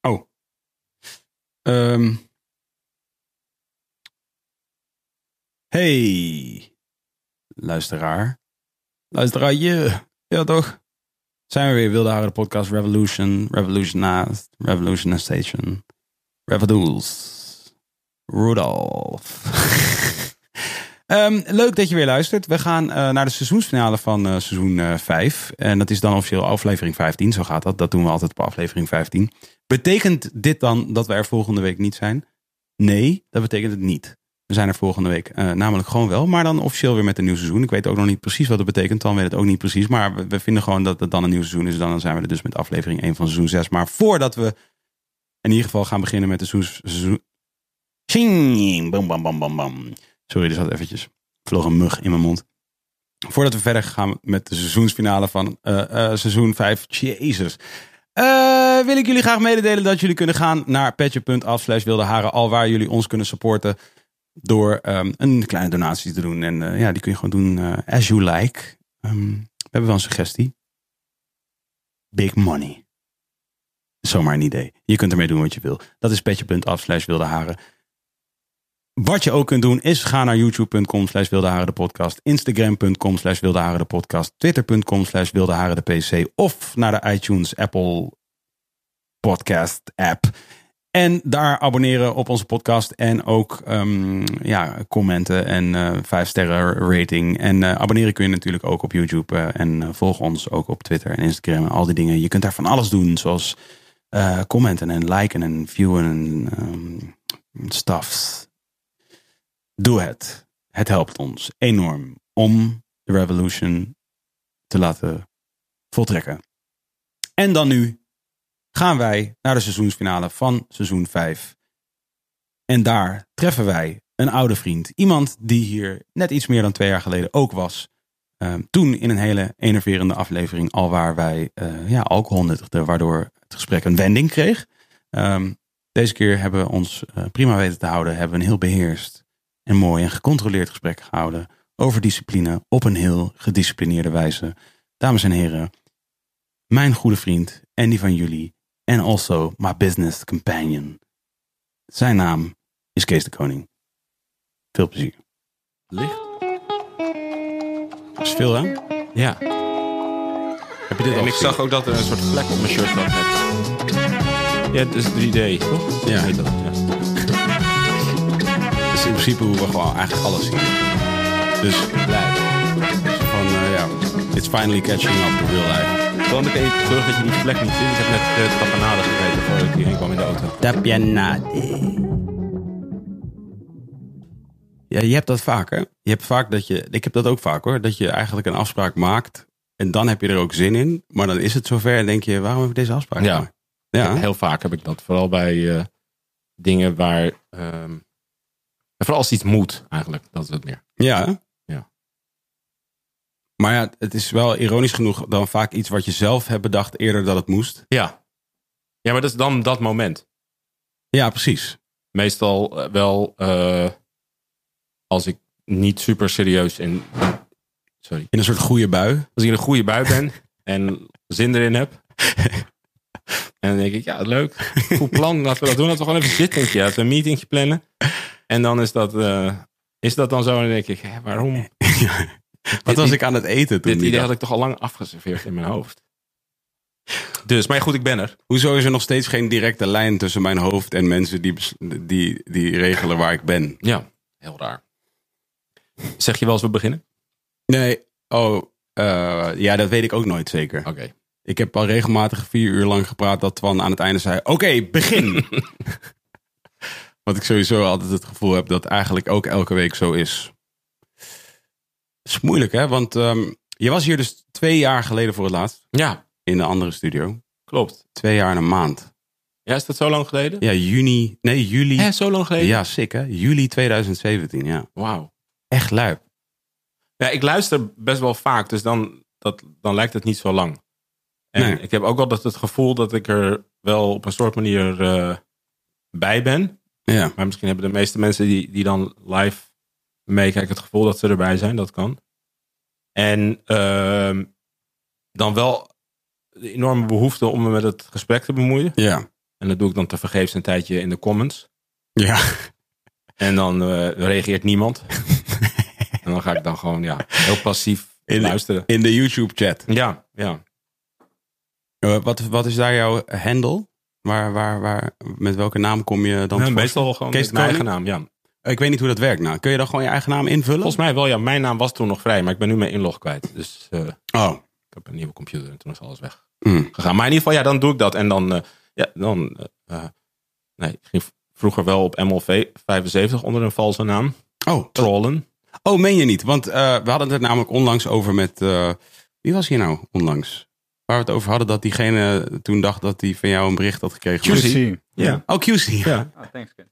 Oh. Ehm. Hey, luisteraar. Luisteraar, je. Ja, toch? Zijn we weer Wilde Haren, de podcast Revolution, Revolutionized, Revolutionization, Revodules, Rudolph. Ehm, leuk dat je weer luistert. We gaan eh, naar de seizoensfinale van eh, seizoen 5. en dat is dan officieel aflevering 15. Zo gaat dat. Dat doen we altijd op aflevering 15. Betekent dit dan dat we er volgende week niet zijn? Nee, dat betekent het niet. We zijn er volgende week uh, namelijk gewoon wel, maar dan officieel weer met een nieuw seizoen. Ik weet ook nog niet precies wat dat betekent, dan weet het ook niet precies. Maar we, vinden gewoon dat het dan een nieuw seizoen is. Dan zijn we er dus met aflevering 1 van seizoen 6. Maar voordat we in ieder geval gaan beginnen met de seizoen... Bam, bam, bam, bam, bam. Sorry, er zat eventjes vloog een mug in mijn mond. Voordat we verder gaan met de seizoensfinale van uh, uh, seizoen 5. Jezus. Uh, wil ik jullie graag mededelen dat jullie kunnen gaan naar petje.af slash wilde haren. Al waar jullie ons kunnen supporten door um, een kleine donatie te doen. En ja, die kun je gewoon doen as you like. Um, we hebben wel een suggestie. Big money. Zomaar een idee. Je kunt ermee doen wat je wil. Dat is petje.af slash wilde haren. Wat je ook kunt doen is ga naar youtube.com slash de podcast, instagram.com slash de podcast, twitter.com slash de pc of naar de iTunes Apple podcast app. En daar abonneren op onze podcast en ook um, ja, commenten en uh, vijf sterren rating. En uh, abonneren kun je natuurlijk ook op YouTube uh, en volg ons ook op Twitter en Instagram en al die dingen. Je kunt daar van alles doen, zoals commenten en liken en viewen en um, stuffs. Doe het. Het helpt ons enorm om de revolution te laten voltrekken. En dan nu gaan wij naar de seizoensfinale van seizoen 5. En daar treffen wij een oude vriend. Iemand die hier net iets meer dan twee jaar geleden ook was. Um, toen in een hele enerverende aflevering al waar wij uh, ja, alcohol nuttigden. Waardoor het gesprek een wending kreeg. Um, deze keer hebben we ons uh, prima weten te houden. Hebben we een heel beheerst en mooi en gecontroleerd gesprek gehouden over discipline op een heel gedisciplineerde wijze. Dames en heren, mijn goede vriend en die van jullie en also my business companion. Zijn naam is Kees de Koning. Veel plezier. Licht. is veel hè? Ja. Heb je dit en ik zag ook dat er een soort vlek op mijn shirt zat. Ja, het is 3D, toch? Ja. Heet dat, ja in principe hoe we gewoon eigenlijk alles zien. Dus blij. Van uh, ja, it's finally catching up to real life. Dan ik even terug dat je die plek niet ziet. Ik heb net de tapenade gegeten voordat ik hierheen kwam in de auto. Tapenade. Ja, je hebt dat vaak hè. Je hebt vaak dat je, ik heb dat ook vaak hoor, dat je eigenlijk een afspraak maakt en dan heb je er ook zin in. Maar dan is het zover en denk je, waarom heb ik deze afspraak ja. gemaakt? Ja. Heel vaak heb ik dat. Vooral bij uh, dingen waar... Um, en vooral als iets moet, eigenlijk. Dat is het meer. Ja. Ja. Maar ja, het is wel ironisch genoeg dan vaak iets wat je zelf hebt bedacht eerder dat het moest. Ja. Ja, maar dat is dan dat moment. Ja, precies. Meestal uh, wel uh, als ik niet super serieus in. Sorry. In een soort goede bui. Als ik in een goede bui ben en zin erin heb. en dan denk ik, ja, leuk. Goed plan. Laten we dat doen. Laten we gewoon even zitten. Laten we een meetingje plannen. En dan is dat, uh, is dat dan zo. En dan denk ik, hè, waarom? Wat was ik aan het eten toen? Dit idee had ik toch al lang afgeserveerd in mijn hoofd. Dus, maar goed, ik ben er. Hoezo is er nog steeds geen directe lijn tussen mijn hoofd en mensen die, die, die regelen waar ik ben? Ja, heel raar. Zeg je wel eens we beginnen? Nee, oh, eh, ja, dat weet ik ook nooit zeker. Oké. Ik heb al regelmatig vier uur lang gepraat dat Twan aan het einde zei: Oké, begin. Want ik sowieso altijd het gevoel heb dat eigenlijk ook elke week zo is. Het is moeilijk, hè? Want ehm, je was hier dus twee jaar geleden voor het laatst Ja, in de andere studio. klopt. Twee jaar en een maand. Ja, is dat zo lang geleden? Ja, juni. Nee, juli. Hè, zo lang geleden? Ja, sick hè? Juli 2017, ja. Wauw. Echt luip. Ja, ik luister best wel vaak, dus dan, dat, dan lijkt het niet zo lang. En Nee. ik heb ook altijd het gevoel dat ik er wel op een soort manier eh, bij ben. Ja. Maar misschien hebben de meeste mensen die, die dan live meekijken het gevoel dat ze erbij zijn. Dat kan. En ehm, dan wel de enorme behoefte om me met het gesprek te bemoeien. Ja. En dat doe ik dan te vergeefs een tijdje in de comments. Ja. En dan eh, reageert niemand. en dan ga ik dan gewoon ja, heel passief In de- luisteren. In de YouTube chat. Ja, ja. Eh, wat, wat is daar jouw handle? Waar, waar, waar, met welke naam kom je dan? Meestal gewoon Kees met mijn eigen naam. Ja. Ik weet niet hoe dat werkt nou. Kun je dan gewoon je eigen naam invullen? Volgens mij wel, ja. Mijn naam was toen nog vrij, maar ik ben nu mijn inlog kwijt. Dus eh, ik Oh. heb een nieuwe computer en toen is alles weg Mm. gegaan. Maar in ieder geval, ja, dan doe ik dat. En dan, eh, ja, dan, eh, nee, ik ging vroeger wel op MLV 75 onder een valse naam. Oh, Trollen. oh, meen je niet? Want we hadden het namelijk onlangs over met... wie was hier nou onlangs? Waar we het over hadden dat diegene toen dacht dat hij van jou een bericht had gekregen. QC. Ja. Oh, QC. Ja. Oh, thanks, Ken.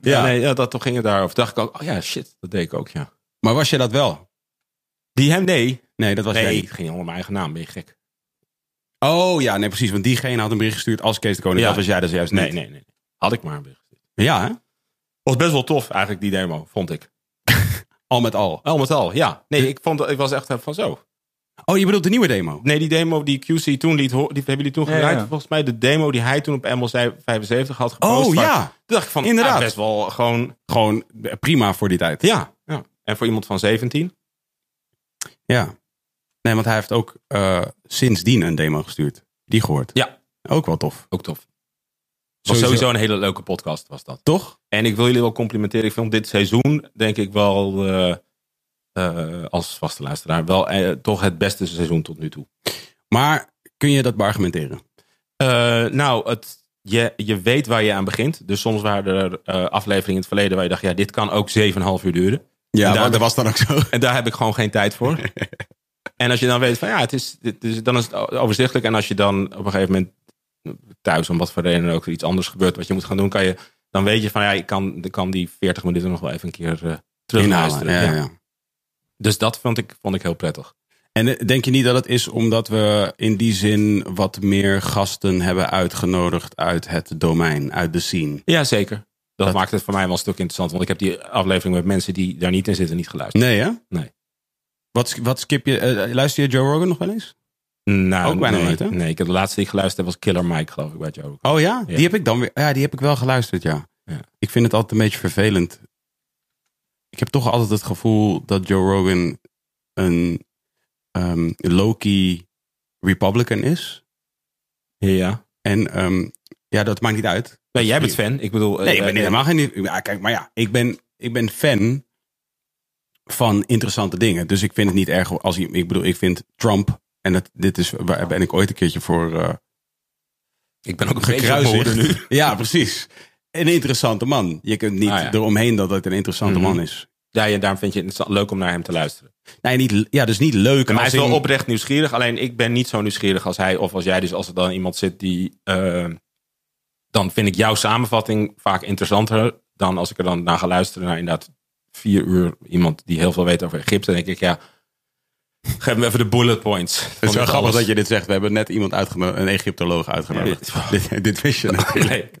Ja, nee, ja, dat, toen ging het daarover. Dacht ik ook, oh ja, shit, dat deed ik ook, ja. Maar was je dat wel? Die hem, nee. Nee, dat was jij niet. het ging onder mijn eigen naam, ben je gek. Oh ja, nee precies. Want diegene had een bericht gestuurd als Kees de Koning. Ja. Dat was jij dus juist Nee, niet. nee, nee. Had ik maar een bericht. Ja, hè? Was best wel tof eigenlijk, die demo, vond ik. Al met al. Al met al, ja. Nee, ik, vond, ik was echt van zo. Oh, je bedoelt de nieuwe demo? Nee, die demo die QC toen liet horen, die hebben jullie toen Ja, gedraaid. ja. Volgens mij de demo die hij toen op ML 75 had gepost. Oh waar- ja, Toen dacht ik van, Inderdaad. ah, best wel gewoon, gewoon prima voor die tijd. ja, ja. En voor iemand van 17? Ja. Nee, want hij heeft ook eh, sindsdien een demo gestuurd. Die gehoord. Ja. Ook wel tof. Ook tof. Was Sowieso. sowieso een hele leuke podcast, was dat. Toch? En ik wil jullie wel complimenteren. Ik vond dit seizoen, denk ik wel, eh, eh, als vaste luisteraar, wel eh, toch het beste seizoen tot nu toe. Maar kun je dat beargumenteren? Eh, nou, het, je, je weet waar je aan begint. Dus soms waren er afleveringen in het verleden waar je dacht, ja, dit kan ook 7,5 uur duren. Ja, daar- maar dat was dan ook zo. En daar heb ik gewoon geen tijd voor. en als je dan weet van ja, het is, dan is het overzichtelijk. En als je dan op een gegeven moment thuis, om wat voor reden ook iets anders gebeurt wat je moet gaan doen, kan je, dan weet je van ja, ik kan, ik kan die 40 minuten nog wel even een keer eh Inhalen. terugluisteren. Ja, Ja. ja. Dus dat vond ik, vond ik heel prettig. En eh, denk je niet dat het is omdat we in die zin wat meer gasten hebben uitgenodigd uit het domein, uit de scene? Ja, zeker. Dat, Dat- maakt het voor mij wel een stuk interessant. Want ik heb die aflevering met mensen die daar niet in zitten niet geluisterd. Nee, hè? Nee. Wat, wat skip je? eh, luister je Joe Rogan nog wel eens? Nou, Ook bijna nee, nooit, hè? Nee, ik heb de laatste die ik geluisterd heb was Killer Mike, geloof ik, bij Joe. Rogan. Oh ja? Ja. Die heb ik dan weer. Ja, die heb ik wel geluisterd, ja. Ja. Ik vind het altijd een beetje vervelend. Ik heb toch altijd het gevoel dat Joe Rogan een ehm low-key Republican is. Ja. En ehm, ja, dat maakt niet uit. Nee, jij bent fan. Ik bedoel... Nee, ik eh, ben eh, helemaal geen. Ja, kijk, maar ja, ik ben, ik ben fan van interessante dingen. Dus ik vind het niet erg als hij. Ik bedoel, ik vind Trump. En dat, dit is waar ben ik ooit een keertje voor eh Ik ben ook een gekruisigd. nu. Ja, precies. Een interessante man. Je kunt niet Ah, ja. eromheen dat het een interessante Mhm. man is. Ja, en daarom vind je het leuk om naar hem te luisteren. Nee, niet, ja, dus niet leuk. Maar hij is wel in- oprecht nieuwsgierig. Alleen ik ben niet zo nieuwsgierig als hij of als jij. Dus als er dan iemand zit die... eh, dan vind ik jouw samenvatting vaak interessanter... dan als ik er dan naar ga luisteren naar inderdaad vier uur... iemand die heel veel weet over Egypte. Dan denk ik, ja... Geef me even de bullet points. Het is wel grappig dat je dit zegt. We hebben net iemand uitgenodigd, een Egyptoloog uitgenodigd. Ja, dit, dit wist je natuurlijk.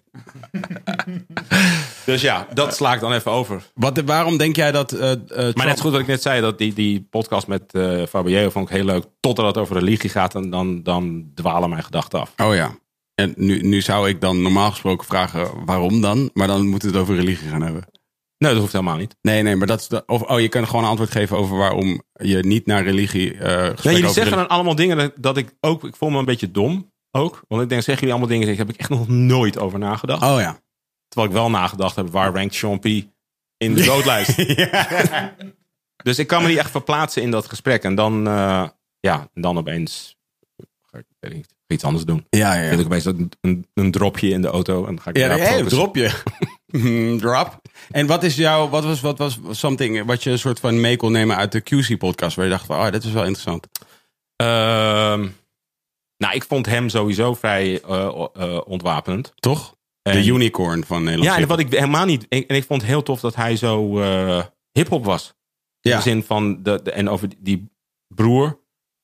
Dus ja, dat sla ik dan even over. Wat, waarom denk jij dat... eh, eh, Maar Trump- net zo goed wat ik net zei, dat die, die podcast met eh Fabio vond ik heel leuk. Totdat het over religie gaat, en dan, dan dwalen mijn gedachten af. Oh ja. En nu, nu zou ik dan normaal gesproken vragen waarom dan, maar dan moeten we het over religie gaan hebben. Nee, dat hoeft helemaal niet. Nee, nee, maar dat is de, of, oh, je kan gewoon een antwoord geven over waarom je niet naar religie. eh Nee, gesprekken jullie zeggen dan allemaal dingen dat, dat ik ook... Ik voel me een beetje dom ook. Want ik denk, zeggen jullie allemaal dingen... Daar heb ik echt nog nooit over nagedacht. Oh ja. Terwijl ik wel nagedacht heb, waar rankt Sean P. in de doodlijst? Dus ik kan me niet echt verplaatsen in dat gesprek. En dan, eh, ja, dan opeens ga ik weet niet, iets anders doen. Ja, ja. Ik opeens een, een, een dropje in de auto en dan ga ik Ja, daarop hey, focussen. drop je. Hmm, drop. En wat is jouw, wat was, wat was something wat je een soort van mee kon nemen uit de QC-podcast, waar je dacht van, oh, dit is wel interessant. Ehm, nou, ik vond hem sowieso vrij eh, ontwapenend. Toch? En- de unicorn van Nederland. Ja, en wat ik helemaal niet. En ik vond het heel tof dat hij zo eh hip-hop was. In Ja. de zin van. De, de, en over die, broer.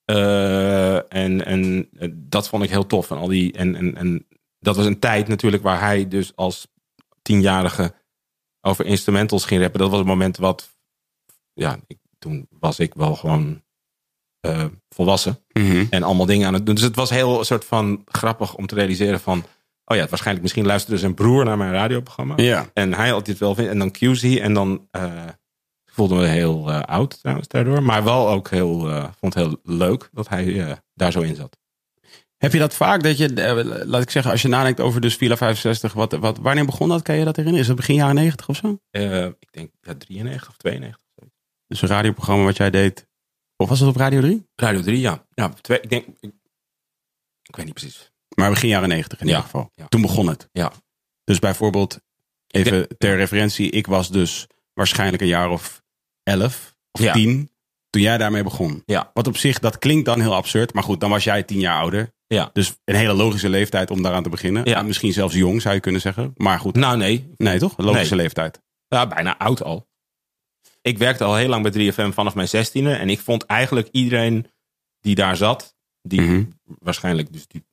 en en dat vond ik heel tof. En, al die, en, en, en dat was een tijd natuurlijk waar hij dus als tienjarige over instrumentals ging rappen. Dat was het moment wat. Ja, ik, toen was ik wel gewoon eh, volwassen. Mhm. En allemaal dingen aan het doen. Dus het was heel soort van grappig om te realiseren van. Oh ja, waarschijnlijk misschien luisterde zijn broer naar mijn radioprogramma. Ja. En hij had dit wel vindt. En dan QZ. En dan ik voelde me heel eh, oud trouwens daardoor. Maar wel ook heel, vond het heel leuk dat hij daar zo in zat. Heb je dat vaak dat je, eh, laat ik zeggen, als je nadenkt over dus Villa 65, wat, wat, wanneer begon dat? Kan je dat herinneren? Is dat begin jaren 90 of zo? Eh, ik denk ja, 93 of 92. Dus een radioprogramma wat jij deed. Of was het op Radio 3? Radio 3, ja. ja twee, ik denk, ik, ik weet niet precies. Maar begin jaren 90 in Ja, ieder geval. ja. Toen begon het. Ja. Dus bijvoorbeeld, even denk- ter referentie, ik was dus waarschijnlijk een jaar of 11 of Ja. 10 toen jij daarmee begon. Ja. Wat op zich, dat klinkt dan heel absurd. Maar goed, dan was jij 10 jaar ouder. Ja. Dus een hele logische leeftijd om daaraan te beginnen. Ja. En Misschien zelfs jong zou je kunnen zeggen. Maar goed, Nou nee, nee toch? Logische Nee. leeftijd. Ja, bijna oud al. Ik werkte al heel lang bij 3FM vanaf mijn zestiende. En ik vond eigenlijk iedereen die daar zat, die Mhm. waarschijnlijk dus die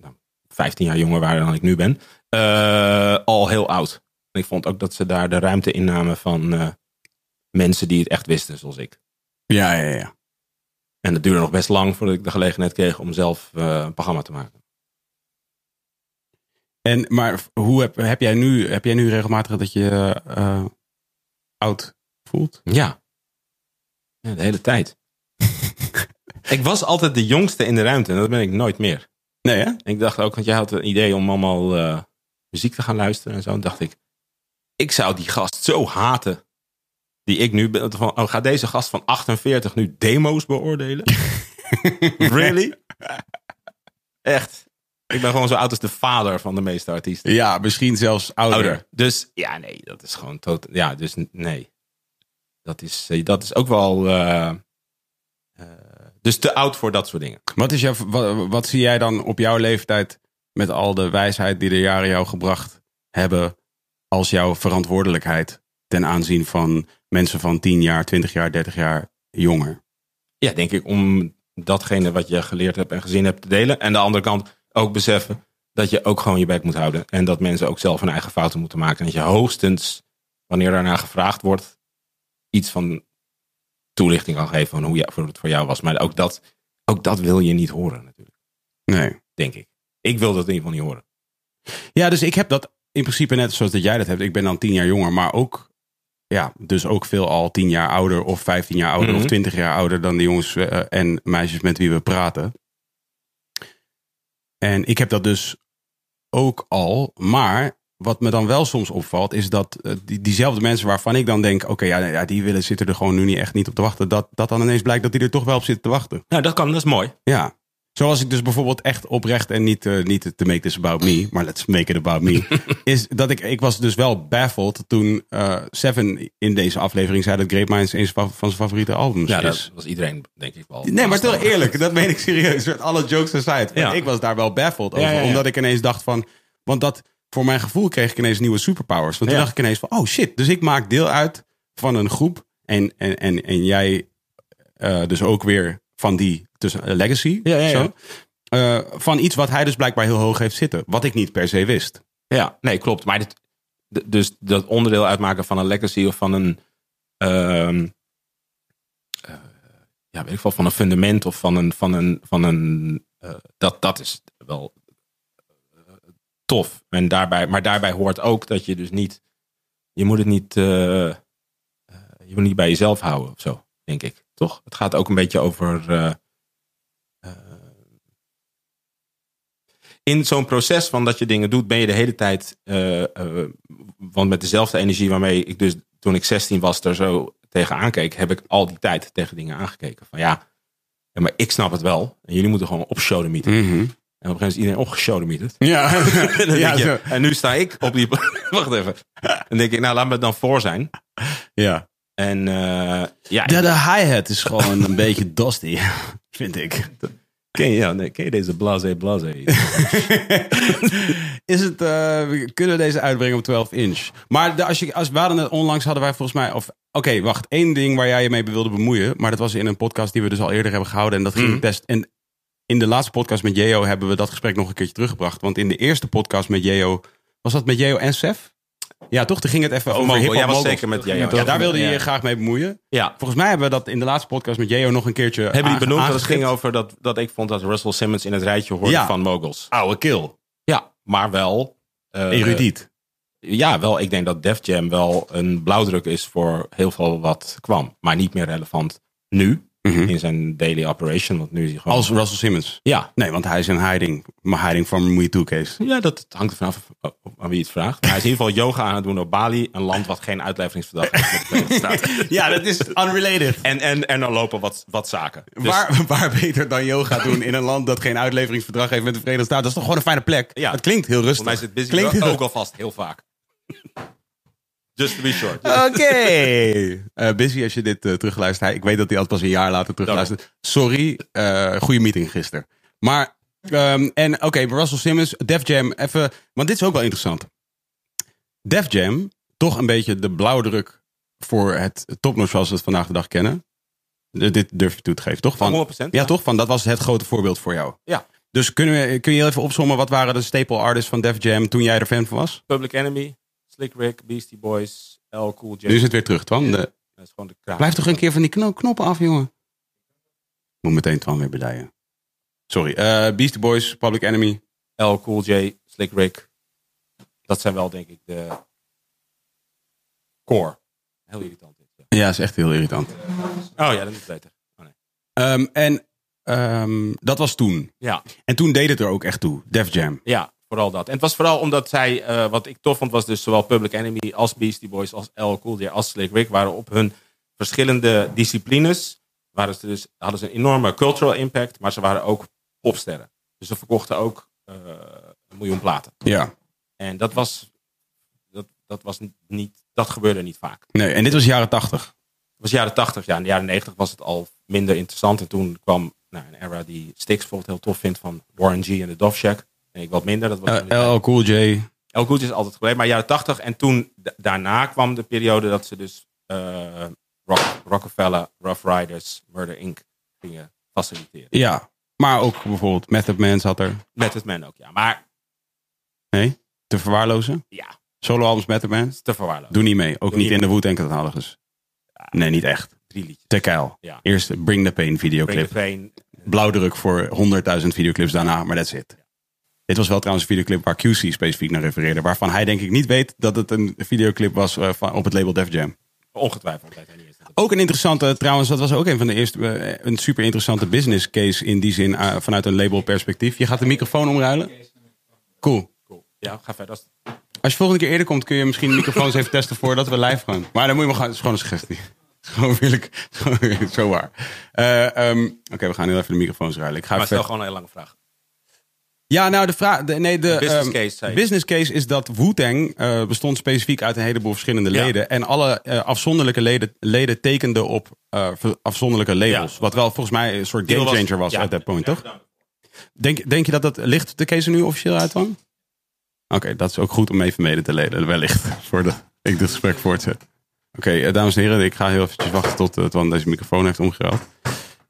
nou, 15 jaar jonger waren dan ik nu ben, eh, al heel oud. En ik vond ook dat ze daar de ruimte innamen van eh, mensen die het echt wisten, zoals ik. Ja, ja, ja. En dat duurde nog best lang voordat ik de gelegenheid kreeg om zelf eh, een programma te maken. En, maar hoe heb, heb, jij nu, heb jij nu regelmatig dat je eh, oud voelt? Ja. ja de hele tijd. ik was altijd de jongste in de ruimte en dat ben ik nooit meer. Nee, hè? Ik dacht ook, want jij had een idee om allemaal eh, muziek te gaan luisteren en zo. En dacht ik, ik zou die gast zo haten. Die ik nu ben. Van, oh, gaat deze gast van 48 nu demo's beoordelen? really? Echt. Ik ben gewoon zo oud als de vader van de meeste artiesten. Ja, misschien zelfs ouder. Ouder. Dus ja, nee, dat is gewoon tot. Ja, dus nee. Dat is, eh, dat is ook wel. eh, eh, dus te oud voor dat soort dingen. Wat, is wat, wat zie jij dan op jouw leeftijd met al de wijsheid die de jaren jou gebracht hebben als jouw verantwoordelijkheid ten aanzien van mensen van 10 jaar, 20 jaar, 30 jaar jonger? ja, denk ik, om datgene wat je geleerd hebt en gezien hebt te delen. En aan de andere kant ook beseffen dat je ook gewoon je bek moet houden. En dat mensen ook zelf hun eigen fouten moeten maken. En dat je hoogstens, wanneer daarna gevraagd wordt, iets van toelichting kan geven van hoe ja, voor het voor jou was. Maar ook dat, ook dat wil je niet horen natuurlijk, Nee. denk ik. Ik wil dat in ieder geval niet horen. Ja, dus ik heb dat in principe net zoals dat jij dat hebt. Ik ben dan 10 jaar jonger, maar ook, ja, dus ook veel al 10 jaar ouder of 15 jaar ouder Mhm. of 20 jaar ouder dan de jongens eh, en meisjes met wie we praten. En ik heb dat dus ook al, maar wat me dan wel soms opvalt, is dat eh, die, diezelfde mensen waarvan ik dan denk, oké, ja, ja, die willen zitten er gewoon nu niet echt niet op te wachten, dat, dat dan ineens blijkt dat die er toch wel op zitten te wachten. Nou, dat kan, dat is mooi. Ja. Zoals ik dus bijvoorbeeld echt oprecht en niet, eh, niet te make this about me, maar let's make it about me. is dat ik, ik was dus wel baffled toen eh, Seven in deze aflevering zei dat Great Minds een van zijn favoriete albums Ja, is. dat was iedereen, denk ik wel. Nee, maar toch eerlijk, dat meen ik serieus. Alle jokes aside. Ja. Ik was daar wel baffled over. Ja, ja, ja. Omdat ik ineens dacht van. Want dat, voor mijn gevoel kreeg ik ineens nieuwe superpowers. Want toen Ja. dacht ik ineens van, oh shit. Dus ik maak deel uit van een groep. En, en, en, en jij eh, dus ook weer van die tussen, eh, legacy. Ja, ja, ja. Zo. Eh, van iets wat hij dus blijkbaar heel hoog heeft zitten. Wat ik niet per se wist. Ja, nee, klopt. Maar dit, dus dat onderdeel uitmaken van een legacy of van een. ehm, eh, ja, weet ik wel, van een fundament of van een. Van een, van een dat, dat is wel tof. En daarbij, maar daarbij hoort ook dat je dus niet je moet het niet, je moet niet bij jezelf houden of zo, denk ik. Toch? Het gaat ook een beetje over. eh, eh, in zo'n proces van dat je dingen doet, ben je de hele tijd. eh, want met dezelfde energie waarmee ik dus toen ik 16 was er zo tegen aankeek, heb ik al die tijd tegen dingen aangekeken. Van ja, ja maar ik snap het wel. En jullie moeten gewoon opshodemieten. Mhm. En op een gegeven moment is iedereen opgeshodemieterd. Ja, En ja, je, en nu sta ik op die. Wacht even. Dan denk ik, nou laat me het dan voor zijn. ja. En eh, ja, De, de hi-hat is gewoon een beetje dusty, vind ik. ken, je, ja, nee, ken je deze blase blase? is het, we kunnen we deze uitbrengen op 12 inch? Maar de, als je, als we hadden het onlangs hadden wij volgens mij, of oké, wacht, één ding waar jij je mee wilde bemoeien, maar dat was in een podcast die we dus al eerder hebben gehouden en dat ging Mhm. best. En in de laatste podcast met Jeo hebben we dat gesprek nog een keertje teruggebracht, want in de eerste podcast met Jeo was dat met Jeo en Sef? Ja, toch? Toen ging het even over Mogul. hip-hop Ja, was zeker met Jeo. Ja, daar wilde je Ja. je graag mee bemoeien. Ja, Volgens mij hebben we dat in de laatste podcast met Jeo nog een keertje hebben die benoemd? Dat het ging over dat, dat ik vond dat Russell Simmons in het rijtje hoorde Ja. van moguls. Oude kill. Ja, maar wel. eh, Erudiet. Ja, wel. Ik denk dat Def Jam wel een blauwdruk is voor heel veel wat kwam. Maar niet meer relevant nu Mhm. in zijn daily operation. Want nu is hij gewoon... Als Russell Simmons. Ja, Nee, want hij is in hiding. Maar hiding from Me Too case. ja dat hangt er vanaf aan wie het vraagt. Maar hij is in ieder geval yoga aan het doen op Bali. Een land wat geen uitleveringsverdrag heeft met de Verenigde Staten. Ja, dat is unrelated. En, en, en er lopen wat, wat zaken. Dus- waar, waar beter dan yoga doen in een land dat geen uitleveringsverdrag heeft met de Verenigde Staten? Dat is toch gewoon een fijne plek? Ja. Het klinkt heel rustig. Voor mij zit busy Klinkt ook alvast heel vaak. Just to be short. Oké. Eh, busy als je dit eh, terugluistert. Hij- Ik weet dat hij altijd pas een jaar later terugluistert. Sorry. eh goede meeting gisteren. Maar, ehm, en oké, Russell Simmons, Def Jam, even. Want dit is ook wel interessant. Def Jam, toch een beetje de blauwdruk voor het topnotch zoals we het vandaag de dag kennen. De- Dit durf je toe te geven, toch? Van, 100%. ja, toch? Van, dat was het grote voorbeeld voor jou. Ja. Dus kunnen we, kun je even opzommen, wat waren de staple artists van Def Jam toen jij er fan van was? Public Enemy, Slick Rick, Beastie Boys, L Cool J. Nu is het weer terug, Twan. De- Dat is gewoon de kraak. Blijf toch een keer van die kno- knoppen af, jongen. Moet meteen Twan weer bedijen. Sorry. eh Beastie Boys, Public Enemy. L Cool J, Slick Rick. Dat zijn wel denk ik de core. Heel irritant. dit, ja. Ja, is echt heel irritant. Oh ja, dat is beter. Oh, nee. Ehm, en ehm, dat was toen. Ja, En toen deed het er ook echt toe. Def Jam. ja, vooral dat. En het was vooral omdat zij, eh, wat ik tof vond, was dus zowel Public Enemy als Beastie Boys, als L Cool J, als Slick Rick, waren op hun verschillende disciplines, waren ze dus, hadden ze een enorme cultural impact, maar ze waren ook popsterren. Dus ze verkochten ook eh, een miljoen platen. Ja. En dat was, dat, dat was niet, dat gebeurde niet vaak. Nee, en dit was jaren tachtig. Het was jaren 80, ja. In de jaren 90 was het al minder interessant. En toen kwam nou, een era die Styx bijvoorbeeld heel tof vindt van Warren G en de Dove Shack. Ik wat minder. Dat was Eh. LL Cool J. El Cool J is altijd gebleven. Maar jaren 80 en toen da- daarna kwam de periode dat ze dus eh, Rock- Rockefeller, Rough Riders, Murder Inc. gingen faciliteren. Ja. Maar ook bijvoorbeeld Method Man zat er. Met het man ook, ja. Maar Nee? Te verwaarlozen. ja, Solo-albums Method Man. te verwaarlozen. Doe niet mee. Ook Doe niet in de Wu-Tang catalogus. Nee, niet echt. Drie liedjes. Te keil. Ja. Eerst Bring the Pain Bring videoclip. the Pain. blauwdruk voor 100.000 videoclips daarna, maar that's it. Dit was wel trouwens een videoclip waar QC specifiek naar refereerde, waarvan hij denk ik niet weet dat het een videoclip was eh, van, op het label Def Jam. Ongetwijfeld. Ook een interessante, trouwens, dat was ook een van de eerste, eh, een super interessante business case in die zin, eh, vanuit een label perspectief. Je gaat de microfoon omruilen? Cool. Cool. Ja, ga verder. Als je volgende keer eerder komt, kun je misschien de microfoons even testen voordat we live gaan. Maar dan moet je maar gaan, het is gewoon een suggestie. Gewoon eerlijk, zo waar. Eh, ehm, Oké, we gaan heel even de microfoons ruilen. Ik ga Maar stel gewoon een hele lange vraag. Ja, nou, de vraag. De, nee, de, business ehm, case, business case is dat Wu-Tang eh, bestond specifiek uit een heleboel verschillende Ja. leden. En alle eh, afzonderlijke leden, leden tekenden op eh, afzonderlijke labels. Ja. Wat wel volgens mij een soort Deal was- gamechanger was ja. at that point, toch? Denk, denk je dat dat ligt de case er nu officieel uit dan? Oké, dat is ook goed om even mede te leden, wellicht. Voordat ik dit gesprek voortzet. Oké, dames en heren, ik ga heel eventjes wachten tot uh, Twan deze microfoon heeft omgeruild.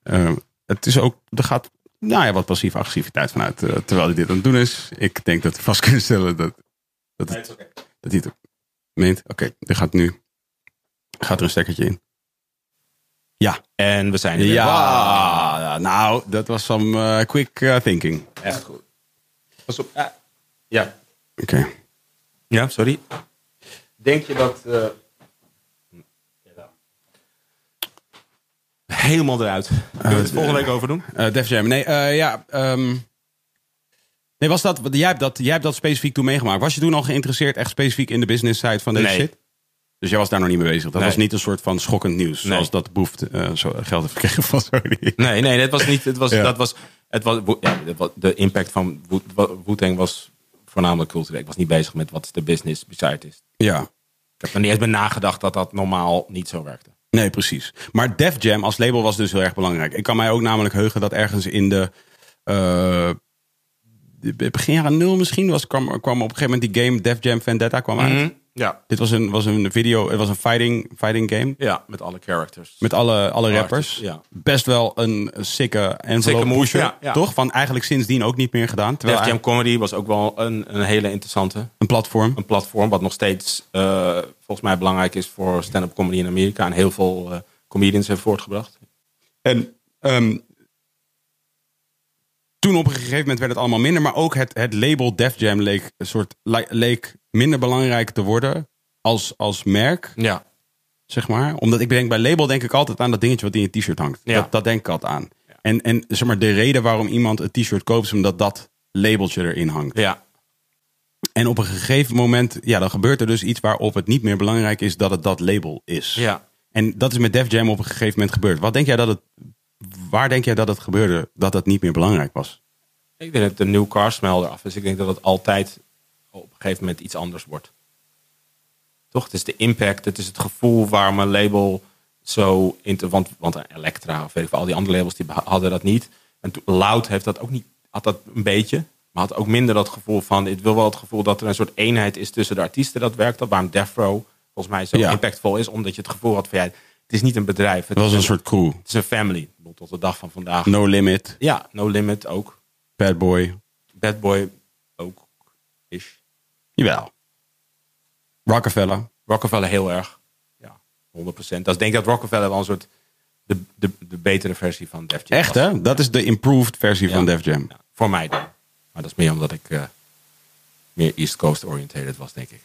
Eh, het is ook, er gaat nou ja, wat passieve agressiviteit vanuit, eh, terwijl hij dit aan het doen is. Ik denk dat we vast kunnen stellen dat, dat, het, dat hij het ook meent. Oké, er gaat nu, gaat er een stekkertje in. Ja. En we zijn er. Ja, nou, dat was some eh, quick eh, thinking. Echt goed. Pas op. Ja. Ja. Oké. Ja, sorry. denk je dat... Helemaal eruit. Kunnen we het volgende week over doen? Eh Def Jam. Nee, eh, ja. ehm, nee, was dat, jij, hebt dat, jij hebt dat specifiek toen meegemaakt. Was je toen al geïnteresseerd echt specifiek in de business side van deze Nee. shit? Dus jij was daar nog niet mee bezig. Dat Nee. was niet een soort van schokkend nieuws. Nee. Zoals dat Boeft eh, zo geld heeft gekregen van Sony. Nee, nee, dat was niet. Het was, Ja. dat was, het was, ja, de impact van Wu- Wu-Tang was voornamelijk cultureel. Ik was niet bezig met wat de business beside is. Ja. Ik heb er niet eens bij nagedacht dat dat normaal niet zo werkte. Nee, precies. Maar Def Jam als label was dus heel erg belangrijk. Ik kan mij ook namelijk heugen dat ergens in de... de- begin jaren nul misschien was, kwam, kwam op een gegeven moment die game Def Jam Vendetta kwam uit. Ja. Dit was een, was een video, het was een fighting, fighting game. ja, met alle characters. Met alle, alle rappers. ja. Best wel een sikke envelope pusher. ja, ja. Toch? Van eigenlijk sindsdien ook niet meer gedaan. Terwijl Def Jam Comedy was ook wel een, een hele interessante. een platform. Een platform wat nog steeds eh, volgens mij belangrijk is voor stand-up comedy in Amerika. En heel veel eh, comedians heeft voortgebracht. En ehm, toen op een gegeven moment werd het allemaal minder. Maar ook het, het label Def Jam leek, een soort, le- leek minder belangrijk te worden als, als merk. Ja. zeg maar. Omdat ik denk, bij label denk ik altijd aan dat dingetje wat in je t-shirt hangt. Ja. Dat, dat denk ik altijd aan. En, en zeg maar, de reden waarom iemand een t-shirt koopt, is omdat dat labeltje erin hangt. Ja. En op een gegeven moment, ja, dan gebeurt er dus iets waarop het niet meer belangrijk is dat het dat label is. Ja. En dat is met Def Jam op een gegeven moment gebeurd. Wat denk jij dat het, waar denk jij dat het gebeurde, dat het niet meer belangrijk was? Ik denk dat de new car smell eraf is. Ik denk dat het altijd op een gegeven moment iets anders wordt. Toch? Het is de impact, het is het gevoel waar mijn label zo in te... Want, want Elektra of weet ik al die andere labels die hadden dat niet. En Loud heeft dat ook niet, had dat een beetje. Maar had ook minder dat gevoel van... Ik wil wel het gevoel dat er een soort eenheid is tussen de artiesten dat werkt. Dat waarom Death Row volgens mij zo Ja. impactvol is. Omdat je het gevoel had van... Ja, het is niet een bedrijf. Het was is een een, soort crew. het is een family. Tot de dag van vandaag. No Limit, Ja, No Limit ook. Bad Boy. Bad Boy ook. Ish. Jawel. Rockefeller. Rockefeller heel erg. Ja, 100%. Dat is, ik denk dat Rockefeller wel een soort de, de, de betere versie van Def Jam Echt hè? Dat is de improved versie Ja. van Def Jam. Ja, voor mij dan. Maar dat is meer omdat ik eh, meer East Coast oriented was, denk ik. Ik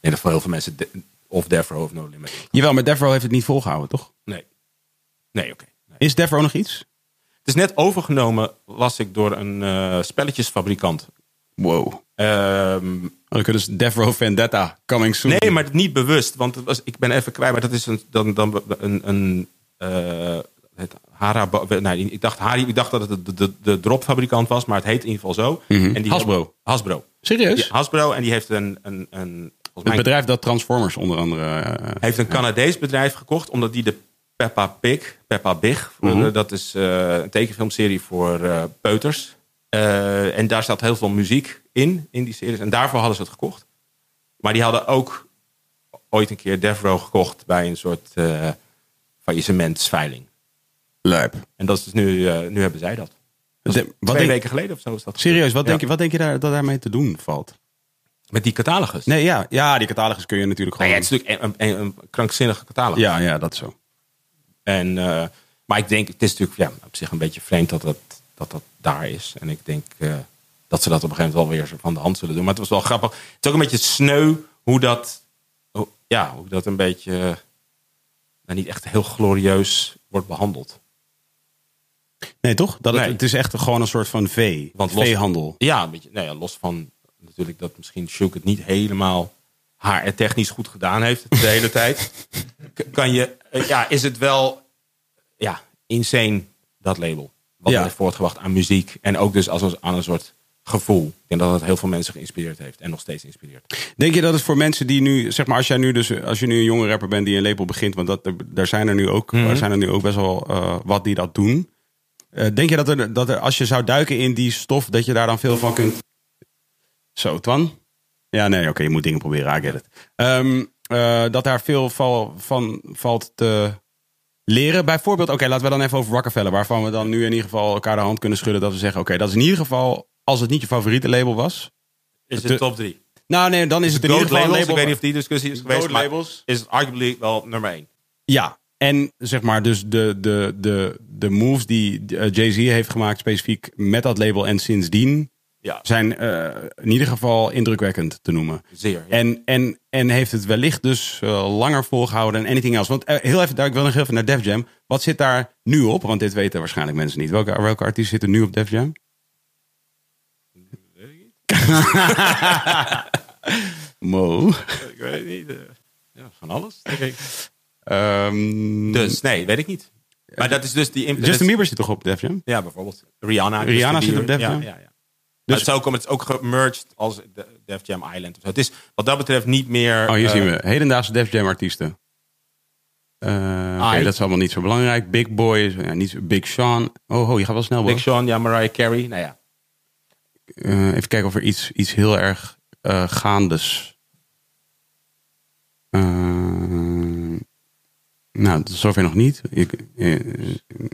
denk dat voor heel veel mensen de- of Death Row of No Limit. Jawel, maar Death Row heeft het niet volgehouden, toch? Nee. Nee, oké. Nee. Is Death Row nog iets? Het is net overgenomen, las ik, door een eh, spelletjesfabrikant. Wow. Ehm, Dan kunnen ze Death Row Vendetta coming soon. Nee, maar niet bewust. Want het was, ik ben even kwijt. Maar dat is een, dan, dan, een, een eh, het Hara, nee, ik dacht, Hari, ik dacht dat het de, de, de dropfabrikant was. Maar het heet in ieder geval zo. Mhm. en die Hasbro. Hasbro. Serieus? Ja, Hasbro. En die heeft een, een, een, Het bedrijf dat Transformers onder andere... eh, heeft een Canadees bedrijf gekocht. Omdat die de Peppa Pig, Peppa Big, Mhm. dat is eh, een tekenfilmserie voor eh, peuters. Eh, en daar zat heel veel muziek in, in die series. En daarvoor hadden ze het gekocht. Maar die hadden ook ooit een keer Death Row gekocht bij een soort eh faillissementsveiling. Lijp. En dat is dus nu, eh, nu hebben zij dat. Dat is De- wat twee denk- weken geleden of zo is dat. Serieus, wat, Ja. denk je, wat denk je daar, dat daarmee te doen valt? Met die catalogus. Nee, ja, ja die catalogus kun je natuurlijk gewoon... ja, het is natuurlijk een, een, een krankzinnige catalogus. ja, ja, dat zo. En, maar ik denk, het is natuurlijk ja, op zich een beetje vreemd dat dat, dat, dat daar is. En ik denk eh, dat ze dat op een gegeven moment wel weer van de hand zullen doen. Maar het was wel grappig. Het is ook een beetje sneu hoe dat, hoe- ja, hoe dat een beetje eh, nou, niet echt heel glorieus wordt behandeld. Nee, toch? Dat het, Nee. het is echt gewoon een soort van vee. Want los- veehandel. Ja, een beetje, nou ja, los van natuurlijk dat misschien Shook het niet helemaal haar technisch goed gedaan heeft de hele tijd. Kan je, eh, ja, is het wel, ja, insane dat label. Wat Ja. er voortgebracht aan muziek en ook dus als een, aan een soort gevoel. Ik denk dat het heel veel mensen geïnspireerd heeft en nog steeds inspireert. Denk je dat het voor mensen die nu, zeg maar, als jij nu dus, als je nu een jonge rapper bent die een label begint, want dat, daar zijn er nu ook, Mhm. zijn er nu ook best wel eh, wat die dat doen. Eh, denk je dat er, dat er, als je zou duiken in die stof, dat je daar dan veel van kunt? Zo, Twan? Ja, nee, oké, je moet dingen proberen, I get it. Ehm, eh, dat daar veel val, van valt te leren. Bijvoorbeeld, oké, laten we dan even over Rockefeller, waarvan we dan nu in ieder geval elkaar de hand kunnen schudden dat we zeggen, oké, dat is in ieder geval, als het niet je favoriete label was. Is het top drie? Nou, nee, dan is het in ieder geval labels, label. ik weet niet of die discussie is geweest, maar labels. is het arguably wel nummer één. Ja, en zeg maar dus de, de, de, de moves die eh, Jay-Z heeft gemaakt specifiek met dat label en sindsdien Ja. zijn eh, in ieder geval indrukwekkend te noemen. Zeer. ja. En, en, en heeft het wellicht dus eh, langer volgehouden dan anything else. Want eh, heel even, daar, ik wil nog even naar Def Jam. Wat zit daar nu op? Want dit weten waarschijnlijk mensen niet. Welke, welke artiest zit er nu op Def Jam? Mo. Ik weet het niet. ja, van alles, denk ik. Ehm, Dus, nee, weet ik niet. Maar dat is dus die... Justin Bieber zit toch op Def Jam? Ja, bijvoorbeeld. Rihanna. Rihanna Justin zit op. Def Jam? Ja, ja, ja. Dus het is, ook, het is ook gemerged als de- Def Jam Island. Zo. Het is wat dat betreft niet meer... Oh, hier eh, zien we. Hedendaagse Def Jam artiesten. Eh, Ai. dat is allemaal niet zo belangrijk. Big Boy, ja, niet zo- Big Sean. Oh, oh, je gaat wel snel. Big Big Sean, ja, Mariah Carey. Nou ja. even kijken of er iets, iets heel erg eh gaandes. Eh, nou, zover nog niet. Ik, eh,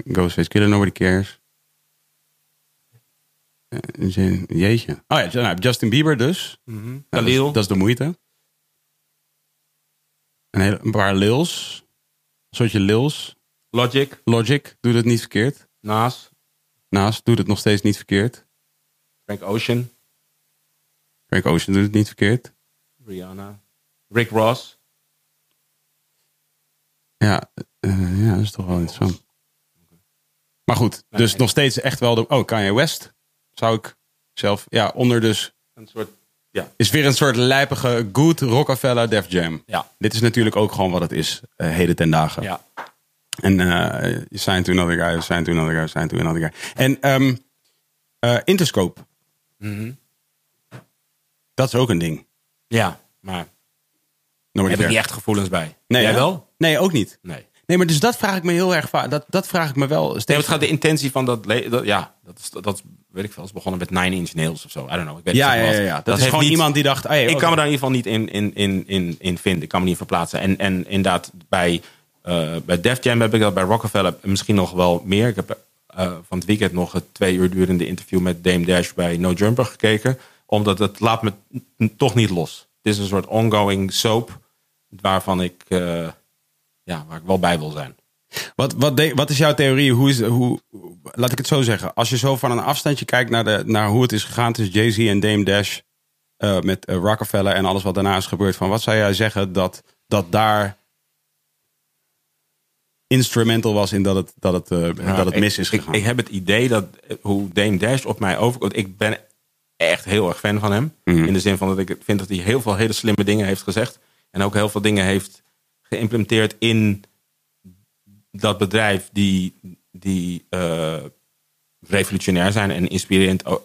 Ghostface Killer, Nobody Cares. Eh, je- jeetje. Oh ja, nou, Justin Bieber dus. Nou, dat, is, Khalil. dat is de moeite. Een, hele, een paar lils. Een soortje lils. Logic. Logic doet het niet verkeerd. Nas. Naast doet het nog steeds niet verkeerd. Frank Ocean. Frank Ocean doet het niet verkeerd. Rihanna. Rick Ross. Ja, eh, ja, dat is toch wel interessant. Maar goed, dus nog steeds echt wel de... Oh, Kanye West zou ik zelf... Ja, onder dus... Een soort... Ja. Is weer een soort lijpige good Rockefeller Def Jam. Ja. Dit is natuurlijk ook gewoon wat het is, eh, heden ten dagen. Ja. En eh you sign to another guy, sign to another guy, sign to another guy. En ehm eh, Interscope, Mhm. dat is ook een ding. Ja, maar Nobody heb ik niet echt gevoelens bij. Nee, Jij hè? wel? Nee, ook niet. Nee. Nee, maar dus dat vraag ik me heel erg vaak. Dat, dat vraag ik me wel Nee, steeds. het gaat de intentie van dat, ja, dat is, dat weet ik veel, is begonnen met Nine Inch Nails of zo. I don't know. Ik weet ja, niet ja, ja, ja. Dat, is gewoon niet- iemand die dacht. hey, Ik oké. kan me daar in ieder geval niet in, in, in, in, in vinden. Ik kan me niet verplaatsen. En, en inderdaad, bij, eh, bij Def Jam heb ik dat, bij Rockefeller misschien nog wel meer. Ik heb eh, van het weekend nog het twee uur durende interview met Dame Dash bij No Jumper gekeken. Omdat het laat me toch niet los. Het is een soort ongoing soap waarvan ik, eh, ja, waar ik wel bij wil zijn. Wat, wat, de- wat is jouw theorie? Hoe is, hoe, laat ik het zo zeggen. Als je zo van een afstandje kijkt naar, de, naar hoe het is gegaan tussen Jay-Z en Dame Dash. eh, met eh, Rockefeller en alles wat daarna is gebeurd. Van wat zou jij zeggen dat, dat daar instrumental was in dat het, dat het, eh, dat het ik- mis is ik, gegaan? Ik, heb het idee dat hoe Dame Dash op mij overkomt. Ik ben echt heel erg fan van hem. Mhm. In de zin van dat ik vind dat hij heel veel hele slimme dingen heeft gezegd. En ook heel veel dingen heeft geïmplementeerd in dat bedrijf die, die eh, revolutionair zijn en inspirerend. eh,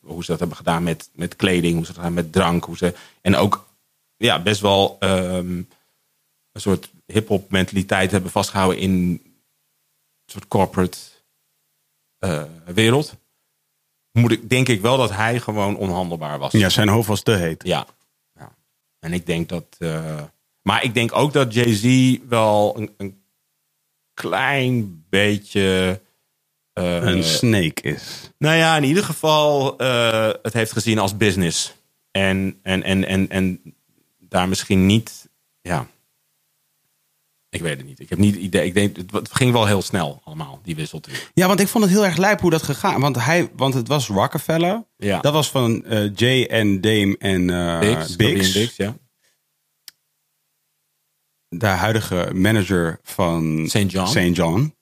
hoe ze dat hebben gedaan met, met kleding, hoe ze dat gedaan met drank. Hoe ze, en ook ja, best wel ehm, een soort hip-hop mentaliteit hebben vastgehouden in een soort corporate eh, wereld. Moet ik, denk ik wel dat hij gewoon onhandelbaar was. ja, zijn hoofd was te heet. Ja. ja. En ik denk dat. Maar ik denk ook dat Jay-Z wel een, een klein beetje. eh, Een snake is. nou ja, in ieder geval eh, het heeft gezien als business. En, en, en, en, en daar misschien niet. Ja. Ik weet het niet. Ik heb niet idee. Ik denk, het- ging wel heel snel allemaal, die wissel terug. Ja, want ik vond het heel erg lijp hoe dat gegaan. Want, hij, want het was Rockefeller. Ja. Dat was van eh, Jay en Dame en eh. Biggs. Biggs, ja. De huidige manager van St. John. St. John.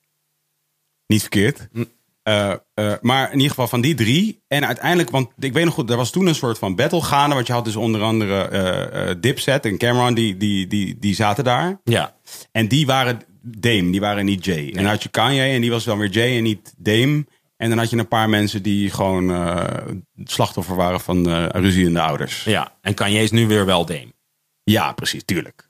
Niet verkeerd. Hm. Eh, eh, maar in ieder geval van die drie. En uiteindelijk, want ik weet nog goed, er was toen een soort van battle gaande. Want je had dus onder andere eh, Dipset en Cameron, die, die, die, die zaten daar. Ja. En die waren Dame, die waren niet Jay. En dan had je Kanye en die was wel weer Jay en niet Dame. En dan had je een paar mensen die gewoon slachtoffer waren van eh ruziende ouders. ja. En Kanye is nu weer wel Dame. Ja, precies, tuurlijk.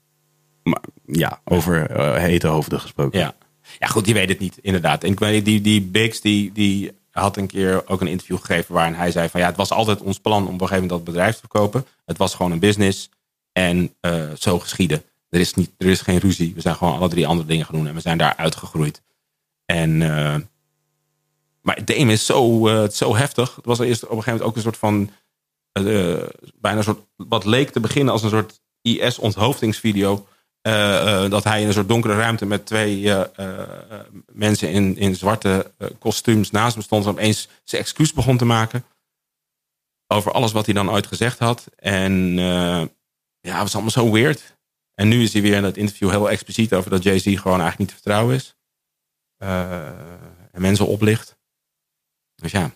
Maar ja, over eh, hete hoofden gesproken. Ja. Ja, goed, die weet het niet, inderdaad. En ik weet, die, die Biggs, die, die had een keer ook een interview gegeven waarin hij zei van ja, het was altijd ons plan om op een gegeven moment dat bedrijf te verkopen. Het was gewoon een business en eh, zo geschieden. Er is, niet, er is geen ruzie. We zijn gewoon alle drie andere dingen gaan en we zijn daar uitgegroeid. En, eh, maar Dame is zo, eh, zo heftig. Het was eerst op een gegeven moment ook een soort van, bijna een soort, wat leek te beginnen als een soort IS-onthoofdingsvideo. Eh, eh, dat hij in een soort donkere ruimte met twee eh, mensen in, in zwarte kostuums naast hem stond. En opeens zijn excuus begon te maken. over alles wat hij dan ooit gezegd had. En ja, het was allemaal zo weird. En nu is hij weer in dat interview heel expliciet over dat Jay-Z gewoon eigenlijk niet te vertrouwen is. En mensen oplicht. Dus ja,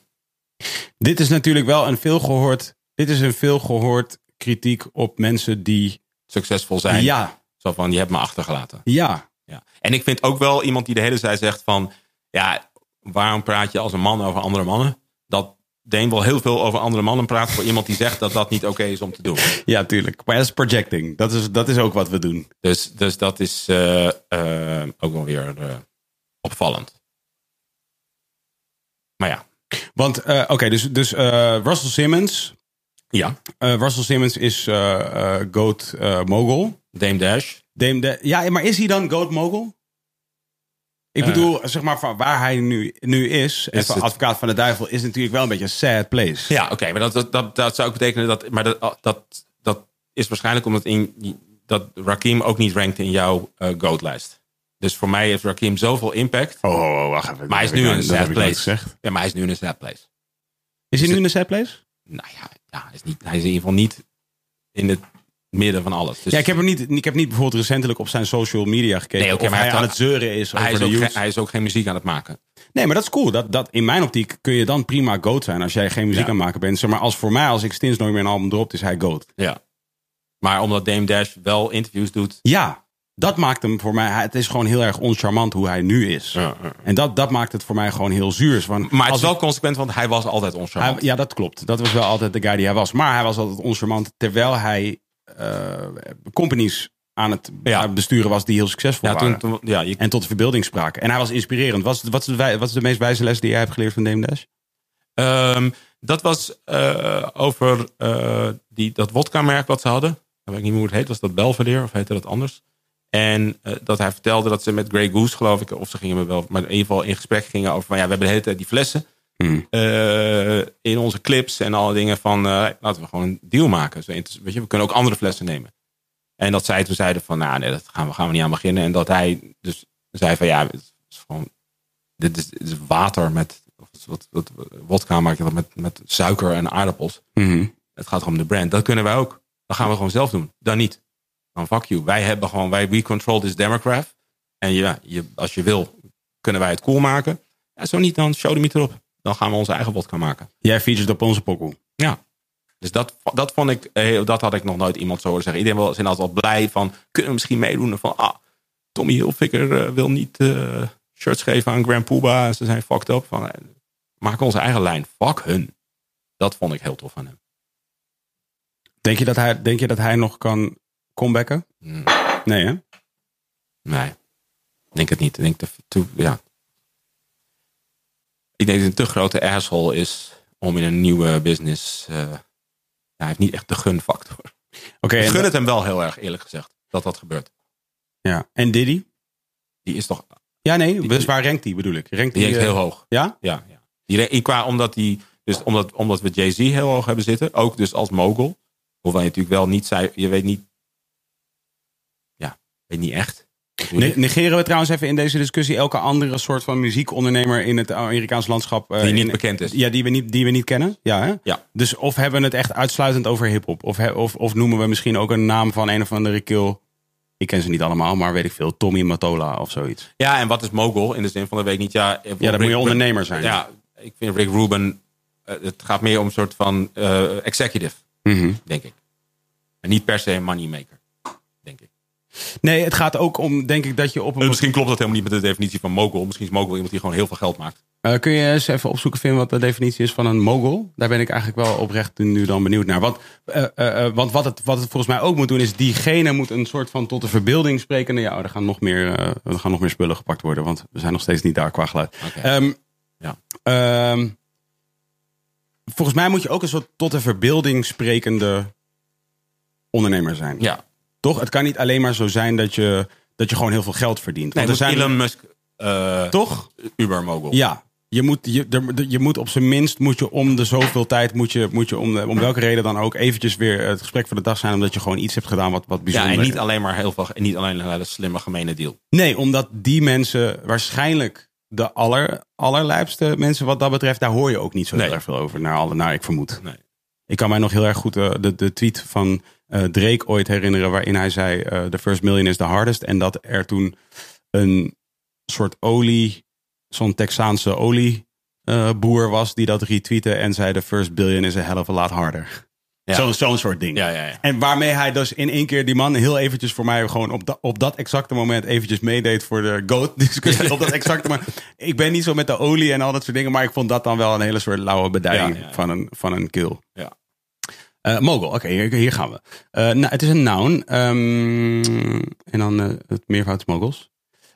Dit is natuurlijk wel een veelgehoord, dit is een veelgehoord kritiek op mensen die, succesvol zijn. ja, Zo van, je hebt me achtergelaten. ja, Ja. En ik vind ook wel iemand die de hele tijd zegt van... Ja, waarom praat je als een man over andere mannen? Dat Deen wel heel veel over andere mannen praat... voor iemand die zegt dat dat niet oké is om te doen. ja, tuurlijk. Maar dat is projecting. Dat is, dat is ook wat we doen. Dus, dus dat is eh, eh, ook wel weer eh, opvallend. Maar ja. Want, oké, dus, dus Russell Simmons. Ja, Russell Simmons is GOAT mogul. Dame Dash. Dame ja, maar is hij dan GOAT mogul? Ik Eh. bedoel, zeg maar, van waar hij nu, nu is, Is even advocaat van de duivel, is natuurlijk wel een beetje een sad place. Ja, oké, maar dat, dat, dat, dat zou ook betekenen dat... Maar dat, dat, dat is waarschijnlijk omdat in, dat Rakim ook niet rankt in jouw eh GOAT-lijst. Dus voor mij heeft Rakim zoveel impact. Oh, oh, oh, wacht even. Maar hij is nu heb in een sad place. Ja, maar hij is nu in een sad place. Is hij nu in een sad place? Nou ja, ja hij, is niet, hij is in ieder geval niet in het midden van alles. Dus Ja, ik heb, hem niet, ik heb niet bijvoorbeeld recentelijk op zijn social media gekeken Nee, oké, of maar hij hij aan het zeuren is hij, over is de ook geen, hij is ook geen muziek aan het maken. Nee, maar dat is cool. Dat, dat, in mijn optiek kun je dan prima GOAT zijn als jij geen muziek Ja. aan het maken bent. Zeg maar als voor mij, als ik Stins nooit meer een album dropt, is hij GOAT. Ja. Maar omdat Dame Dash wel interviews doet. Ja, dat maakt hem voor mij... Het is gewoon heel erg oncharmant hoe hij nu is. En dat, dat maakt het voor mij gewoon heel zuur. Van, Maar het als is wel ik- consequent, want hij was altijd oncharmant. hij- ja, dat klopt. Dat was wel altijd de guy die hij was. Maar hij was altijd oncharmant terwijl hij companies aan het, Ja. aan het besturen was die heel succesvol ja, waren. toen, ja, je, En tot de verbeelding spraken. En hij was inspirerend. Wat is, wat, is de, wij- wat is de meest wijze les die jij hebt geleerd van Dame Dash? Ehm, dat was eh, over eh, die, dat wodka-merk wat ze hadden. Ik weet niet meer hoe het heet. Was dat Belvedere of heette dat anders? En eh, dat hij vertelde dat ze met Grey Goose, geloof ik, of ze gingen met wel, maar in ieder geval in gesprek gingen over van ja, we hebben de hele tijd die flessen Hmm. eh, in onze clips en alle dingen van eh, laten we gewoon een deal maken. Zo, weet je, we kunnen ook andere flessen nemen. En dat zij toen zeiden van nou nee, dat gaan we, gaan we niet aan beginnen. En dat hij dus zei van ja, het is gewoon, dit is, water met wat, wat, wat wodka maak je dat met, met suiker en aardappels. Mhm. Het gaat om de brand. Dat kunnen wij ook. Dat gaan we gewoon zelf doen. Dan niet. Dan fuck you. Wij hebben gewoon, wij, we control this democraft. En ja, je, als je wil, kunnen wij het cool maken. Ja, zo niet, dan show de niet erop. Dan gaan we onze eigen wodka maken. Jij featured op onze pokoe. Ja. Dus dat, dat vond ik, eh, dat had ik nog nooit iemand zo horen zeggen. Iedereen was altijd wel blij van, kunnen we misschien meedoen? Van, ah, Tommy Hilfiger eh, wil niet eh, shirts geven aan Grand Poobah. Ze zijn fucked up. Van, maak onze eigen lijn. Fuck hun. Dat vond ik heel tof aan hem. Denk je dat hij, denk je dat hij nog kan comebacken? Hmm. Nee, hè? Nee, denk het niet. Denk te- ja. Ik denk dat het een te grote asshole is om in een nieuwe business. eh, ja, hij heeft niet echt de gunfactor. Oké, Ik gun het hem wel heel erg, eerlijk gezegd, dat dat gebeurt. ja. en Diddy? Die is toch, Ja, nee. Dus waar rankt die bedoel ik? Rankt die eh, heel hoog. Ja? Ja, ja. Die, qua omdat die, dus omdat, omdat we Jay-Z heel hoog hebben zitten, ook dus als mogul. Hoewel je natuurlijk wel niet zei, je weet niet, ja, weet niet echt. Ne- negeren we trouwens even in deze discussie elke andere soort van muziekondernemer in het Amerikaans landschap? eh, Die niet in- bekend is. Ja, die we niet, die we niet kennen. Ja, hè? Ja. Dus of hebben we het echt uitsluitend over hip-hop? Of, of, of noemen we misschien ook een naam van een of andere kill? Ik ken ze niet allemaal, maar weet ik veel. Tommy Matola of zoiets. Ja, en wat is mogul in de zin van, dat weet ik niet. Ja, Ja, dan moet je ondernemer zijn. Ja, ik vind Rick Rubin, eh, het gaat meer om een soort van eh, executive, Mhm. denk ik. En niet per se een moneymaker. Nee, het gaat ook om, denk ik, dat je op een. En misschien klopt dat helemaal niet met de definitie van mogul. Misschien is mogul iemand die gewoon heel veel geld maakt. Eh, kun je eens even opzoeken, Vin, wat de definitie is van een mogul? Daar ben ik eigenlijk wel oprecht nu dan benieuwd naar. Want, eh, eh, eh, want wat, het, wat het volgens mij ook moet doen, is diegene moet een soort van tot de verbeelding sprekende. Ja, er gaan nog meer, eh, er gaan nog meer spullen gepakt worden, want we zijn nog steeds niet daar qua geluid. Ehm, Ja. ehm, volgens mij moet je ook een soort tot de verbeelding sprekende ondernemer zijn. Ja, Toch? Het kan niet alleen maar zo zijn dat je, dat je gewoon heel veel geld verdient. nee, Want er zijn, Elon Musk, eh toch? Uber mogul. Ja, je moet, je, je moet op zijn minst moet je om de zoveel tijd, moet je, moet je om, de- om welke reden dan ook, eventjes weer het gesprek van de dag zijn, omdat je gewoon iets hebt gedaan wat, wat Ja, bijzonder en niet alleen maar heel veel, en niet alleen een slimme, gemene deal. Nee, omdat die mensen waarschijnlijk de aller, allerlijpste mensen wat dat betreft, daar hoor je ook niet zo Nee. heel erg veel over, naar, alle, naar ik vermoed. Nee. Ik kan mij nog heel erg goed eh, de, de tweet van Drake ooit herinneren. waarin hij zei: eh, The first million is the hardest. En dat er toen een soort olie. zo'n Texaanse olieboer was. die dat retweette en zei: The first billion is a hell of a lot harder. Ja. Zo- Zo'n soort ding. Ja, ja, ja. En waarmee hij dus in één keer die man heel eventjes voor mij gewoon op, da- op dat exacte moment eventjes meedeed voor de GOAT-discussie. Op dat exacte moment. Ik ben niet zo met de olie en al dat soort dingen, maar ik vond dat dan wel een hele soort lauwe bedijing van een, van een kill. Ja. Eh, mogel, oké, hier, hier gaan we. Eh, nou, het is een noun. ehm, en dan eh, het meervoud is mogels.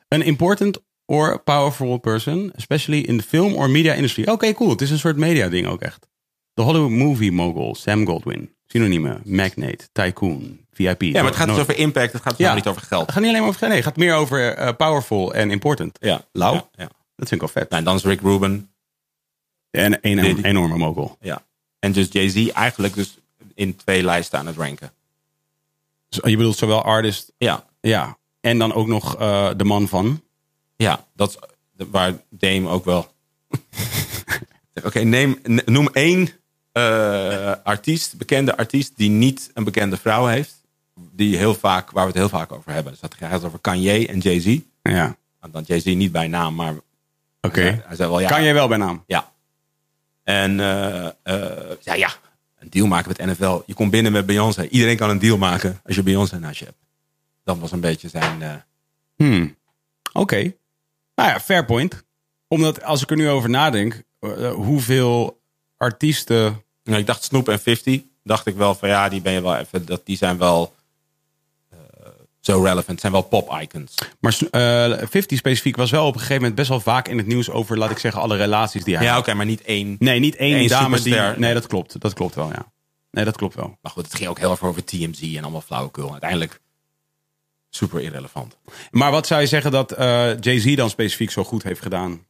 An important or powerful person, especially in the film or media industry. Oké, cool. Het is een soort media ding ook echt. The Hollywood movie mogul, Sam Goldwyn. Synoniemen, magnate, tycoon, VIP. Ja, maar het gaat dus over impact. Het gaat dus Ja. helemaal niet over geld. Het gaat niet alleen maar over... Nee, het gaat meer over powerful en important. Ja. Lauw. Ja, ja. Dat vind ik wel vet. Nou, en dan is Rick Rubin. En een enorme mogul. Ja. En dus Jay-Z eigenlijk dus in twee lijsten aan het ranken. Je bedoelt zowel artist, Ja. ja. En dan ook nog eh, de man van... Ja, dat is de- waar Dame ook wel. Oké, neem, noem één eh, artiest, bekende artiest, die niet een bekende vrouw heeft. Die heel vaak, waar we het heel vaak over hebben. Dus dat gaat over Kanye en Jay-Z. Ja, Want Dan Jay-Z niet bij naam, maar oké. hij, hij zei wel ja. Kan jij wel bij naam? Ja. En eh, eh, ja, ja, een deal maken met NFL. Je komt binnen met Beyoncé. Iedereen kan een deal maken als je Beyoncé naast je hebt. Dat was een beetje zijn... eh, Hmm. Oké. Nou ja, fair point. Omdat als ik er nu over nadenk, eh, hoeveel artiesten. Nou, ik dacht Snoop en 50. Dacht ik wel van ja, die ben je wel even. Dat, die zijn wel eh, zo relevant. Zijn wel pop icons. Maar eh 50 specifiek was wel op een gegeven moment best wel vaak in het nieuws over, laat ik zeggen, alle relaties die hij Ja, oké, maar niet één. Nee, niet één dame die. Nee, dat klopt. Dat klopt wel, ja. Nee, dat klopt wel. Maar goed, het ging ook heel erg over TMZ en allemaal flauwekul. Uiteindelijk super irrelevant. Maar wat zou je zeggen dat eh, Jay-Z dan specifiek zo goed heeft gedaan?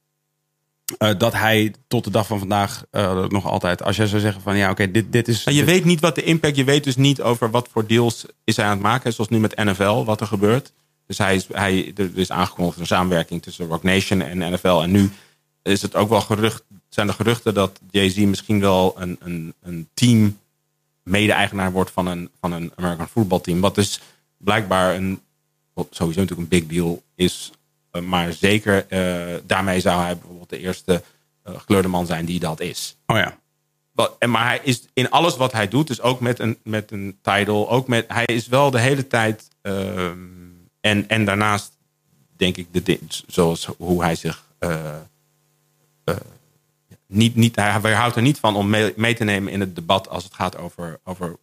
Eh, dat hij tot de dag van vandaag eh, nog altijd, als jij zou zeggen van ja, oké, dit, dit is. Maar je weet niet wat de impact. Je weet dus niet over wat voor deals is hij aan het maken. Zoals nu met NFL, wat er gebeurt. Dus hij is, hij, er is aangekondigd een samenwerking tussen Rock Nation en NFL. En nu is het ook wel gerucht, zijn er geruchten dat Jay-Z misschien wel een, een, een team mede-eigenaar wordt van een, van een American voetbalteam. Wat dus blijkbaar een, wat sowieso natuurlijk een big deal is. Eh, Maar zeker eh, daarmee zou hij bijvoorbeeld de eerste eh, gekleurde man zijn die dat is. Oh ja. En Maar hij is in alles wat hij doet, dus ook met een, met een title, ook met, hij is wel de hele tijd. ehm, en, en daarnaast denk ik, de, zoals hoe hij zich. niet, niet, hij weerhoudt er niet van om mee, mee te nemen in het debat als het gaat over, over,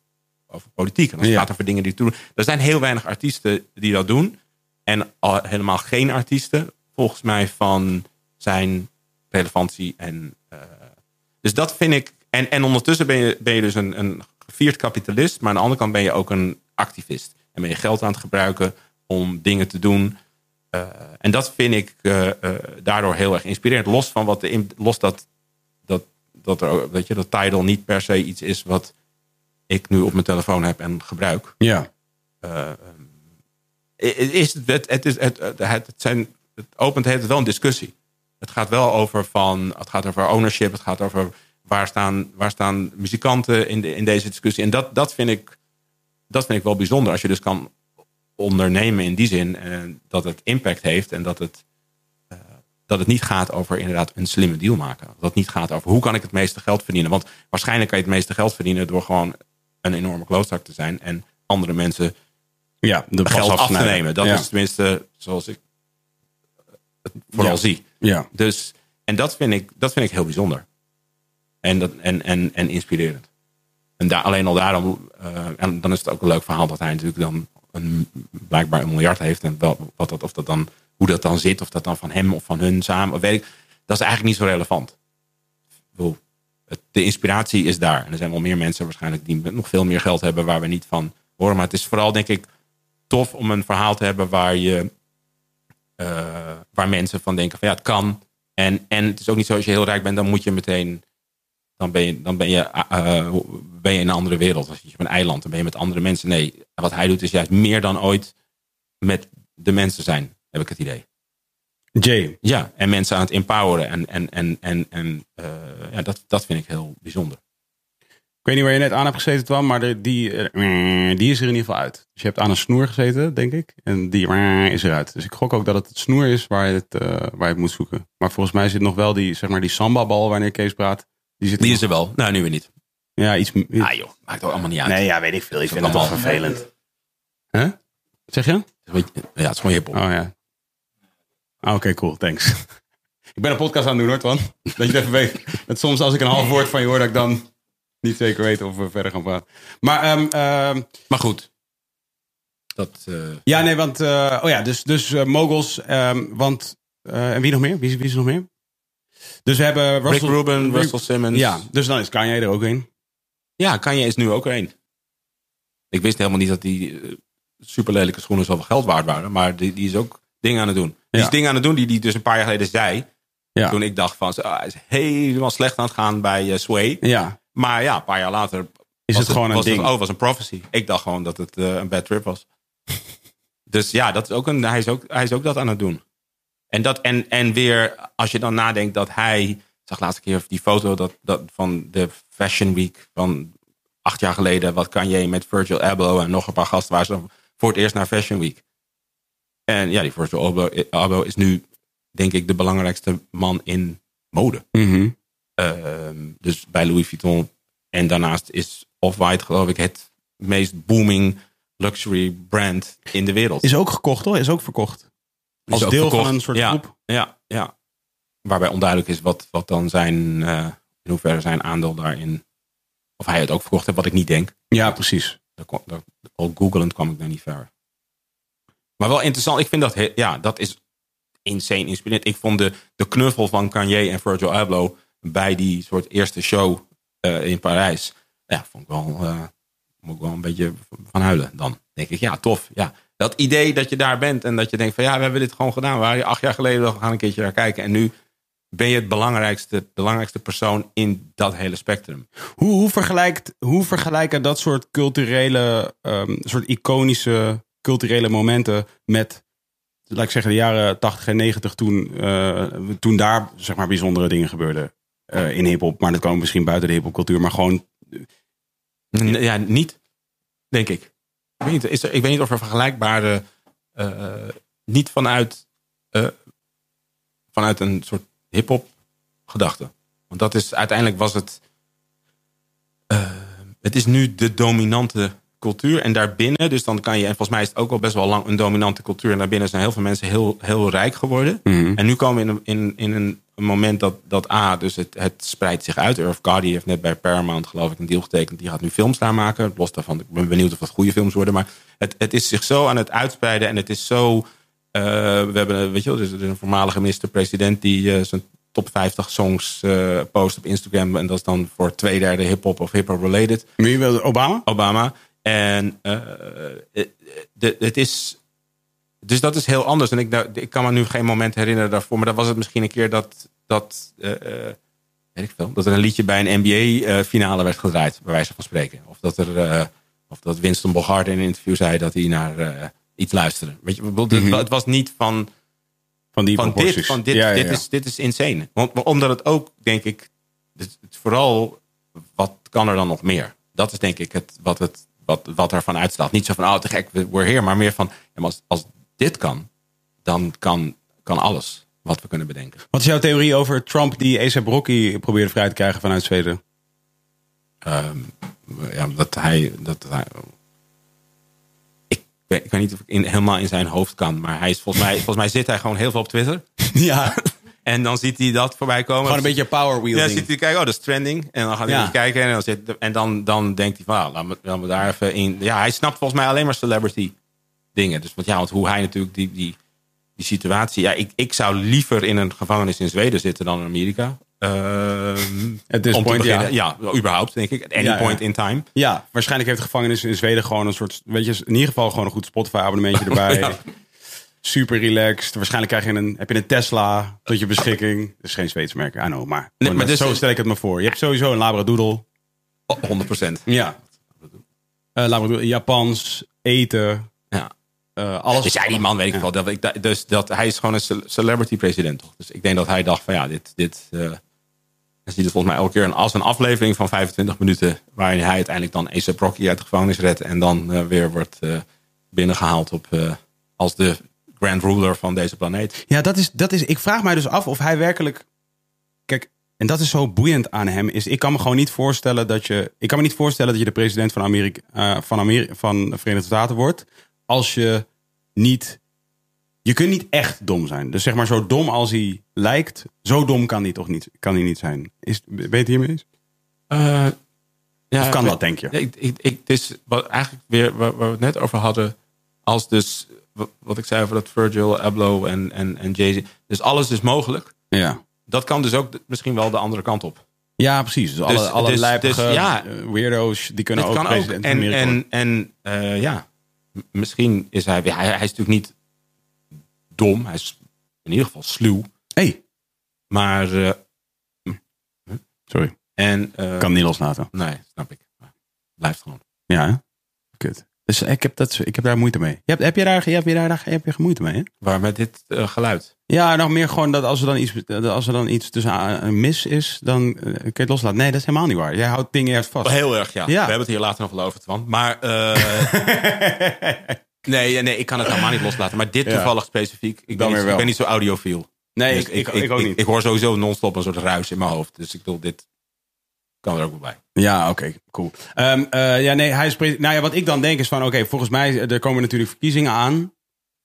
over politiek. En als het Ja. gaat over dingen die doen. Er zijn heel weinig artiesten die dat doen. En al helemaal geen artiesten, volgens mij, van zijn relevantie en eh, dus dat vind ik. En, en ondertussen ben je, ben je dus een, een gevierd kapitalist. Maar aan de andere kant ben je ook een activist. En ben je geld aan het gebruiken om dingen te doen. Eh, en dat vind ik eh, daardoor heel erg inspirerend. Los van wat de, los dat, dat, dat, er, weet je, dat Tidal niet per se iets is wat ik nu op mijn telefoon heb en gebruik. Ja. Is het, het, is, het, het, zijn, het opent het wel een discussie. Het gaat wel over van, het gaat over ownership, het gaat over waar staan, waar staan muzikanten in, de, in deze discussie. En dat, dat, vind ik, dat vind ik wel bijzonder. Als je dus kan ondernemen in die zin en dat het impact heeft en dat het, eh, dat het niet gaat over inderdaad een slimme deal maken. Dat het niet gaat over hoe kan ik het meeste geld verdienen. Want waarschijnlijk kan je het meeste geld verdienen door gewoon een enorme klootzak te zijn en andere mensen Ja, de geld af te nemen. Dat ja. is tenminste zoals ik het vooral Ja. zie. Ja. Dus, en dat vind ik, dat vind ik heel bijzonder. En, dat, en, en, en inspirerend. En daar, alleen al daarom, eh, en dan is het ook een leuk verhaal dat hij natuurlijk dan een, blijkbaar een miljard heeft. En wel, wat dat, of dat dan, hoe dat dan zit, of dat dan van hem of van hun samen, of weet ik. Dat is eigenlijk niet zo relevant. De inspiratie is daar. En er zijn wel meer mensen waarschijnlijk die nog veel meer geld hebben waar we niet van horen. Maar het is vooral, denk ik, tof om een verhaal te hebben waar je eh, waar mensen van denken van ja, het kan. En, en het is ook niet zo als je heel rijk bent, dan moet je meteen. Dan ben je, dan ben je, eh, eh, ben je in een andere wereld. Als je op een eiland, dan ben je met andere mensen. Nee, wat hij doet is juist meer dan ooit met de mensen zijn, heb ik het idee. Jay. Ja, en mensen aan het empoweren. En, en, en, en, en ja, dat, dat vind ik heel bijzonder. Ik weet niet waar je net aan hebt gezeten, Twan, maar de, die, eh, die is er in ieder geval uit. Dus je hebt aan een snoer gezeten, denk ik. En die eh, is eruit. Dus ik gok ook dat het het snoer is waar je het, eh, waar je het moet zoeken. Maar volgens mij zit nog wel die, zeg maar, die samba-bal wanneer Kees praat. Die, zit Die nog- is er wel. Nou, nu weer niet. Ja, iets... Ah joh, maakt ook allemaal niet uit. nee, ja, weet ik veel. Ik vind het wel allemaal- vervelend. Hè? Zeg je? Het is een beetje- Ja, het is gewoon hiphop. Oh ja. Ah, Oké, cool. Thanks. ik ben een podcast aan het doen hoor, Twan. Dat je het even weet. Dat soms als ik een half woord van je hoor, dat ik dan niet zeker weet of we verder gaan praten. Maar ehm, ehm, Maar goed. Dat, eh, ja, nee, want... eh, oh ja, dus, dus eh, moguls. ehm, want... en wie nog meer? Wie, is- wie is er nog meer? Dus we hebben Rick Russell... Rubin, Rick- Russell Simmons. Ja, dus dan is Kanye er ook een. Ja, Kanye is nu ook er één. Ik wist helemaal niet dat die super lelijke schoenen zoveel geld waard waren. Maar die, die is ook dingen aan het doen. Die Ja. is dingen aan het doen die hij dus een paar jaar geleden zei. Ja. Toen ik dacht van, ah, hij is helemaal slecht aan het gaan bij Sway. Ja. Maar ja, een paar jaar later Is het gewoon een was ding. Het, oh, was een prophecy. Ik dacht gewoon dat het eh, een bad trip was. dus ja, dat is ook een, hij, is ook, hij is ook dat aan het doen. En, dat, en, en weer, als je dan nadenkt dat hij... Ik zag laatste keer die foto dat, dat van de Fashion Week van acht jaar geleden. Wat kan je met Virgil Abloh en nog een paar gasten waren ze voor het eerst naar Fashion Week. En ja, die Virgil Abloh, Abloh is nu denk ik de belangrijkste man in mode. Ehm, dus bij Louis Vuitton. En daarnaast is Off-White geloof ik het meest booming luxury brand in de wereld. Is ook gekocht hoor. Is ook verkocht. Als ook deel verkocht. van een soort ja, groep. Ja, ja. Waarbij onduidelijk is wat, wat dan zijn, eh, in hoeverre zijn aandeel daarin, of hij het ook verkocht heeft, wat ik niet denk. Ja, precies. Daar daar- Al googelend kwam ik daar niet ver. Maar wel interessant. Ik vind dat, ja, dat is insane inspirerend. Ik vond de, de knuffel van Kanye en Virgil Abloh bij die soort eerste show eh, in Parijs. Ja, vond ik wel, eh, wel een beetje van huilen. Dan denk ik, ja, tof. Ja, dat idee dat je daar bent en dat je denkt van ja, we hebben dit gewoon gedaan. We waren acht jaar geleden, we gaan een keertje naar kijken. En nu ben je het belangrijkste, belangrijkste persoon in dat hele spectrum. Hoe, hoe, vergelijkt, hoe vergelijken dat soort culturele, ehm, soort iconische culturele momenten met, laat ik zeggen, de jaren 80 en 90 toen, eh, toen daar zeg maar bijzondere dingen gebeurden eh, in hip-hop. Maar dat kwam misschien buiten de hip-hopcultuur, maar gewoon. Ja, niet, denk ik. Ik weet niet, is er, ik weet niet of er vergelijkbare, eh, niet vanuit, eh, vanuit een soort hip-hop gedachte. Want dat is uiteindelijk was het. het is nu de dominante cultuur. En daarbinnen, dus dan kan je, en volgens mij is het ook al best wel lang een dominante cultuur. En daarbinnen zijn heel veel mensen heel, heel rijk geworden. En nu komen we in, een- in, in een, een moment dat, dat A, dus het, het spreidt zich uit. Urf Gotti heeft net bij Paramount, geloof ik, een deal getekend. Die gaat nu films daar maken. Los daarvan, ik ben benieuwd of dat goede films worden. Maar het, het is zich zo aan het uitspreiden. En het is zo. eh, we hebben, weet je wel, dus er is een voormalige minister-president die eh, zijn top 50 songs eh, post op Instagram. En dat is dan voor twee derde hip-hop of hip-hop related. Wie wil Obama? Obama. En eh, eh, de, het is. Dus dat is heel anders. En ik, daar- ik kan me nu geen moment herinneren daarvoor. Maar dat was het misschien een keer dat. dat eh, eh, weet ik veel. Dat er een liedje bij een NBA-finale werd gedraaid, bij wijze van spreken. Of dat, er, eh, of dat Winston Bogart in een interview zei dat hij naar eh, iets luisterde. Weet je, bedoel, het- het was niet van Van die van dit, van dit, Ja, ja, dit. Is, dit is insane. Want, omdat het ook, denk ik, het, het vooral, wat kan er dan nog meer? Dat is denk ik het, wat, het, wat, wat ervan uitstaat. Niet zo van, oh te gek, we- we're here. Maar meer van, ja, als, als dit kan, dan kan, kan alles wat we kunnen bedenken. Wat is jouw theorie over Trump die A$AP Rocky probeerde vrij te krijgen vanuit Zweden? Ehm, ja, dat hij, dat hij ik, weet, ik weet niet of ik in, helemaal in zijn hoofd kan. Maar hij is volgens mij, volgens mij zit hij gewoon heel veel op Twitter. Ja, En dan ziet hij dat voorbij komen. gewoon een beetje power Ja, wielding. ziet hij kijken, oh, dat is trending. En dan gaat hij Ja. kijken. En dan, zit, en dan, dan denkt hij van, ah, laten, we, laten we daar even in. Ja, hij snapt volgens mij alleen maar celebrity dingen. Dus want ja, want hoe hij natuurlijk die, die, die situatie. Ja, ik, ik zou liever in een gevangenis in Zweden zitten dan in Amerika. Ehm, At this te point, ja. ja. überhaupt, denk ik. At any Ja, ja. point in time. Ja, waarschijnlijk heeft de gevangenis in Zweden gewoon een soort, weet je, in ieder geval gewoon een goed Spotify-abonnementje erbij. Super relaxed. Waarschijnlijk krijg je een, heb je een Tesla tot je beschikking. Dat is geen Zweeds merk, I know, maar, Nee, maar dus- zo stel ik het me voor. Je hebt sowieso een Labradoodle. Oh, 100%. Ja. Eh Labradoodle, Japans, eten, Ja. eh, alles. Dus ja, die man weet ik wel. Dat, ik, dus dat, hij is gewoon een ce- celebrity president. Toch? Dus ik denk dat hij dacht van ja, dit, dit, eh, Dan zie je volgens mij elke keer een, als een aflevering van 25 minuten. Waarin hij uiteindelijk dan A$AP Rocky uit de gevangenis redt. En dan weer wordt eh, binnengehaald op, als de grand ruler van deze planeet. Ja, dat is, dat is. Ik vraag mij dus af of hij werkelijk. Kijk, en dat is zo boeiend aan hem. Is ik kan me gewoon niet voorstellen dat je. Ik kan me niet voorstellen dat je de president van Amerika. eh, van, Amerika van de Verenigde Staten wordt. Als je niet. Je kunt niet echt dom zijn. Dus zeg maar zo dom als hij lijkt. Zo dom kan hij toch niet, kan hij niet zijn. Is, ben je hiermee eens? Eh, ja, Of kan ik- dat, denk je? Ik, ik, is wat, eigenlijk weer waar, waar we het net over hadden. Als dus, wat, ik zei over dat Virgil Abloh en, en, en Jay-Z. Dus alles is mogelijk. Ja. Dat kan dus ook misschien wel de andere kant op. Ja, precies. Dus alle, Dus- alle dus- lijpige dus ja. weirdo's, die kunnen ook ook. president van En, en, en eh, ja, misschien is hij, hij... Hij is natuurlijk niet dom. Hij is in ieder geval sluw. hey, Maar... eh, sorry. en, eh, Kan niet loslaten. Nee, snap ik. Blijft gewoon. Ja, hè? Kut. Dus ik heb, dat, ik heb daar moeite mee. Je hebt, heb je daar, heb je daar heb je moeite mee? Hè? Waar met dit eh, geluid. Ja, nog meer gewoon dat als er dan iets, als er dan iets tussen mis is, dan eh, kun je het loslaten. Nee, dat is helemaal niet waar. Jij houdt dingen echt vast. Heel erg, ja. Ja. We hebben het hier later nog wel over, Twan. Maar eh, nee, nee, ik kan het helemaal niet loslaten. Maar dit Ja. toevallig specifiek. Ben, niet, ik ben niet zo audiofiel. nee, Dus ik, ik, ik ook niet. Ik, hoor sowieso non-stop een soort ruis in mijn hoofd. Dus ik bedoel, dit kan er ook wel bij. Ja, oké, cool. Ehm, eh, ja, nee, hij pre- Nou ja, wat ik dan denk is van, oké, volgens mij er komen natuurlijk verkiezingen aan.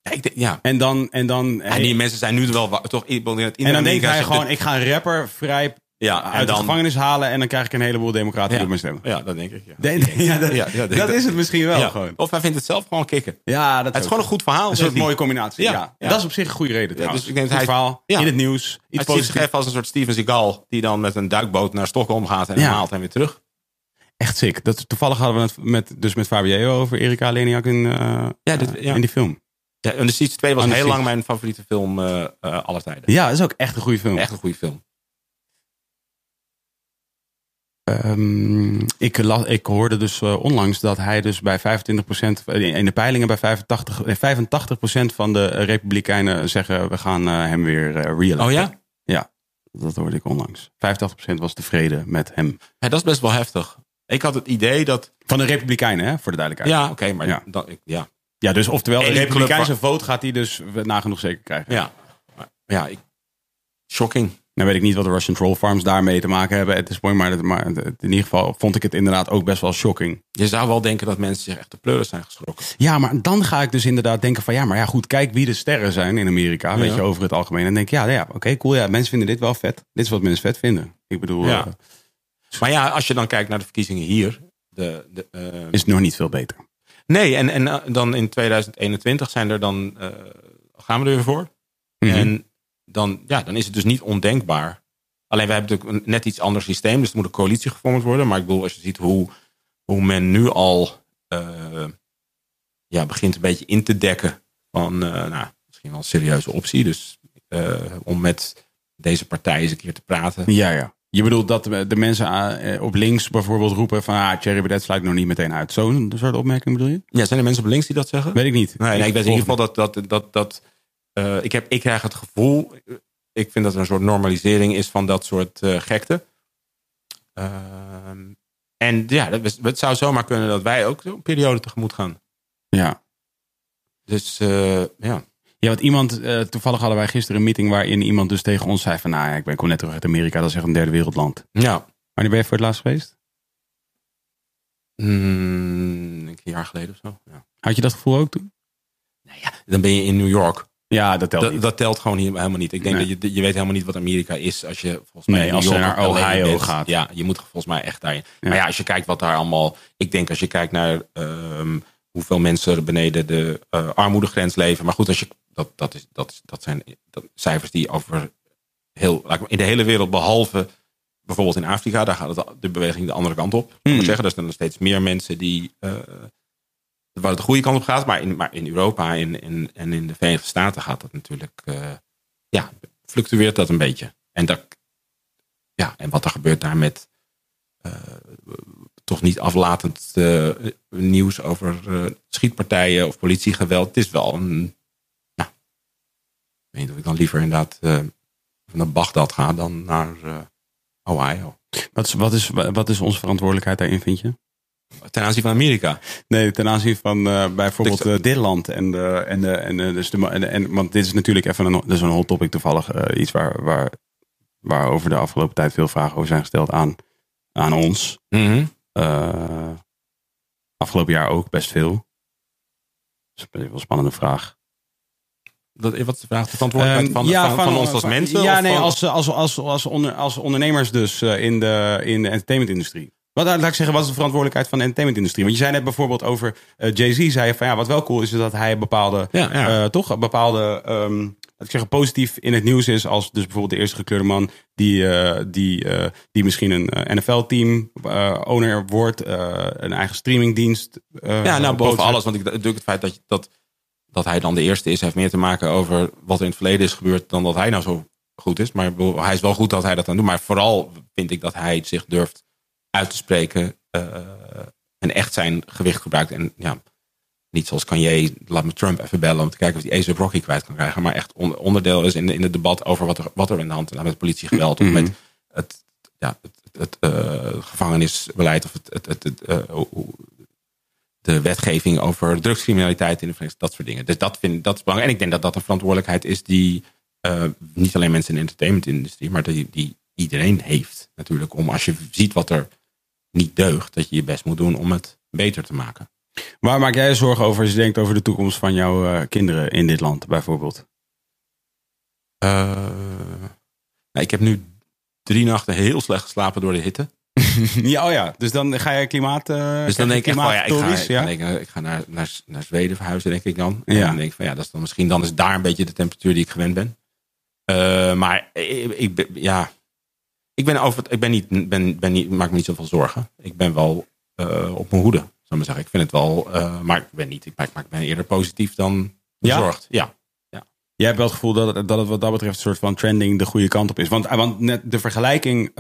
Ja, ik denk, ja. En dan, en dan, En die mensen zijn nu wel toch in het en dan denkt hij gewoon, ik ga een rapper vrij ja, uit de gevangenis halen en dan krijg ik een heleboel democraten ja, op me stemmen. ja, dat denk ik. Ja. De- ja, dat, Ja, ja, dat dat- is het misschien wel gewoon. Of hij vindt het zelf gewoon kicken. Ja, dat Het is gewoon een goed verhaal. Een soort mooie combinatie. Ja. Dat is op zich een goede reden. trouwens. dus ik denk dat hij- verhaal, in het nieuws, iets Hij positiefs. als een soort Steven Seagal. Die dan met een duikboot naar Stockholm gaat en haalt en weer terug. Echt sick. Dat, toevallig hadden we het met, dus met Fabio over Erika Leniak in, dit- ja. in die film. Ja, en de Siege 2 was heel lang mijn favoriete film eh, aller tijden. Ja, dat is ook echt een goede film. Echt een goede film. Ehm, ik, la- ik hoorde dus eh, onlangs dat hij dus bij 25%, eh, in de peilingen bij 85, eh, 85% van de Republikeinen zeggen we gaan eh, hem weer eh re-electen. Oh ja? Ja, dat hoorde ik onlangs. 85% was tevreden met hem. ja? Dat is best wel heftig. Ik had het idee dat... Van de Republikeinen, hè, voor de duidelijkheid. Ja, oké, maar Ja. Dan, ik, ja. Ja, dus oftewel, de Republikeinse vote gaat hij dus nagenoeg zeker krijgen. Ja, ja ik, shocking. Nou weet ik niet wat de Russian Troll Farms daarmee te maken hebben. Het is mooi, maar, het- maar het- in ieder geval vond ik het inderdaad ook best wel shocking. Je zou wel denken dat mensen zich echt de pleuren zijn geschrokken. Ja, maar dan ga ik dus inderdaad denken van ja, maar ja goed, kijk wie de sterren zijn in Amerika, weet Ja. je, over het algemeen. En dan denk ja, ja oké, cool, ja, mensen vinden dit wel vet. Dit is wat mensen vet vinden. Ik bedoel, Ja. eh, Maar ja, als je dan kijkt naar de verkiezingen hier. De, de, eh, is het nog niet veel beter. nee, en, en eh, dan in 2021 zijn er dan... gaan we er weer voor. Mhm. En dan, ja, dan is het dus niet ondenkbaar. Alleen we hebben natuurlijk een net iets ander systeem. Dus er moet een coalitie gevormd worden. Maar ik bedoel, als je ziet hoe, hoe men nu al eh, ja, begint een beetje in te dekken. Van eh, nou, misschien wel een serieuze optie. Dus eh, om met deze partij eens een keer te praten. Ja, ja. Je bedoelt dat de mensen op links bijvoorbeeld roepen van ah, Thierry Baudet sluit nog niet meteen uit. Zo'n soort opmerking bedoel je? Ja, zijn er mensen op links die dat zeggen? Weet ik niet. Nee, nee ik weet in ieder geval dat, dat, dat, dat eh, ik, heb, ik krijg het gevoel, ik vind dat er een soort normalisering is van dat soort eh, gekte. Ehm, en ja, dat, het zou zomaar kunnen dat wij ook zo'n periode tegemoet gaan. Ja. Dus eh, ja. Ja, want iemand, toevallig hadden wij gisteren een meeting waarin iemand dus tegen ons zei van nou ja, ik ben kom net terug uit Amerika, dat is echt een derde wereldland. ja. Wanneer ben je voor het laatst geweest? Mm, een jaar geleden of zo. Ja. Had je dat gevoel ook toen? Nou ja, dan ben je in New York. Ja, dat telt Dat, niet. dat telt gewoon hier helemaal niet. Ik denk Nee. dat je, je weet helemaal niet wat Amerika is als je volgens mij Nee, als je naar Ohio bent. gaat. Ja, je moet volgens mij echt daarin. Ja. Maar ja, als je kijkt wat daar allemaal. Ik denk als je kijkt naar ehm, hoeveel mensen er beneden de eh, armoedegrens leven. Maar goed, als je, dat, dat, is, dat, is, dat zijn dat, cijfers die over heel, ik in de hele wereld, behalve bijvoorbeeld in Afrika, daar gaat het, de beweging de andere kant op. Hmm. Ik zeggen, er zijn nog steeds meer mensen die. eh, waar het de goede kant op gaat. Maar in, maar in Europa en, en, en in de Verenigde Staten gaat dat natuurlijk. eh, ja, fluctueert dat een beetje. En, dat, ja, en wat er gebeurt daar met. eh, toch niet aflatend eh, nieuws over schietpartijen of politiegeweld. Het is wel een. Nou, ik weet niet of ik dan liever inderdaad naar Bagdad ga dan naar. Ohio. Wat is, wat, is, wat is onze verantwoordelijkheid daarin, vind je? Ten aanzien van Amerika. Nee, ten aanzien van eh, bijvoorbeeld Ik- eh, dit land. En, de, en, dus de, en, en, want dit is natuurlijk even een, dat is een hot topic toevallig. eh, iets waar, waar, waar over de afgelopen tijd veel vragen over zijn gesteld aan, aan ons. Mhm. Afgelopen jaar ook best veel. Dat is een wel spannende vraag. Dat, wat is de vraag? De verantwoordelijkheid van, Ehm, ja, van, van ons als mensen? Ja, nee, als, als, als, als, onder, als ondernemers dus in de, in de entertainmentindustrie. Wat, laat ik zeggen, wat is de verantwoordelijkheid van de entertainmentindustrie? Want je zei net bijvoorbeeld over eh, Jay-Z, zei je van ja, wat wel cool is, is dat hij bepaalde, Ja, ja. eh, toch, bepaalde, ehm, laat ik zeggen, positief in het nieuws is als dus bijvoorbeeld de eerste gekleurde man die, eh, die, die misschien een NFL-team owner wordt, een eigen streamingdienst. ja, nou, boven alles. Want ik natuurlijk het feit dat, je- dat, dat hij dan de eerste is, heeft meer te maken over wat er in het verleden is gebeurd dan dat hij nou zo goed is. Maar hij is wel goed dat hij dat aan doet. Maar vooral vind ik dat hij zich durft uit te spreken eh, en echt zijn gewicht gebruikt. En ja, niet zoals Kanye, laat me Trump even bellen om te kijken of hij ASAP Rocky kwijt kan krijgen. Maar echt on- onderdeel is in, in het debat over wat er, wat er in de hand is. Nou, met politiegeweld of Mhm. met het, ja, het, het, eh, gevangenisbeleid of het, het, het, eh, de wetgeving over drugscriminaliteit in de Verenigde dat soort dingen. Dus dat, vind, dat is belangrijk. En ik denk dat dat een verantwoordelijkheid is die niet alleen mensen in de entertainmentindustrie, maar die, die iedereen heeft natuurlijk. Om als je ziet wat er niet deugt, dat je je best moet doen om het beter te maken. Waar maak jij je zorgen over als je denkt over de toekomst van jouw eh, kinderen in dit land, bijvoorbeeld? Eh, nou, ik heb nu drie nachten heel slecht geslapen door de hitte. ja, oh ja, dus dan ga je klimaat. eh, Dus dan denk ik echt, ja, ik ga, ik, ga, denken, ik ga naar, naar, naar Zweden verhuizen, denk ik dan. En Ja. dan denk ik van ja, dat is dan misschien dan is daar een beetje de temperatuur die ik gewend ben. Maar ik, ik ja, ik ben over, het- ik ben niet, ben, ben niet, maak me niet zoveel zorgen. Ik ben wel eh, op mijn hoede, zou ik maar zeggen. Ik vind het wel, eh, maar ik ben niet, ik, maak- ik ben eerder positief dan Ja? bezorgd. Ja. Jij hebt wel het gevoel dat het, dat het wat dat betreft een soort van trending de goede kant op is. Want, eh, want net de vergelijking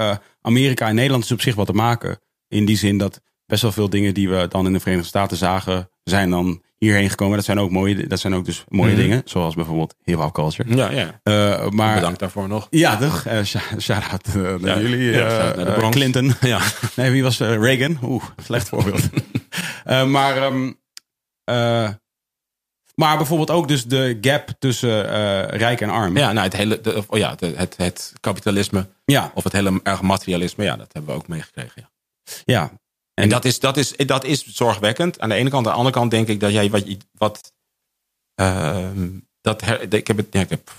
Amerika en Nederland is op zich wat te maken. In die zin dat best wel veel dingen die we dan in de Verenigde Staten zagen, zijn dan hierheen gekomen. Dat zijn ook mooie, dat zijn ook dus mooie Mhm. dingen. Zoals bijvoorbeeld hip-hop culture. Ja, ja. Eh, maar Bedankt daarvoor nog. Ja, toch? Sh- Shout-out eh, naar Ja, jullie. ja, naar de. Clinton. Ja. Nee, wie was Reagan? Oeh, slecht voorbeeld. Maar, ehm, eh, maar bijvoorbeeld ook dus de gap tussen rijk en arm. Ja, nou, het hele, de, oh ja, de- het, het kapitalisme ja. of het hele erg materialisme, ja, dat hebben we ook meegekregen. Ja. ja. En dat is, dat, is, dat is zorgwekkend. Aan de ene kant. Aan de andere kant denk ik dat jij wat. wat ehm, dat ik heb het. Ja, ik heb,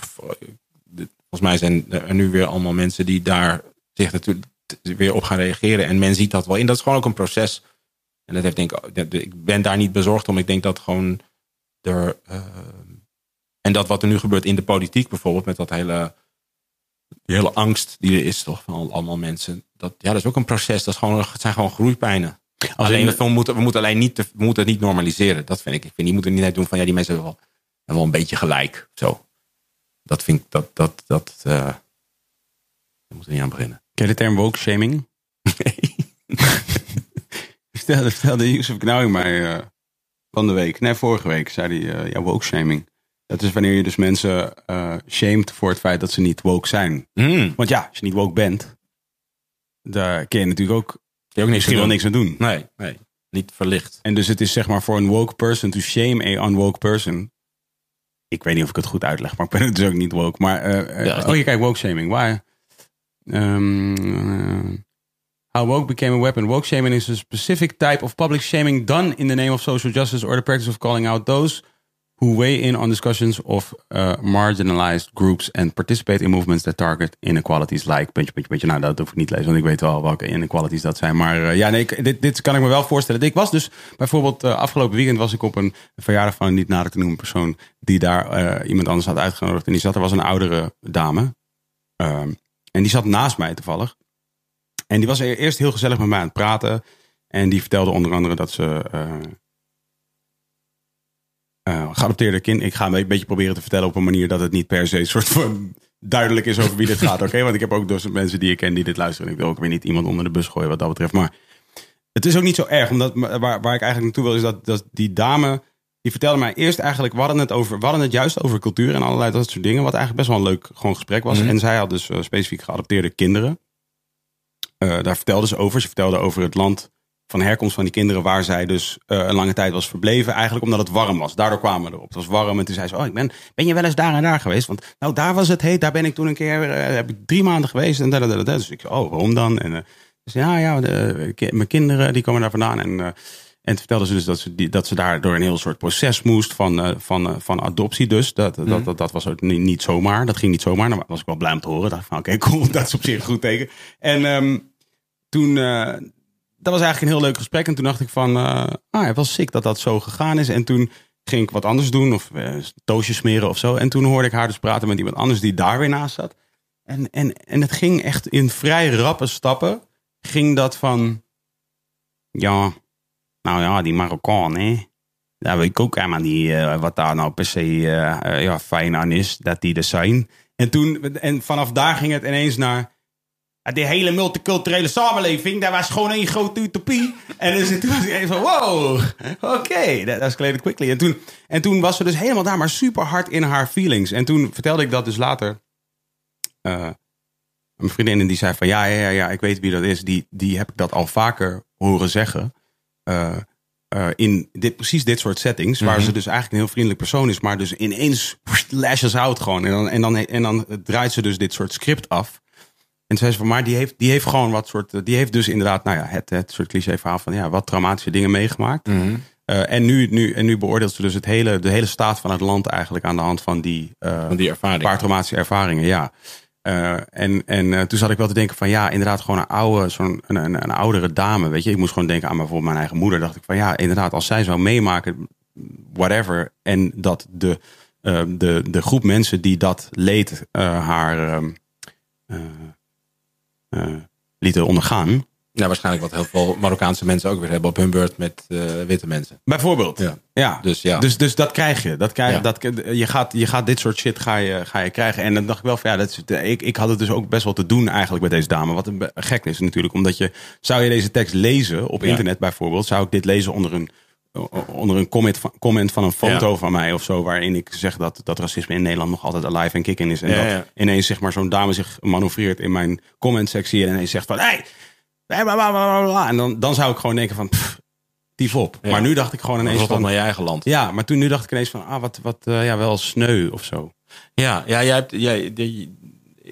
volgens mij zijn er nu weer allemaal mensen die daar zich natuurlijk weer op gaan reageren. En men ziet dat wel in. Dat is gewoon ook een proces. En dat heeft denk ik. Ik ben daar niet bezorgd om. Ik denk dat gewoon er. ehm, en dat wat er nu gebeurt in de politiek bijvoorbeeld. Met dat hele. Die hele angst die er is toch van al- allemaal mensen. Dat, ja, dat is ook een proces. Dat is gewoon, het zijn gewoon groeipijnen. Als alleen, we, moeten, we moeten alleen niet, te- we moeten het niet normaliseren. Dat vind ik. Ik vind, die moeten niet net doen van ja, die mensen hebben wel, hebben wel een beetje gelijk. Zo. Dat vind ik, dat, dat, dat, eh daar moeten we niet aan beginnen. Ken je de term woke shaming? Vertelde, vertelde Yusuf Knauwing mij eh, van de week. Nee, vorige week zei hij, eh, ja, woke shaming. Dat is wanneer je dus mensen eh shamed voor het feit dat ze niet woke zijn. Mm. Want ja, als je niet woke bent, daar kun je natuurlijk ook Je ook niks misschien wel niks aan doen. Nee, nee. Niet verlicht. En dus het is zeg maar voor een woke person to shame a unwoke person. Ik weet niet of ik het goed uitleg, maar ik ben het dus ook niet woke. Maar, eh, eh, Ja, oh, je kijkt woke shaming. Waar? Ehm, eh, how woke became a weapon. Woke shaming is a specific type of public shaming done in the name of social justice or the practice of calling out those who weigh in on discussions of uh, marginalized groups and participate in movements that target inequalities like, puntje. Nou, dat hoef ik niet lezen, want ik weet wel welke inequalities dat zijn. Maar eh, ja, nee, dit, dit kan ik me wel voorstellen. Ik was dus bijvoorbeeld eh, afgelopen weekend was ik op een verjaardag van een niet nader te noemen persoon die daar eh, iemand anders had uitgenodigd. En die zat, er was een oudere dame. Ehm, en die zat naast mij toevallig. En die was e- eerst heel gezellig met mij aan het praten. En die vertelde onder andere dat ze eh geadopteerde kind. Ik ga een beetje proberen te vertellen op een manier dat het niet per se een soort van duidelijk is over wie dit gaat. Oké, want ik heb ook dus mensen die ik ken die dit luisteren. En ik wil ook weer niet iemand onder de bus gooien wat dat betreft. Maar het is ook niet zo erg. Omdat waar, waar ik eigenlijk naartoe wil is dat, dat die dame. Die vertelde mij eerst eigenlijk, we hadden, het over, we hadden het juist over cultuur en allerlei dat soort dingen. Wat eigenlijk best wel een leuk gewoon gesprek was. Mhm. En zij had dus eh, specifiek geadopteerde kinderen. eh, daar vertelde ze over. Ze vertelde over het land van herkomst van die kinderen, waar zij dus eh, een lange tijd was verbleven. Eigenlijk omdat het warm was. Daardoor kwamen we erop. Het was warm en toen zei ze, oh, ik ben, ben je wel eens daar en daar geweest? Want nou, daar was het heet, daar ben ik toen een keer, eh, heb ik drie maanden geweest. En da, da, da, da. Dus ik zei, oh, waarom dan? En dus ja, ja, de, ki- mijn kinderen die komen daar vandaan. En, en toen vertelde ze dus dat ze, die, dat ze daar door een heel soort proces moest van, van, van adoptie dus. Dat, dat, dat, dat was ook niet, niet zomaar. Dat ging niet zomaar. Daar was ik wel blij om te horen. Dacht van, oké, cool. Dat is op zich een goed teken. En ehm, toen, dat was eigenlijk een heel leuk gesprek. En toen dacht ik van, eh ah, het was sick dat dat zo gegaan is. En toen ging ik wat anders doen. Of eh, toastjes smeren of zo. En toen hoorde ik haar dus praten met iemand anders die daar weer naast zat. En, en, en het ging echt in vrij rappe stappen. Ging dat van, ja, nou ja, die Marokkaan, hè. Daar weet ik ook helemaal niet eh, wat daar nou per se ja, fijn aan is. Dat die er zijn. En, toen, en vanaf daar ging het ineens naar... Die hele multiculturele samenleving, dat was gewoon één grote utopie. En dus, toen was ik even van, wow, oké, that escalated quickly. En toen, en toen was ze dus helemaal daar, maar super hard in haar feelings. En toen vertelde ik dat dus later. eh mijn vriendin die zei van, ja, ja, ja, ja, ik weet wie dat is. Die, die heb ik dat al vaker horen zeggen. eh, eh, in dit, precies dit soort settings, waar ze dus eigenlijk een heel vriendelijk persoon is, maar dus ineens lashes out gewoon. En dan, en, dan, en dan draait ze dus dit soort script af. En zei ze van, maar die heeft, die heeft gewoon wat soort, die heeft dus inderdaad, nou ja, het, het soort cliché verhaal van, ja, wat traumatische dingen meegemaakt. Eh, en, nu, nu, en nu beoordeelt ze dus het hele, de hele staat van het land eigenlijk aan de hand van die, eh, Van die ervaring. paar traumatische ervaringen, ja. Eh, en en toen zat ik wel te denken van ja, inderdaad gewoon een oude, zo'n een, een, een oudere dame, weet je. Ik moest gewoon denken aan bijvoorbeeld mijn eigen moeder. Dacht ik van ja, inderdaad, als zij zou meemaken, whatever, en dat de, de, de groep mensen die dat leed haar ehm, eh, eh, lieten ondergaan. Ja, waarschijnlijk wat heel veel Marokkaanse mensen ook weer hebben op hun beurt met eh, witte mensen. Bijvoorbeeld. Ja. Ja. Dus ja. Dus, dus dat krijg je. Dat krijg, Ja. dat, je, gaat, je gaat dit soort shit ga je, ga je krijgen. En dan dacht ik wel van ja, dat is, ik, ik had het dus ook best wel te doen eigenlijk met deze dame. Wat een gek is natuurlijk. Omdat je, zou je deze tekst lezen op Ja. internet bijvoorbeeld, zou ik dit lezen onder een, onder een comment van, comment van een foto Ja. van mij of zo. Waarin ik zeg dat, dat racisme in Nederland nog altijd alive en kicking is. En Ja, dat ineens zeg maar zo'n dame zich manoeuvreert in mijn comment sectie. En ineens zegt van hey. En dan, dan zou ik gewoon denken van pff, dief op. Maar nu dacht ik gewoon ineens van... naar je eigen land. Ja, maar toen nu dacht ik ineens van, ah, wat, wat eh, ja, wel sneu of zo. Ja, ja jij hebt, jij, die-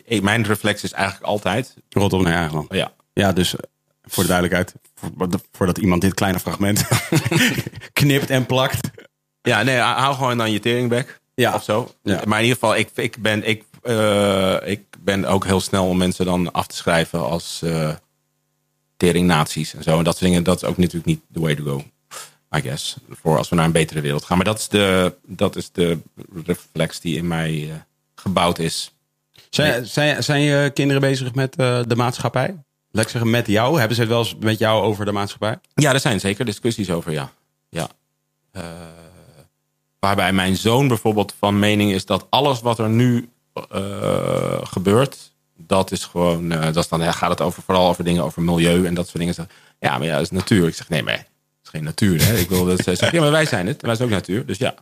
eh, mijn reflex is eigenlijk altijd. Rot op naar je eigen land. Ja, Ja, dus voor de duidelijkheid, voor- voordat iemand dit kleine fragment knipt en plakt. ja nee, hou gewoon dan je teringbek. Ja. Of zo. Ja. Maar in ieder geval, ik, ik, ben, ik, eh, ik ben ook heel snel om mensen dan af te schrijven als eh teringnaties en zo. En dat soort dingen, dat is ook natuurlijk niet the way to go. I guess. Voor als we naar een betere wereld gaan. Maar dat is de, dat is de reflex die in mij eh, gebouwd is. Zijn, zijn, zijn je kinderen bezig met de maatschappij? Laat ik zeggen, met jou? Hebben ze het wel eens met jou over de maatschappij? Ja, er zijn zeker discussies over, ja. ja. Eh, waarbij mijn zoon bijvoorbeeld van mening is dat alles wat er nu eh, gebeurt, dat is gewoon, eh, dat is dan ja, gaat het over, vooral over dingen over milieu en dat soort dingen. Ja, maar ja, dat is natuur. Ik zeg, nee, maar het is geen natuur. Hè? Ik wil dat zij zegt, ja, maar wij zijn het. Wij zijn ook natuur. Dus ja,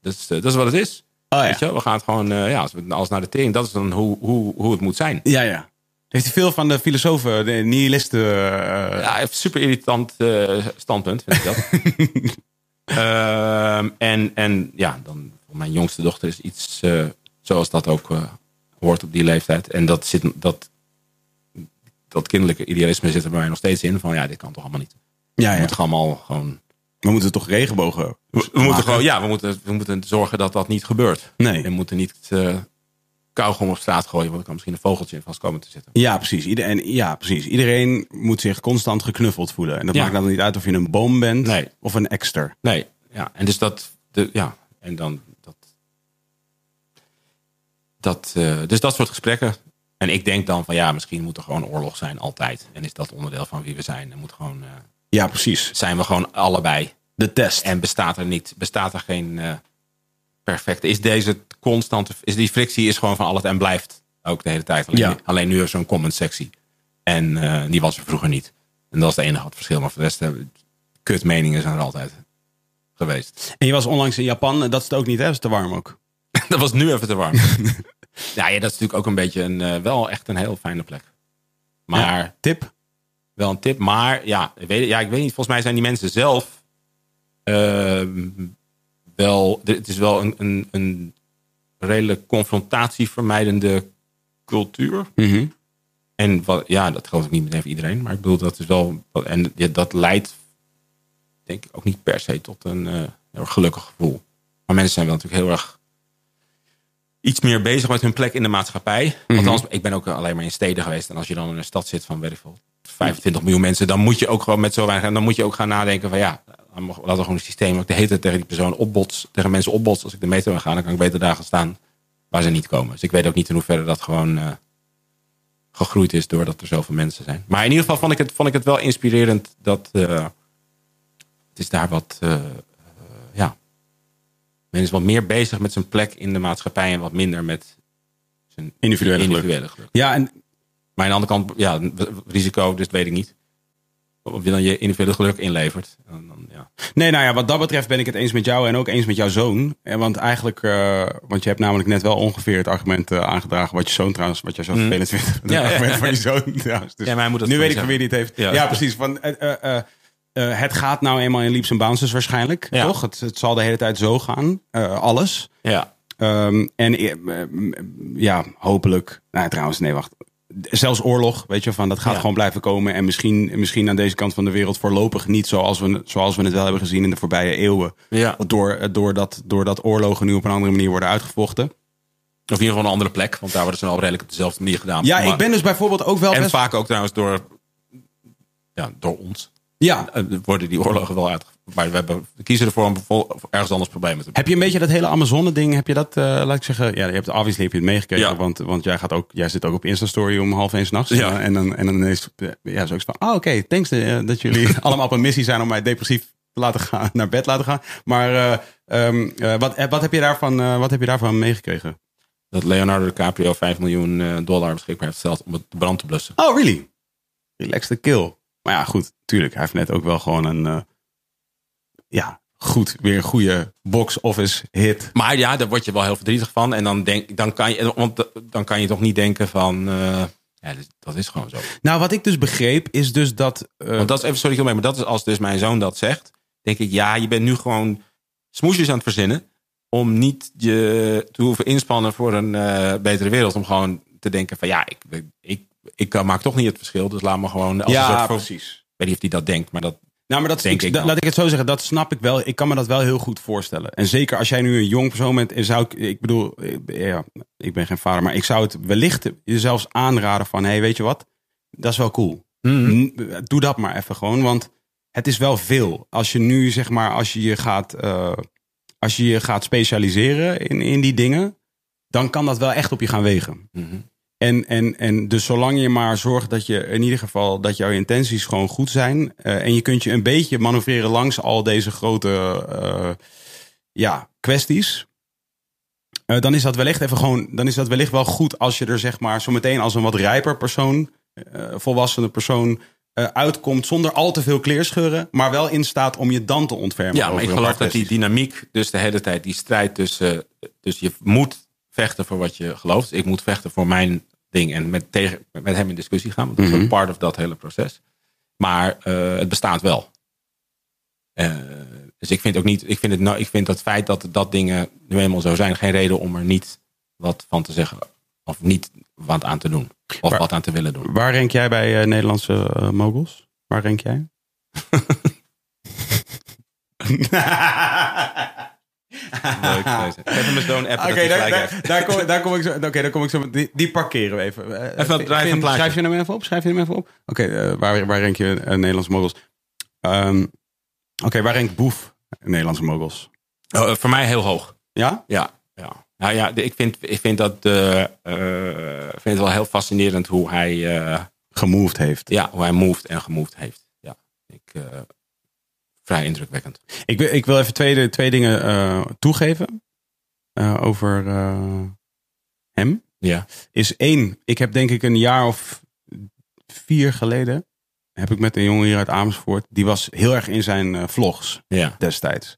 dat is, dat is wat het is. Oh Weet je? wel? We gaan het gewoon, ja, als we alles naar de tering, dat is dan hoe, hoe, hoe het moet zijn. Ja, ja. Heeft hij veel van de filosofen, de nihilisten... eh, Ja, hij heeft een super irritant eh, standpunt, vind ik dat. Ehm, en, en ja, dan, mijn jongste dochter is iets eh, zoals dat ook hoort op die leeftijd. En dat, zit, dat, dat kinderlijke idealisme zit er bij mij nog steeds in. Van ja, dit kan toch allemaal niet. ja, We ja. moeten allemaal gewoon... We moeten toch regenbogen We, we moeten gewoon, ja, we moeten, we moeten zorgen dat dat niet gebeurt. Nee. We moeten niet kauwgom op straat gooien, want er kan misschien een vogeltje in vast komen te zitten. Ja, precies. Ieder, en, ja, precies. Iedereen moet zich constant geknuffeld voelen. En dat Ja. maakt dan niet uit of je een boom bent Nee. of een ekster. Nee, ja. En dus dat, de, ja, en dan dat, dat, eh, dus dat soort gesprekken. En ik denk dan van ja, misschien moet er gewoon oorlog zijn altijd. En is dat onderdeel van wie we zijn. En moet gewoon, eh, Ja, precies. zijn we gewoon allebei. De test. En bestaat er niet, bestaat er geen eh, perfecte. Is deze constante, is die frictie is gewoon van alles en blijft ook de hele tijd. Alleen, Ja. alleen nu is zo'n comment sectie. En eh, die was er vroeger niet. En dat is het enige wat verschil. Maar voor de rest, eh, kut meningen zijn er altijd geweest. En je was onlangs in Japan. Dat is het ook niet, hè? Dat is te warm ook. Dat was nu even te warm. ja, ja, dat is natuurlijk ook een beetje een, eh, wel echt een heel fijne plek. Maar Ja. Tip? wel een tip. Maar ja, ik weet, ja, ik weet niet. Volgens mij zijn die mensen zelf ehm, wel. Het is wel een, een, een redelijk confrontatievermijdende cultuur. Mhm. En wat, ja, dat geldt ook niet meteen voor iedereen. Maar ik bedoel, dat is wel. En dat leidt, denk ik, ook niet per se tot een eh, heel erg gelukkig gevoel. Maar mensen zijn wel natuurlijk heel erg iets meer bezig met hun plek in de maatschappij. Althans, ik ben ook alleen maar in steden geweest. En als je dan in een stad zit van, weet ik veel, 25 miljoen mensen, dan moet je ook gewoon met zo weinig. En dan moet je ook gaan nadenken van ja, dan mag- laten we gewoon een systeem. ook de hele tijd tegen die persoon opbots, tegen mensen opbots. Als ik de metro ga, dan kan ik beter daar gaan staan waar ze niet komen. Dus ik weet ook niet in hoeverre dat gewoon eh, gegroeid is doordat er zoveel mensen zijn. Maar in ieder geval vond ik het, vond ik het wel inspirerend dat eh, het is daar wat, eh, ja, men is wat meer bezig met zijn plek in de maatschappij en wat minder met zijn Individuele geluk. individuele geluk. Ja, en Maar aan de andere kant, ja, risico, dus dat weet ik niet. Of je dan je individuele geluk inlevert. En dan, ja. Nee, nou ja, wat dat betreft ben ik het eens met jou en ook eens met jouw zoon. En want eigenlijk, eh, want je hebt namelijk net wel ongeveer het argument eh, aangedragen wat je zoon trouwens, wat jij zo vervelend vindt. Het Mm. Ja, argument ja. van je zoon trouwens. Dus Ja, maar hij moet nu weet ik van wie die het heeft. Ja, Ja. precies. Van, eh, eh, eh, eh, het gaat nou eenmaal in leaps en bounces waarschijnlijk, Ja. toch? Het, het zal de hele tijd zo gaan, eh, alles. ja. Ehm, en eh, eh, ja, hopelijk. Nou, trouwens, nee, wacht. Zelfs oorlog, weet je, van dat gaat Ja. gewoon blijven komen. En misschien, misschien aan deze kant van de wereld voorlopig niet zoals we, zoals we het wel hebben gezien in de voorbije eeuwen. ja. Door, doordat, doordat oorlogen nu op een andere manier worden uitgevochten. Of in ieder geval een andere plek. Want daar worden ze wel redelijk op dezelfde manier gedaan. Ja, Maar- ik ben dus bijvoorbeeld ook wel En best... vaak ook trouwens door, ja, door ons. Ja, eh, worden die oorlogen wel uit. Maar we, hebben, we kiezen ervoor om ergens anders problemen te heb je een beetje dat hele Amazone-ding, heb je dat, eh, laat ik zeggen... Ja, je hebt, obviously heb je het meegekregen, Ja. want, want jij, gaat ook, jij zit ook op Insta-story om half één s'nachts. Ja. En dan, en dan ineens, ja, zo is het van, ah oké, thanks eh, dat jullie allemaal op een missie zijn om mij depressief te laten gaan, naar bed laten gaan. Maar eh, ehm, eh, wat, wat, heb je daarvan, wat heb je daarvan meegekregen? Dat Leonardo DiCaprio 5 miljoen dollar beschikbaar heeft gesteld om het de brand te blussen. Oh, really? Relax the kill. Maar ja, goed, tuurlijk. Hij heeft net ook wel gewoon een, eh, ja, goed, weer een goede box office hit. Maar ja, daar word je wel heel verdrietig van. En dan, denk, dan, kan, je, want dan kan je toch niet denken van... eh, ja, dat- dat is gewoon zo. Nou, wat ik dus begreep is dus dat... eh, Want dat is even, sorry, Gilbert, maar dat is als dus mijn zoon dat zegt. Denk ik, ja, je bent nu gewoon smoesjes aan het verzinnen. Om niet je te hoeven inspannen voor een eh, betere wereld. Om gewoon te denken van ja, ik, ik, ik maak toch niet het verschil. Dus laat me gewoon als ja, van- precies. Ik weet niet of hij dat denkt, maar dat... Nou, maar dat Denk ik, laat ik het zo zeggen, dat snap ik wel. Ik kan me dat wel heel goed voorstellen. En zeker als jij nu een jong persoon bent, zou ik, ik bedoel, eh, ja, ik ben geen vader, maar ik zou het wellicht je zelfs aanraden van, hey, weet je wat? Dat is wel cool. N- Doe dat maar even gewoon, want het is wel veel. Als je nu, zeg maar, als je je gaat, eh, als je je gaat specialiseren in, in die dingen, dan kan dat wel echt op je gaan wegen. Mhm. En, en, en dus zolang je maar zorgt dat je in ieder geval dat jouw intenties gewoon goed zijn. eh, en je kunt je een beetje manoeuvreren langs al deze grote eh, ja, kwesties. eh, dan is dat wellicht even gewoon. Dan is dat wellicht wel goed als je er zeg maar zo meteen als een wat rijper persoon, volwassene persoon. uitkomt zonder al te veel kleerscheuren, maar wel in staat om je dan te ontfermen. Ja, maar ik geloof dat die dynamiek, dus de hele tijd die strijd tussen, dus je moet vechten voor wat je gelooft. Ik moet vechten voor mijn ding en met, tegen, met hem in discussie gaan. Want dat is ook part of dat hele proces. Maar eh, het bestaat wel. Eh, dus ik vind ook niet, ik vind, het, nou, ik vind dat feit dat dat dingen nu eenmaal zo zijn, geen reden om er niet wat van te zeggen. Of niet wat aan te doen. Of wat aan te willen doen. Waar rank jij bij eh, Nederlandse moguls? Waar rank jij? Leuk. deze. Even mijn zoon appen. Oké, daar, kom, daar kom ik zo. Oké, daar kom ik zo. Die, die parkeren we even. Eh, Even Vin, draai een plaatje. Schrijf je hem even op? Schrijf je hem even op? Oké, eh, waar, waar rank je uh, Nederlandse moguls? Ehm, Oké, waar rankt Boef Nederlandse moguls? Oh, voor mij heel hoog. Ja? Ja, ja. Nou ja, de- ik vind, ik vind dat ik vind het wel heel fascinerend hoe hij, Gemoved heeft. ja, hoe hij moved en gemoved heeft. Ja, ik, vrij indrukwekkend. Ik, wil- ik wil even twee, twee dingen eh, toegeven eh, over eh, hem. Ja, Is één, ik heb denk ik een jaar of vier geleden. heb ik met een jongen hier uit Amersfoort. die was heel erg in zijn vlogs. ja, destijds.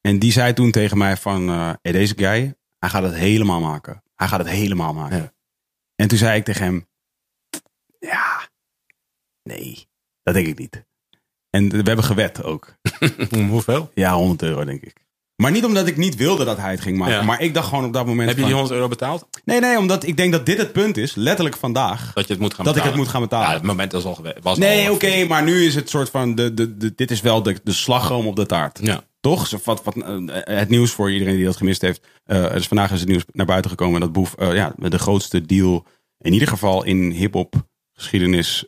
En die zei toen tegen mij van, hey, deze guy, hij gaat het helemaal maken. Hij gaat het helemaal maken. Ja. En toen zei ik tegen hem, ja, Nee, dat denk ik niet. En we hebben gewet ook. Hoeveel? Ja, 100 euro denk ik. Maar niet omdat ik niet wilde dat hij het ging maken. Ja. Maar ik dacht gewoon op dat moment Heb je die van- 100 euro betaald? Nee, nee, omdat ik denk dat dit het punt is. Letterlijk vandaag. Dat je het moet gaan Dat ik betalen? het moet gaan betalen. Ja, het moment is al geweest. Was Nee, oké, maar nu is het soort van. De, de, de, dit is wel de, de slagroom op de taart. Ja. Toch? Wat, wat, eh, het nieuws voor iedereen die dat gemist heeft. eh, dus vandaag is het nieuws naar buiten gekomen dat Boef eh, ja, de grootste deal, in ieder geval in hip-hop geschiedenis,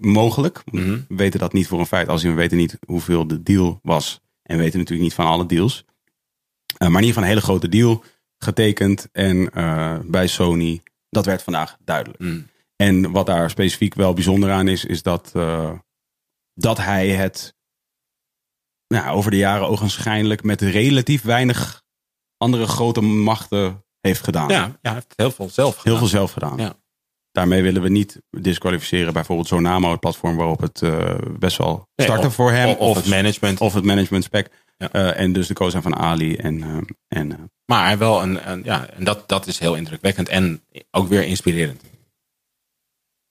mogelijk. Mhm. We weten dat niet voor een feit, als we weten niet hoeveel de deal was. En we weten natuurlijk niet van alle deals. Eh, maar in ieder geval een hele grote deal getekend. En eh, bij Sony, dat werd vandaag duidelijk. Mm. En wat daar specifiek wel bijzonder aan is, is dat, eh, dat hij het nou, over de jaren ogenschijnlijk met relatief weinig andere grote machten heeft gedaan. Ja, ja, hij heeft heel veel zelf Heel gedaan. veel zelf gedaan. Ja. Daarmee willen we niet disqualificeren bijvoorbeeld Zonamo, het platform waarop het eh, best wel Nee, startte of- voor hem. Of, of het management. of het management spec. Ja. Eh, en dus de zijn van Ali. En, eh, en, Maar hij wel een, een ja, en dat, dat is heel indrukwekkend en ook weer inspirerend.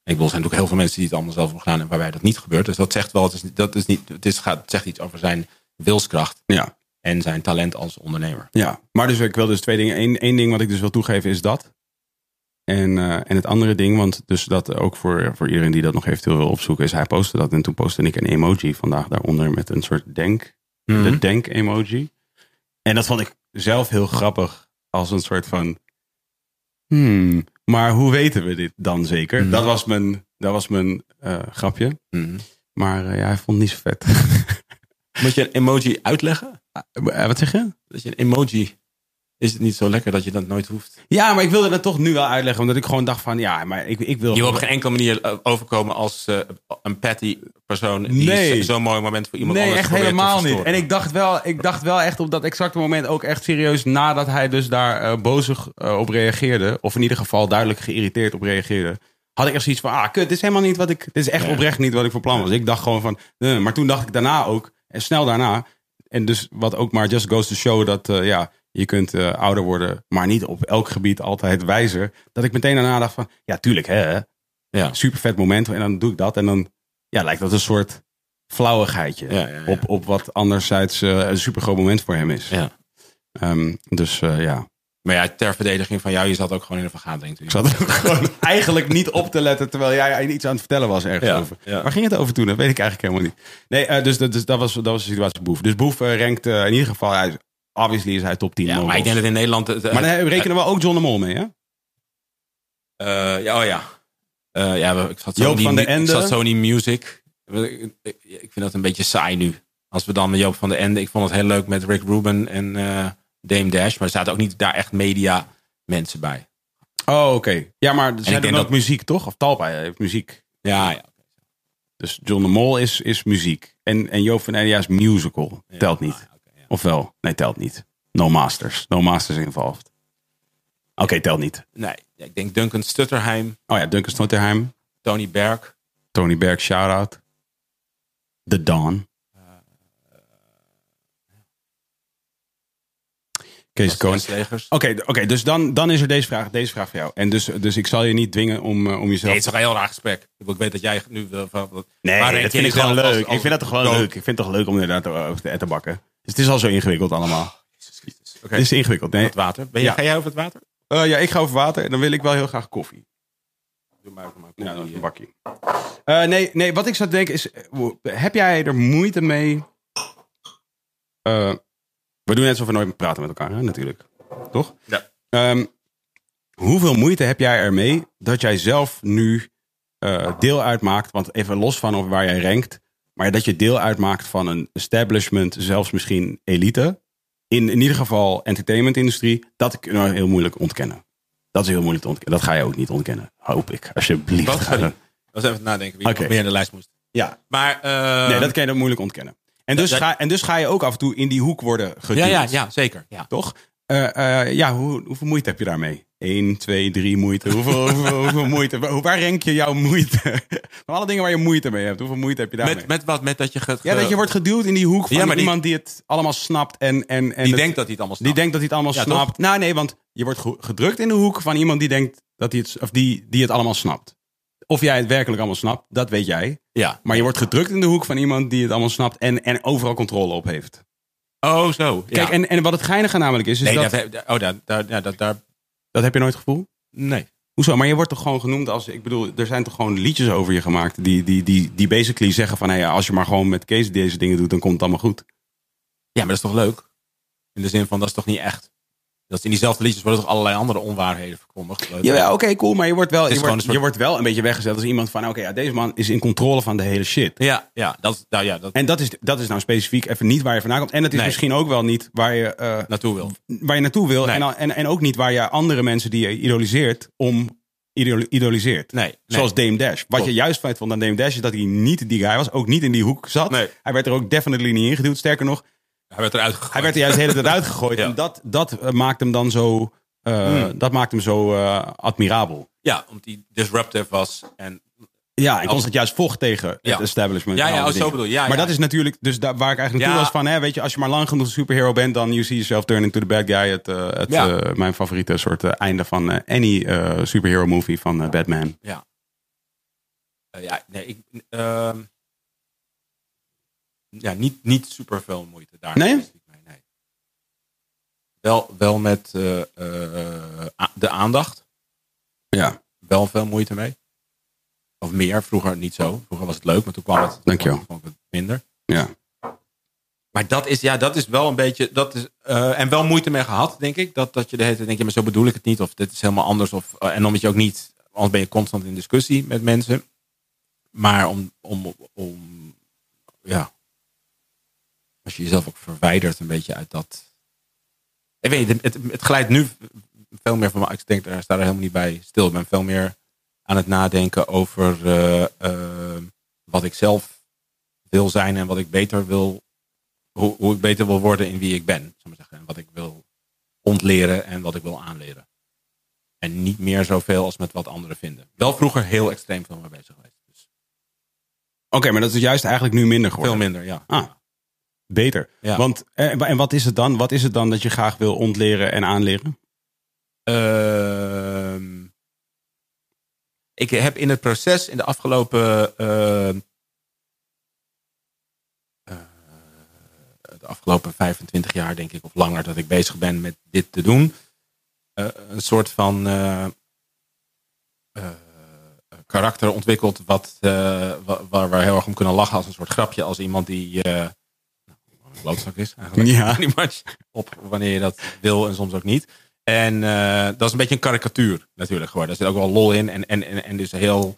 Ik bedoel, er zijn natuurlijk heel veel mensen die het allemaal zelf hebben gedaan en waarbij dat niet gebeurt. Dus dat zegt wel, het, is, dat is niet, het, is, gaat, het zegt iets over zijn wilskracht ja. en zijn talent als ondernemer. Ja, maar dus ik wil dus twee dingen. Eén, één ding wat ik dus wil toegeven is dat. En, eh, en het andere ding, want dus dat ook voor, voor iedereen die dat nog eventueel wil opzoeken, is hij postte dat. En toen postte ik een emoji vandaag daaronder met een soort denk. Mhm. De denk emoji. En dat vond ik zelf heel grappig als een soort van. Hmm, maar hoe weten we dit dan zeker? Mhm. Dat was mijn, dat was mijn eh, grapje. Mhm. Maar eh, ja, hij vond het niet zo vet. Moet je een emoji uitleggen? Wat zeg je? Dat je een emoji, is het niet zo lekker dat je dat nooit hoeft? Ja, maar ik wilde dat toch nu wel uitleggen. Omdat ik gewoon dacht van, ja, maar ik, ik wil... Je wil op geen enkele manier eh, overkomen als eh, een petty persoon die Nee. zo- zo'n mooi moment voor iemand Nee, anders echt probeert te helemaal niet. En ik dacht, wel, ik dacht wel echt op dat exacte moment ook echt serieus nadat hij dus daar eh, bozig op reageerde. Of in ieder geval duidelijk geïrriteerd op reageerde. Had ik echt zoiets van, ah kut, dit is helemaal niet wat ik... Dit is echt oprecht niet wat ik voor plan was. Ik dacht gewoon van, eh, maar toen dacht ik daarna ook, en snel daarna. En dus wat ook maar just goes to show dat, ja, je kunt eh, ouder worden, maar niet op elk gebied altijd wijzer. Dat ik meteen daarna dacht van, ja tuurlijk hè, Ja. super vet moment. En dan doe ik dat en dan ja, lijkt dat een soort flauwigheidje. Ja, ja, ja. Op, op wat anderzijds eh, een super groot moment voor hem is. Ja. Ehm, dus eh, ja, Maar ja, ter verdediging van jou, je zat ook gewoon in een vergadering. ik zat ook gewoon eigenlijk niet op te letten terwijl jij iets aan het vertellen was ergens over. Waar ging het over toen? Dat weet ik eigenlijk helemaal niet. Nee, dus, dat- dus dat, was, dat was de situatie Boef. Dus Boef rankt in ieder geval, hij, obviously is hij top 10. Ja, maar ik denk dat in Nederland... het- maar dan rekenen we ook John de Mol mee, hè? Eh, ja, oh ja. Eh, ja, ik zat Ende. Ik zat Sony Music. Ik, vind dat een beetje saai nu. Als we dan Joop van de Ende... Ik vond het heel leuk met Rick Rubin en eh, Dame Dash. Maar er zaten ook niet daar echt media mensen bij. Oh, oké. Ja, maar denk doen ook dat- muziek, toch? Of Talpa heeft muziek. Ja, ja. Dus John de Mol is, is muziek. En, en Joop van Elia is musical. Telt niet. Ofwel, nee, telt niet. No Masters. No Masters involved. Oké, telt niet. Nee, ik denk Duncan Stutterheim, Oh ja, Duncan Stotterheim. Tony Berg. Tony Berg, shout-out. The Dawn. Kees. Legers. Oké, oké, dus dan, dan is er deze vraag, deze vraag voor jou. En dus, dus ik zal je niet dwingen om, eh, om jezelf... Nee, het is toch een heel raar gesprek. Ik weet dat jij nu... Nee, dat vind ik gewoon leuk. als- als- ik vind dat toch gewoon als- leuk. Ik vind het toch leuk om inderdaad over te bakken. Dus het is al zo ingewikkeld allemaal. Jezus Christus. Oké, Het is ingewikkeld. Nee. het water. Ben je, Ja. Ga jij over het water? Eh, ja, ik ga over water en dan wil ik wel heel graag koffie. Doe maar, doe maar. Ja, dat is een bakje. Eh, nee, nee, wat ik zou denken is, eh, heb jij er moeite mee? Eh, we doen net alsof we nooit praten met elkaar, hè, natuurlijk. Toch? Ja. Ehm, hoeveel moeite heb jij ermee dat jij zelf nu eh, deel uitmaakt, want even los van of waar jij rankt, maar dat je deel uitmaakt van een establishment, zelfs misschien elite, in, in ieder geval entertainmentindustrie, dat kunnen we heel moeilijk ontkennen. Dat is heel moeilijk te ontkennen. Dat ga je ook niet ontkennen, hoop ik. Alsjeblieft. Wat? Ga Dat was even nadenken wie nog meer in de lijst moest. Ja, Maar, eh, nee, dat kan je dan moeilijk ontkennen. En dus, ga, en dus ga je ook af en toe in die hoek worden geduwd. ja, ja, ja, zeker. Ja. Toch? Eh, eh, ja, hoe, hoeveel moeite heb je daarmee? 1, 2, 3 moeite. Hoeveel, hoeveel, hoeveel moeite? Waar, rank je jouw moeite? Van alle dingen waar je moeite mee hebt. Hoeveel moeite heb je daarmee? Met, met wat? Met dat je ja, dat je wordt geduwd in die hoek van Ja, maar die- iemand die het allemaal snapt. En, en, en die het- denkt dat hij het allemaal die snapt. denkt dat hij het allemaal Ja, snapt. Nou nee, want je wordt ge- gedrukt in de hoek van iemand die denkt dat hij het, of die, die het allemaal snapt. Of jij het werkelijk allemaal snapt, dat weet jij. Ja. Maar je wordt gedrukt in de hoek van iemand die het allemaal snapt en, en overal controle op heeft. Oh, zo. Kijk, ja. en, en wat het geinige namelijk is, is nee, dat, dat, oh, daar, daar, dat, daar, dat heb je nooit gevoel? nee. Hoezo? Maar je wordt toch gewoon genoemd als. Ik bedoel, er zijn toch gewoon liedjes over je gemaakt. Die, die, die, die basically zeggen van. Hey, als je maar gewoon met Kees deze dingen doet, dan komt het allemaal goed. Ja, maar dat is toch leuk? In de zin van, dat is toch niet echt? Dat in diezelfde liedjes worden toch allerlei andere onwaarheden verkondigd? Ja, ja, oké, cool. Maar je wordt wel, je wordt, soort- je wordt wel een beetje weggezet als iemand van. Oké, ja, deze man is in controle van de hele shit. Ja, ja, dat, nou ja, dat En dat is, dat is nou specifiek even niet waar je vandaan komt. En dat is Nee. misschien ook wel niet waar je, eh, naartoe wil. waar je naartoe wil. Nee. En, en, en ook niet waar je andere mensen die je idoliseert om idol- idoliseert. Nee, nee. Zoals Dame Dash. Wat Klopt. je juist feit vond aan Dame Dash is dat hij niet die guy was. Ook niet in die hoek zat. Nee. Hij werd er ook definitely niet ingeduwd. Sterker nog, Hij werd eruit gegooid. hij werd er juist de hele tijd uitgegooid. Ja. En dat, dat eh, maakt hem dan zo, Hmm. dat maakt hem zo eh, admirabel. Ja, omdat hij disruptive was. En, Ja, en Als- constant juist vocht tegen Ja. het establishment. Ja, ja, zo bedoel je. Ja, maar ja. dat is natuurlijk, dus daar, waar ik eigenlijk naartoe Ja. was van, hè, weet je, als je maar lang genoeg een superhero bent, dan you see yourself turning to the bad guy. Het, het, mijn favoriete soort einde van any superhero movie van Batman. ja. Ja, nee, ik... ja, niet, niet super veel moeite daar. Nee? mee, nee. Wel, wel met eh, eh, de aandacht. Ja, Wel veel moeite mee. Of meer, vroeger niet zo. Vroeger was het leuk, maar toen kwam het, kwam minder. ja. Maar dat is, ja, dat is wel een beetje. Dat is, eh, en wel moeite mee gehad, denk ik. Dat, dat je de hele tijd denkt, ja, maar zo bedoel ik het niet. Of dit is helemaal anders. Of, eh, en omdat je ook niet. Anders ben je constant in discussie met mensen. Maar om. om, om ja. Als je jezelf ook verwijdert een beetje uit dat. Ik weet het, het, het glijdt nu veel meer van me. Ik denk, daar sta er helemaal niet bij stil. Ik ben veel meer aan het nadenken over eh, eh, wat ik zelf wil zijn en wat ik beter wil hoe, hoe ik beter wil worden in wie ik ben. Zal ik maar zeggen. En wat ik wil ontleren en wat ik wil aanleren. En niet meer zoveel als met wat anderen vinden. Wel vroeger heel extreem veel mee bezig geweest. Dus Oké, maar dat is juist eigenlijk nu minder geworden. veel minder, ja. Ah, beter. Ja. Want, eh, en wat is het dan? Wat is het dan dat je graag wil ontleren en aanleren? Ehm, ik heb in het proces in de afgelopen. eh, eh, de afgelopen 25 jaar, denk ik, of langer, dat ik bezig ben met dit te doen. eh, een soort van. karakter ontwikkeld. Wat, wa- waar we heel erg om kunnen lachen als een soort grapje. Als iemand die. Klootzak is eigenlijk. Ja. Op wanneer je dat wil en soms ook niet. En eh, dat is een beetje een karikatuur natuurlijk geworden. Er zit ook wel lol in en, en, en, en dus heel,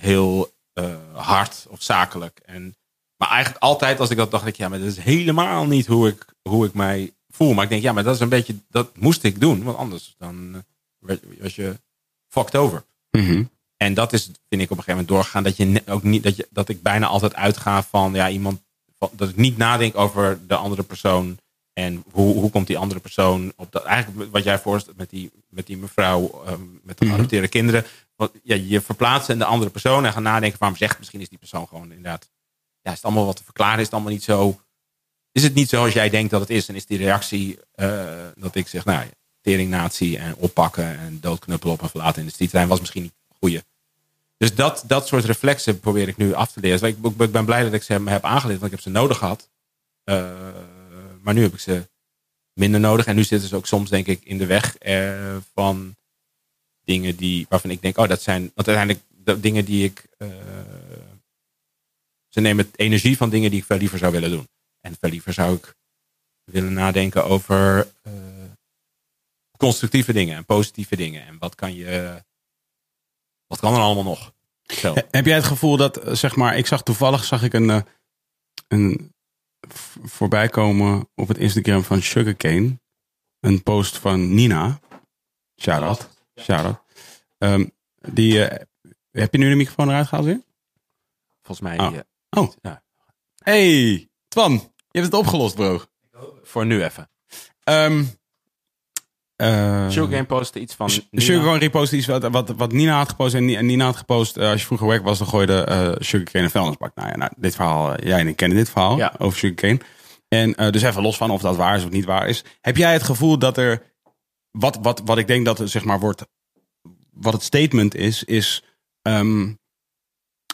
heel eh, hard of zakelijk. En, maar eigenlijk altijd als ik dat dacht, ik, ja, maar dat is helemaal niet hoe ik, hoe ik mij voel. Maar ik denk, ja, maar dat is een beetje, dat moest ik doen. Want anders dan eh, werd- was je fucked over. Mhm. En dat is, vind ik op een gegeven moment doorgegaan. Dat, je ook niet, dat, je, dat ik bijna altijd uitga van ja, iemand. Dat ik niet nadenk over de andere persoon. En hoe, hoe komt die andere persoon op dat. Eigenlijk wat jij voorstelt met die, met die mevrouw. ehm, met de Mhm. geadopteerde kinderen. Want, ja, je verplaatst in de andere persoon. En gaan nadenken waarom zegt. Misschien is die persoon gewoon inderdaad. Ja, is het allemaal wat te verklaren? Is het allemaal niet zo. Is het niet zoals jij denkt dat het is? En is die reactie eh, dat ik zeg, nou, teringnatie en oppakken en doodknuppelen op en verlaten in de streettrein was misschien niet een goede. Dus dat, dat soort reflexen probeer ik nu af te leren. Dus ik, ben blij dat ik ze heb aangeleerd, want ik heb ze nodig gehad. Eh, maar nu heb ik ze minder nodig. En nu zitten ze ook soms, denk ik, in de weg eh, van dingen die, waarvan ik denk, oh, dat zijn, want uiteindelijk de dingen die ik, eh, ze nemen energie van dingen die ik veel liever zou willen doen. En veel liever zou ik willen nadenken over constructieve dingen en positieve dingen. En wat kan je, wat kan er allemaal nog? Zo. He- Heb jij het gevoel dat, eh, zeg maar, ik zag toevallig zag ik een, eh, een voorbij komen op het Instagram van Sugarcane. Een post van Nina. Shout-out. Shout-out. Ehm, die, eh, heb je nu de microfoon eruit gehaald weer? Volgens mij, Oh. Oh. Ja. Hey, Twan. Je hebt het opgelost, bro. voor nu even. Ehm eh, Sugarcane postte iets van... Sugarcane repost iets wat, wat, wat Nina had gepost. En Ni- en Nina had gepost, eh, als je vroeger weg was, dan gooide eh Sugarcane een vuilnisbak. Nou ja, nou, dit verhaal, eh, jij en ik kennen dit verhaal Ja. over Sugarcane. En dus even los van of dat waar is of niet waar is. Heb jij het gevoel dat er, wat, wat, wat ik denk dat er zeg maar wordt, wat het statement is, is ehm,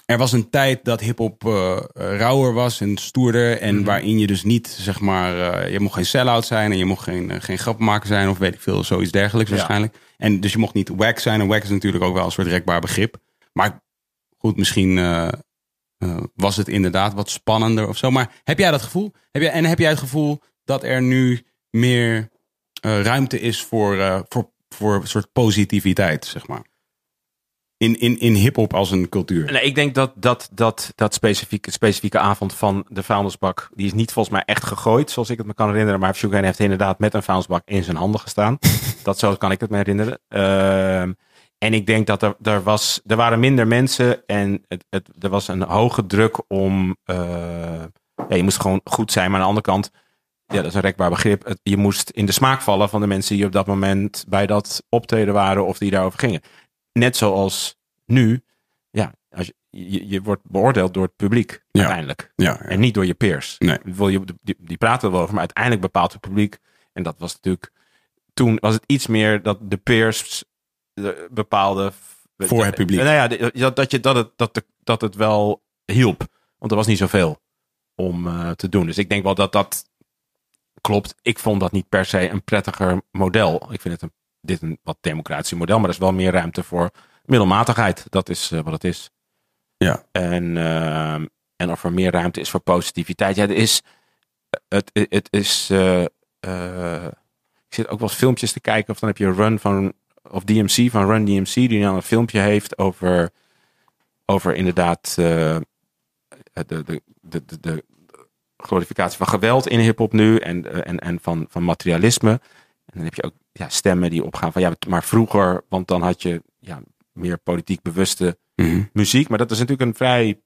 er was een tijd dat hip-hop eh, rauwer was en stoerder. En Mhm. waarin je dus niet, zeg maar, eh, je mocht geen sell-out zijn en je mocht geen, eh, geen grappenmaker zijn of weet ik veel, zoiets dergelijks Ja. waarschijnlijk. En dus je mocht niet wack zijn. En wack is natuurlijk ook wel een soort rekbaar begrip. Maar goed, misschien was het inderdaad wat spannender of zo. Maar heb jij dat gevoel? Heb jij, en heb jij het gevoel dat er nu meer ruimte is voor, voor, voor een soort positiviteit, zeg maar? In, in, in hip-hop als een cultuur. Nee, ik denk dat dat, dat, dat specifieke, specifieke avond van de vuilnisbak, die is niet volgens mij echt gegooid, zoals ik het me kan herinneren. Maar Sugarcane heeft inderdaad met een vuilnisbak in zijn handen gestaan. dat zo kan ik het me herinneren. Ehm, en ik denk dat er, er, was, er waren minder mensen en het, het, er was een hoge druk om. eh, ja, je moest gewoon goed zijn, maar aan de andere kant, ja, dat is een rekbaar begrip. Het- je moest in de smaak vallen van de mensen die op dat moment bij dat optreden waren of die daarover gingen. Net zoals nu, ja, als je, je, je wordt beoordeeld door het publiek Ja. uiteindelijk. Ja, ja. En niet door je peers. Nee. Wil je, die, die praten er wel over, maar uiteindelijk bepaalt het publiek. En dat was natuurlijk. Toen was het iets meer dat de peers de bepaalde. Voor het publiek. Nou ja, dat, dat, je, dat, het, dat, de- dat het wel hielp. Want er was niet zoveel om eh, te doen. Dus ik denk wel dat dat klopt. Ik vond dat niet per se een prettiger model. Ik vind het een, dit een wat democratisch model, maar er is wel meer ruimte voor middelmatigheid. Dat is eh, wat het is. Ja. En, ehm, en of er meer ruimte is voor positiviteit. Ja, er is. Het, het, het is. eh, eh, ik zit ook wel eens filmpjes te kijken. Of dan heb je Run van. Of DMC van Run DMC. Die dan een filmpje heeft over. Over inderdaad. eh, de, de, de, de, glorificatie van geweld in hip-hop nu. En, eh, en, en van, van materialisme. En dan heb je ook ja, stemmen die opgaan van. Ja, maar vroeger. Want dan had je ja, meer politiek bewuste Mhm. muziek. Maar dat is natuurlijk een vrij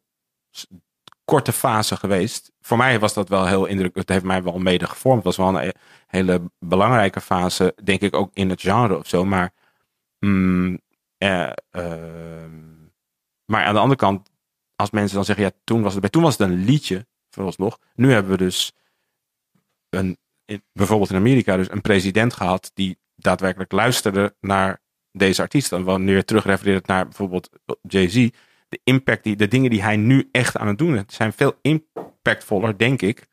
korte fase geweest. Voor mij was dat wel heel indruk. Het heeft mij wel mede gevormd. Het was wel een e- hele belangrijke fase, denk ik ook in het genre of zo. Maar, mm, eh, ehm, maar aan de andere kant, als mensen dan zeggen, ja, toen was het, bij- toen was het een liedje, vooralsnog. Nu hebben we dus een, bijvoorbeeld in Amerika, dus een president gehad die daadwerkelijk luisterde naar deze artiest. En wanneer terugrefereert naar bijvoorbeeld Jay-Z, de impact, die, de dingen die hij nu echt aan het doen is, zijn veel impactvoller, denk ik.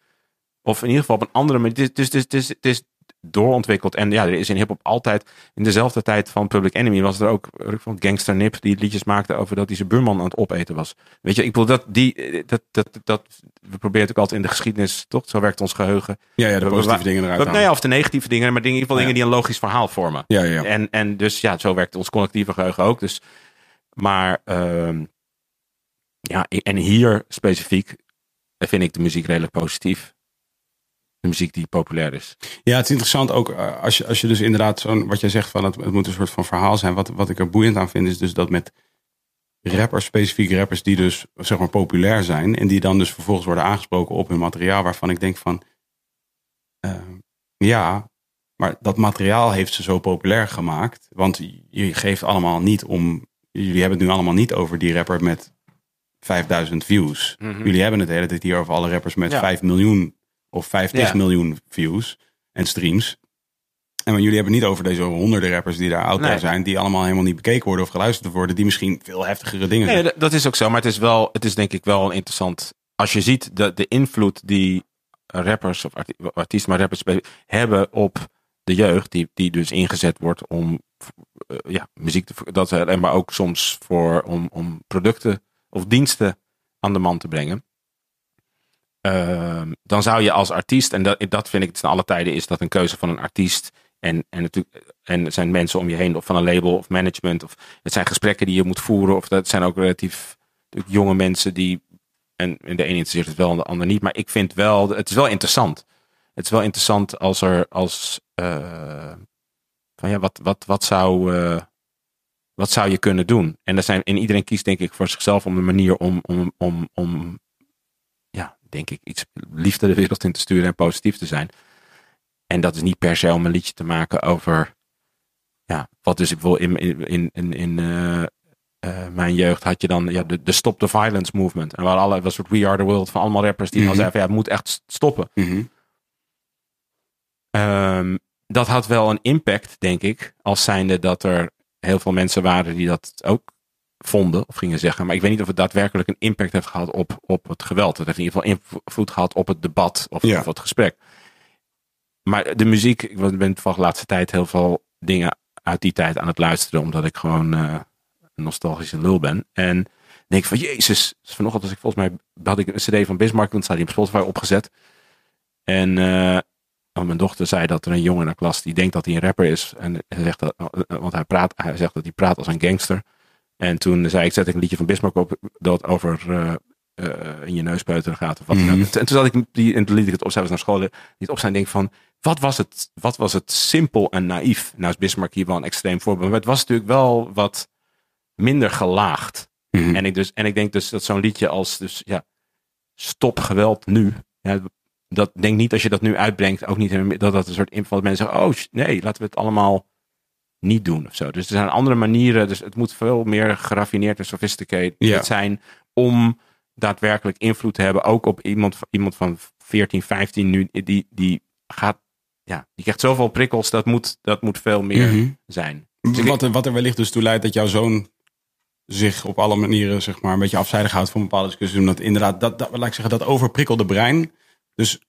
Of in ieder geval op een andere manier. Het is, het is, doorontwikkeld. En ja, er is in hip-hop altijd, in dezelfde tijd van Public Enemy, was er ook vond Gangster Nip die liedjes maakte over dat hij zijn buurman aan het opeten was. Weet je, ik bedoel, dat, die, dat, dat, dat, we proberen het ook altijd in de geschiedenis, toch? Zo werkt ons geheugen. Ja, ja, de positieve we- dingen eruit ja, of de negatieve dingen, maar dingen, in ieder geval Ja. dingen die een logisch verhaal vormen. Ja, ja, ja. En, en dus ja, zo werkt ons collectieve geheugen ook. Dus, maar ehm, ja, en hier specifiek vind ik de muziek redelijk positief. De muziek die populair is. Ja, het is interessant ook eh, als je, als je dus inderdaad zo'n, wat jij zegt van het, het moet een soort van verhaal zijn. Wat, wat ik er boeiend aan vind is dus dat met rappers, specifiek rappers die dus zeg maar populair zijn. En die dan dus vervolgens worden aangesproken op hun materiaal waarvan ik denk van, eh, ja, maar dat materiaal heeft ze zo populair gemaakt. Want je geeft allemaal niet om, jullie hebben het nu allemaal niet over die rapper met 5000 views. Jullie hebben het de hele tijd hier over alle rappers met Ja. 5 miljoen of 50 Ja. miljoen views en streams. En jullie hebben het niet over deze honderden rappers die daar out there Nee. zijn, die allemaal helemaal niet bekeken worden of geluisterd worden, die misschien veel heftigere dingen Nee, dat is ook zo. Maar het is wel, het is denk ik wel interessant. Als je ziet de, de invloed die rappers of arti- artiesten, maar rappers hebben op de jeugd, die, die dus ingezet wordt om eh, ja, muziek te dat en maar ook soms voor om, om producten of diensten aan de man te brengen. Ehm, dan zou je als artiest, en dat, dat vind ik ten alle tijden, is dat een keuze van een artiest. En, en, natuurlijk, en er zijn mensen om je heen, of van een label of management. Of het zijn gesprekken die je moet voeren. Of dat zijn ook relatief jonge mensen die. En, en de ene interesseert het wel en de ander niet. Maar ik vind wel, het is wel interessant. Het is wel interessant als er als. eh, van ja, wat, wat, wat zou. eh, wat zou je kunnen doen? En, er zijn, en iedereen kiest denk ik voor zichzelf om de manier om, om, om, om denk ik, iets liefde de wereld in te sturen en positief te zijn. En dat is niet per se om een liedje te maken over, ja, wat dus ik wil in, in, in, in, eh, eh, mijn jeugd had je dan ja, de, de Stop the Violence movement. En waar alle, was soort We Are the World van allemaal rappers die dan zeiden van ja, het moet echt stoppen. Mhm. Ehm, dat had wel een impact, denk ik, als zijnde dat er heel veel mensen waren die dat ook vonden of gingen zeggen. Maar ik weet niet of het daadwerkelijk een impact heeft gehad op, op het geweld. Het heeft in ieder geval invloed gehad op het debat of, Ja. of het gesprek. Maar de muziek, ik ben van de laatste tijd heel veel dingen uit die tijd aan het luisteren. Omdat ik gewoon eh, een nostalgische lul ben. En denk van, jezus. Vanochtend was ik volgens mij, had ik een cd van Bismarck, want staat die op Spotify opgezet. En eh, want mijn dochter zei dat er een jongen in de klas die denkt dat hij een rapper is. En hij zegt dat, want hij, praat, hij zegt dat hij praat als een gangster. En toen zei ik, zet ik een liedje van Bismarck op dat over eh, eh, in je neus peuteren gaat. Of wat. Mhm. En toen zat ik die, en toen liet ik het was naar school, het op zijn denk van, wat was het, wat was het simpel en naïef? Nou is Bismarck hier wel een extreem voorbeeld, maar het was natuurlijk wel wat minder gelaagd. Mhm. En ik, dus, en ik denk dus dat zo'n liedje als dus, ja, Stop geweld nu. Ja, dat denk niet als je dat nu uitbrengt, ook niet dat dat een soort inval. dat Mensen zeggen, oh nee, laten we het allemaal niet doen of zo. Dus er zijn andere manieren. Dus het moet veel meer geraffineerd en sophisticated Ja. zijn om daadwerkelijk invloed te hebben. Ook op iemand, iemand van 14, 15 nu, die, die gaat, ja, die krijgt zoveel prikkels. Dat moet, dat moet veel meer Mhm. zijn. Wat, er- wat er wellicht dus toe leidt dat jouw zoon zich op alle manieren zeg maar, een beetje afzijdig houdt van bepaalde discussies. Omdat inderdaad, dat, dat, laat ik zeggen, dat overprikkelde brein. Dus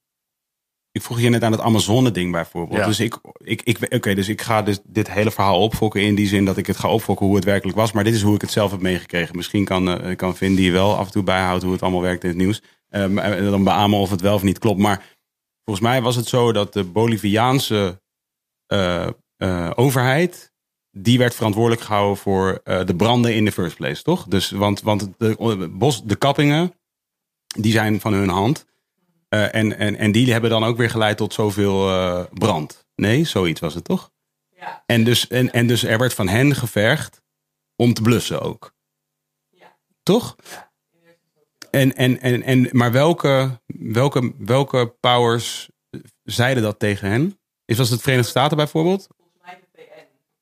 ik vroeg je net aan het Amazone-ding bijvoorbeeld. Ja. Dus ik, ik, ik, oké, dus ik ga dus dit hele verhaal opfokken in die zin dat ik het ga opfokken hoe het werkelijk was. Maar dit is hoe ik het zelf heb meegekregen. Misschien kan, eh, kan Vin die wel af en toe bijhoudt hoe het allemaal werkt in het nieuws. Ehm, en dan beamen of het wel of niet klopt. Maar volgens mij was het zo dat de Boliviaanse eh, eh, overheid die werd verantwoordelijk gehouden voor de branden in the first place, toch? Dus, want, want de, bos, de kappingen, die zijn van hun hand. Eh, en, en, en die hebben dan ook weer geleid tot zoveel eh, brand. Nee, zoiets was het toch? Ja. En, dus, en, en dus er werd van hen gevergd om te blussen ook. Toch? En, en, en, en, maar welke, welke, welke powers zeiden dat tegen hen? Is was het de Verenigde Staten bijvoorbeeld?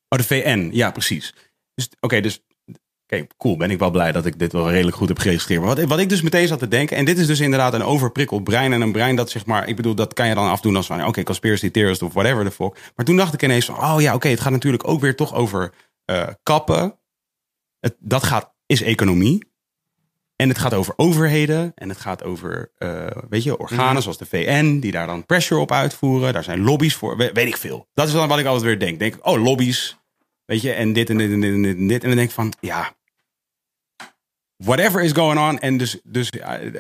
Oh, de VN. Ja, precies. Dus, Oké, dus Oké, cool. Ben ik wel blij dat ik dit wel redelijk goed heb geregistreerd. Maar wat, wat ik dus meteen zat te denken, en dit is dus inderdaad een overprikkeld brein en een brein dat zeg maar, ik bedoel, dat kan je dan afdoen als van, oké, conspiracy theorist of whatever the fuck. Maar toen dacht ik ineens van, oh ja, oké, het gaat natuurlijk ook weer toch over eh, kappen. Het, dat gaat, is economie. En het gaat over overheden en het gaat over, eh, weet je, organen zoals de VN, die daar dan pressure op uitvoeren. Daar zijn lobby's voor, we- weet ik veel. Dat is dan wat ik altijd weer denk. Denk, oh, lobby's, weet je, en dit en dit en dit en dit en dit. En dan denk ik van, ja, whatever is going on. En dus, dus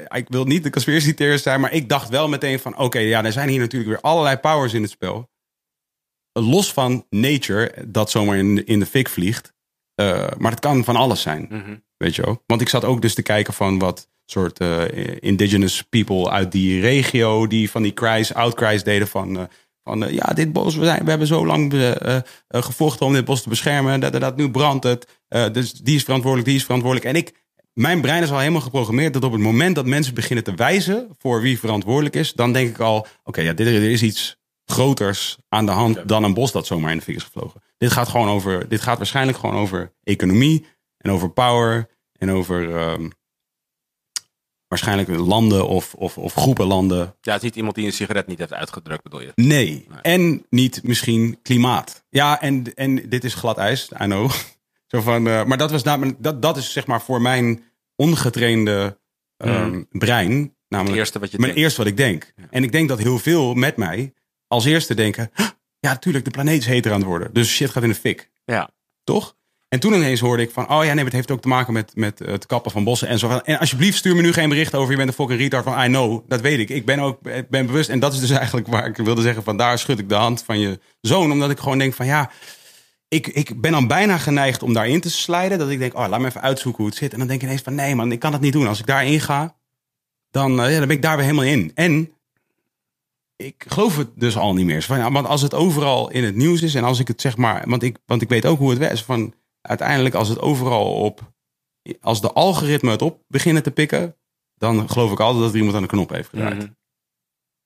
ik wil niet de conspiracy theorist zijn, maar ik dacht wel meteen van, oké, ja, er zijn hier natuurlijk weer allerlei powers in het spel. Los van nature, dat zomaar in, de- in de fik vliegt. Eh, maar het kan van alles zijn. Mhm. Weet je wel? Want ik zat ook dus te kijken van wat soort eh, indigenous people uit die regio die van die cries, outcries deden van, eh, van ja, dit bos, we, zijn, we hebben zo lang gevochten om dit bos te beschermen. Dat, dat, dat nu brandt het. Dus die is verantwoordelijk, die is verantwoordelijk. En ik, mijn brein is al helemaal geprogrammeerd dat op het moment dat mensen beginnen te wijzen voor wie verantwoordelijk is, dan denk ik al, oké, ja, dit, er is iets groters aan de hand dan een bos dat zomaar in de fik is gevlogen. Dit gaat gewoon over, dit gaat waarschijnlijk gewoon over economie en over power en over ehm, waarschijnlijk landen of, of, of groepen landen. Ja, het is niet iemand die een sigaret niet heeft uitgedrukt, bedoel je? Nee. En niet misschien klimaat. Ja, en, en dit is glad ijs, I know. Zo van, eh, maar dat, was namelijk, dat, dat is zeg maar voor mijn ongetrainde ehm, brein. Het Namelijk eerste wat je mijn denkt. eerste wat ik denk. En ik denk dat heel veel met mij als eerste denken... "Huh, ja, natuurlijk, de planeet is heter aan het worden. Dus shit gaat in de fik. Ja. Toch? En toen ineens hoorde ik van, oh ja, nee, het heeft ook te maken met, met het kappen van bossen en zo. En alsjeblieft, stuur me nu geen bericht over, je bent een fucking retard van, I know, dat weet ik. Ik ben ook, ik ben bewust. En dat is dus eigenlijk waar ik wilde zeggen, van daar schud ik de hand van je zoon. Omdat ik gewoon denk van, ja, ik, ik ben dan bijna geneigd om daarin te slijden. Dat ik denk, oh, laat me even uitzoeken hoe het zit. En dan denk ik ineens van, nee man, ik kan het niet doen. Als ik daarin ga, dan, eh, ja, dan ben ik daar weer helemaal in. En ik geloof het dus al niet meer. Zo Van, ja, want als het overal in het nieuws is en als ik het zeg maar, want ik, want ik weet ook hoe het werkt. Van uiteindelijk, als het overal op, als de algoritme het op beginnen te pikken, dan geloof ik altijd dat er iemand aan de knop heeft gedraaid. Mhm.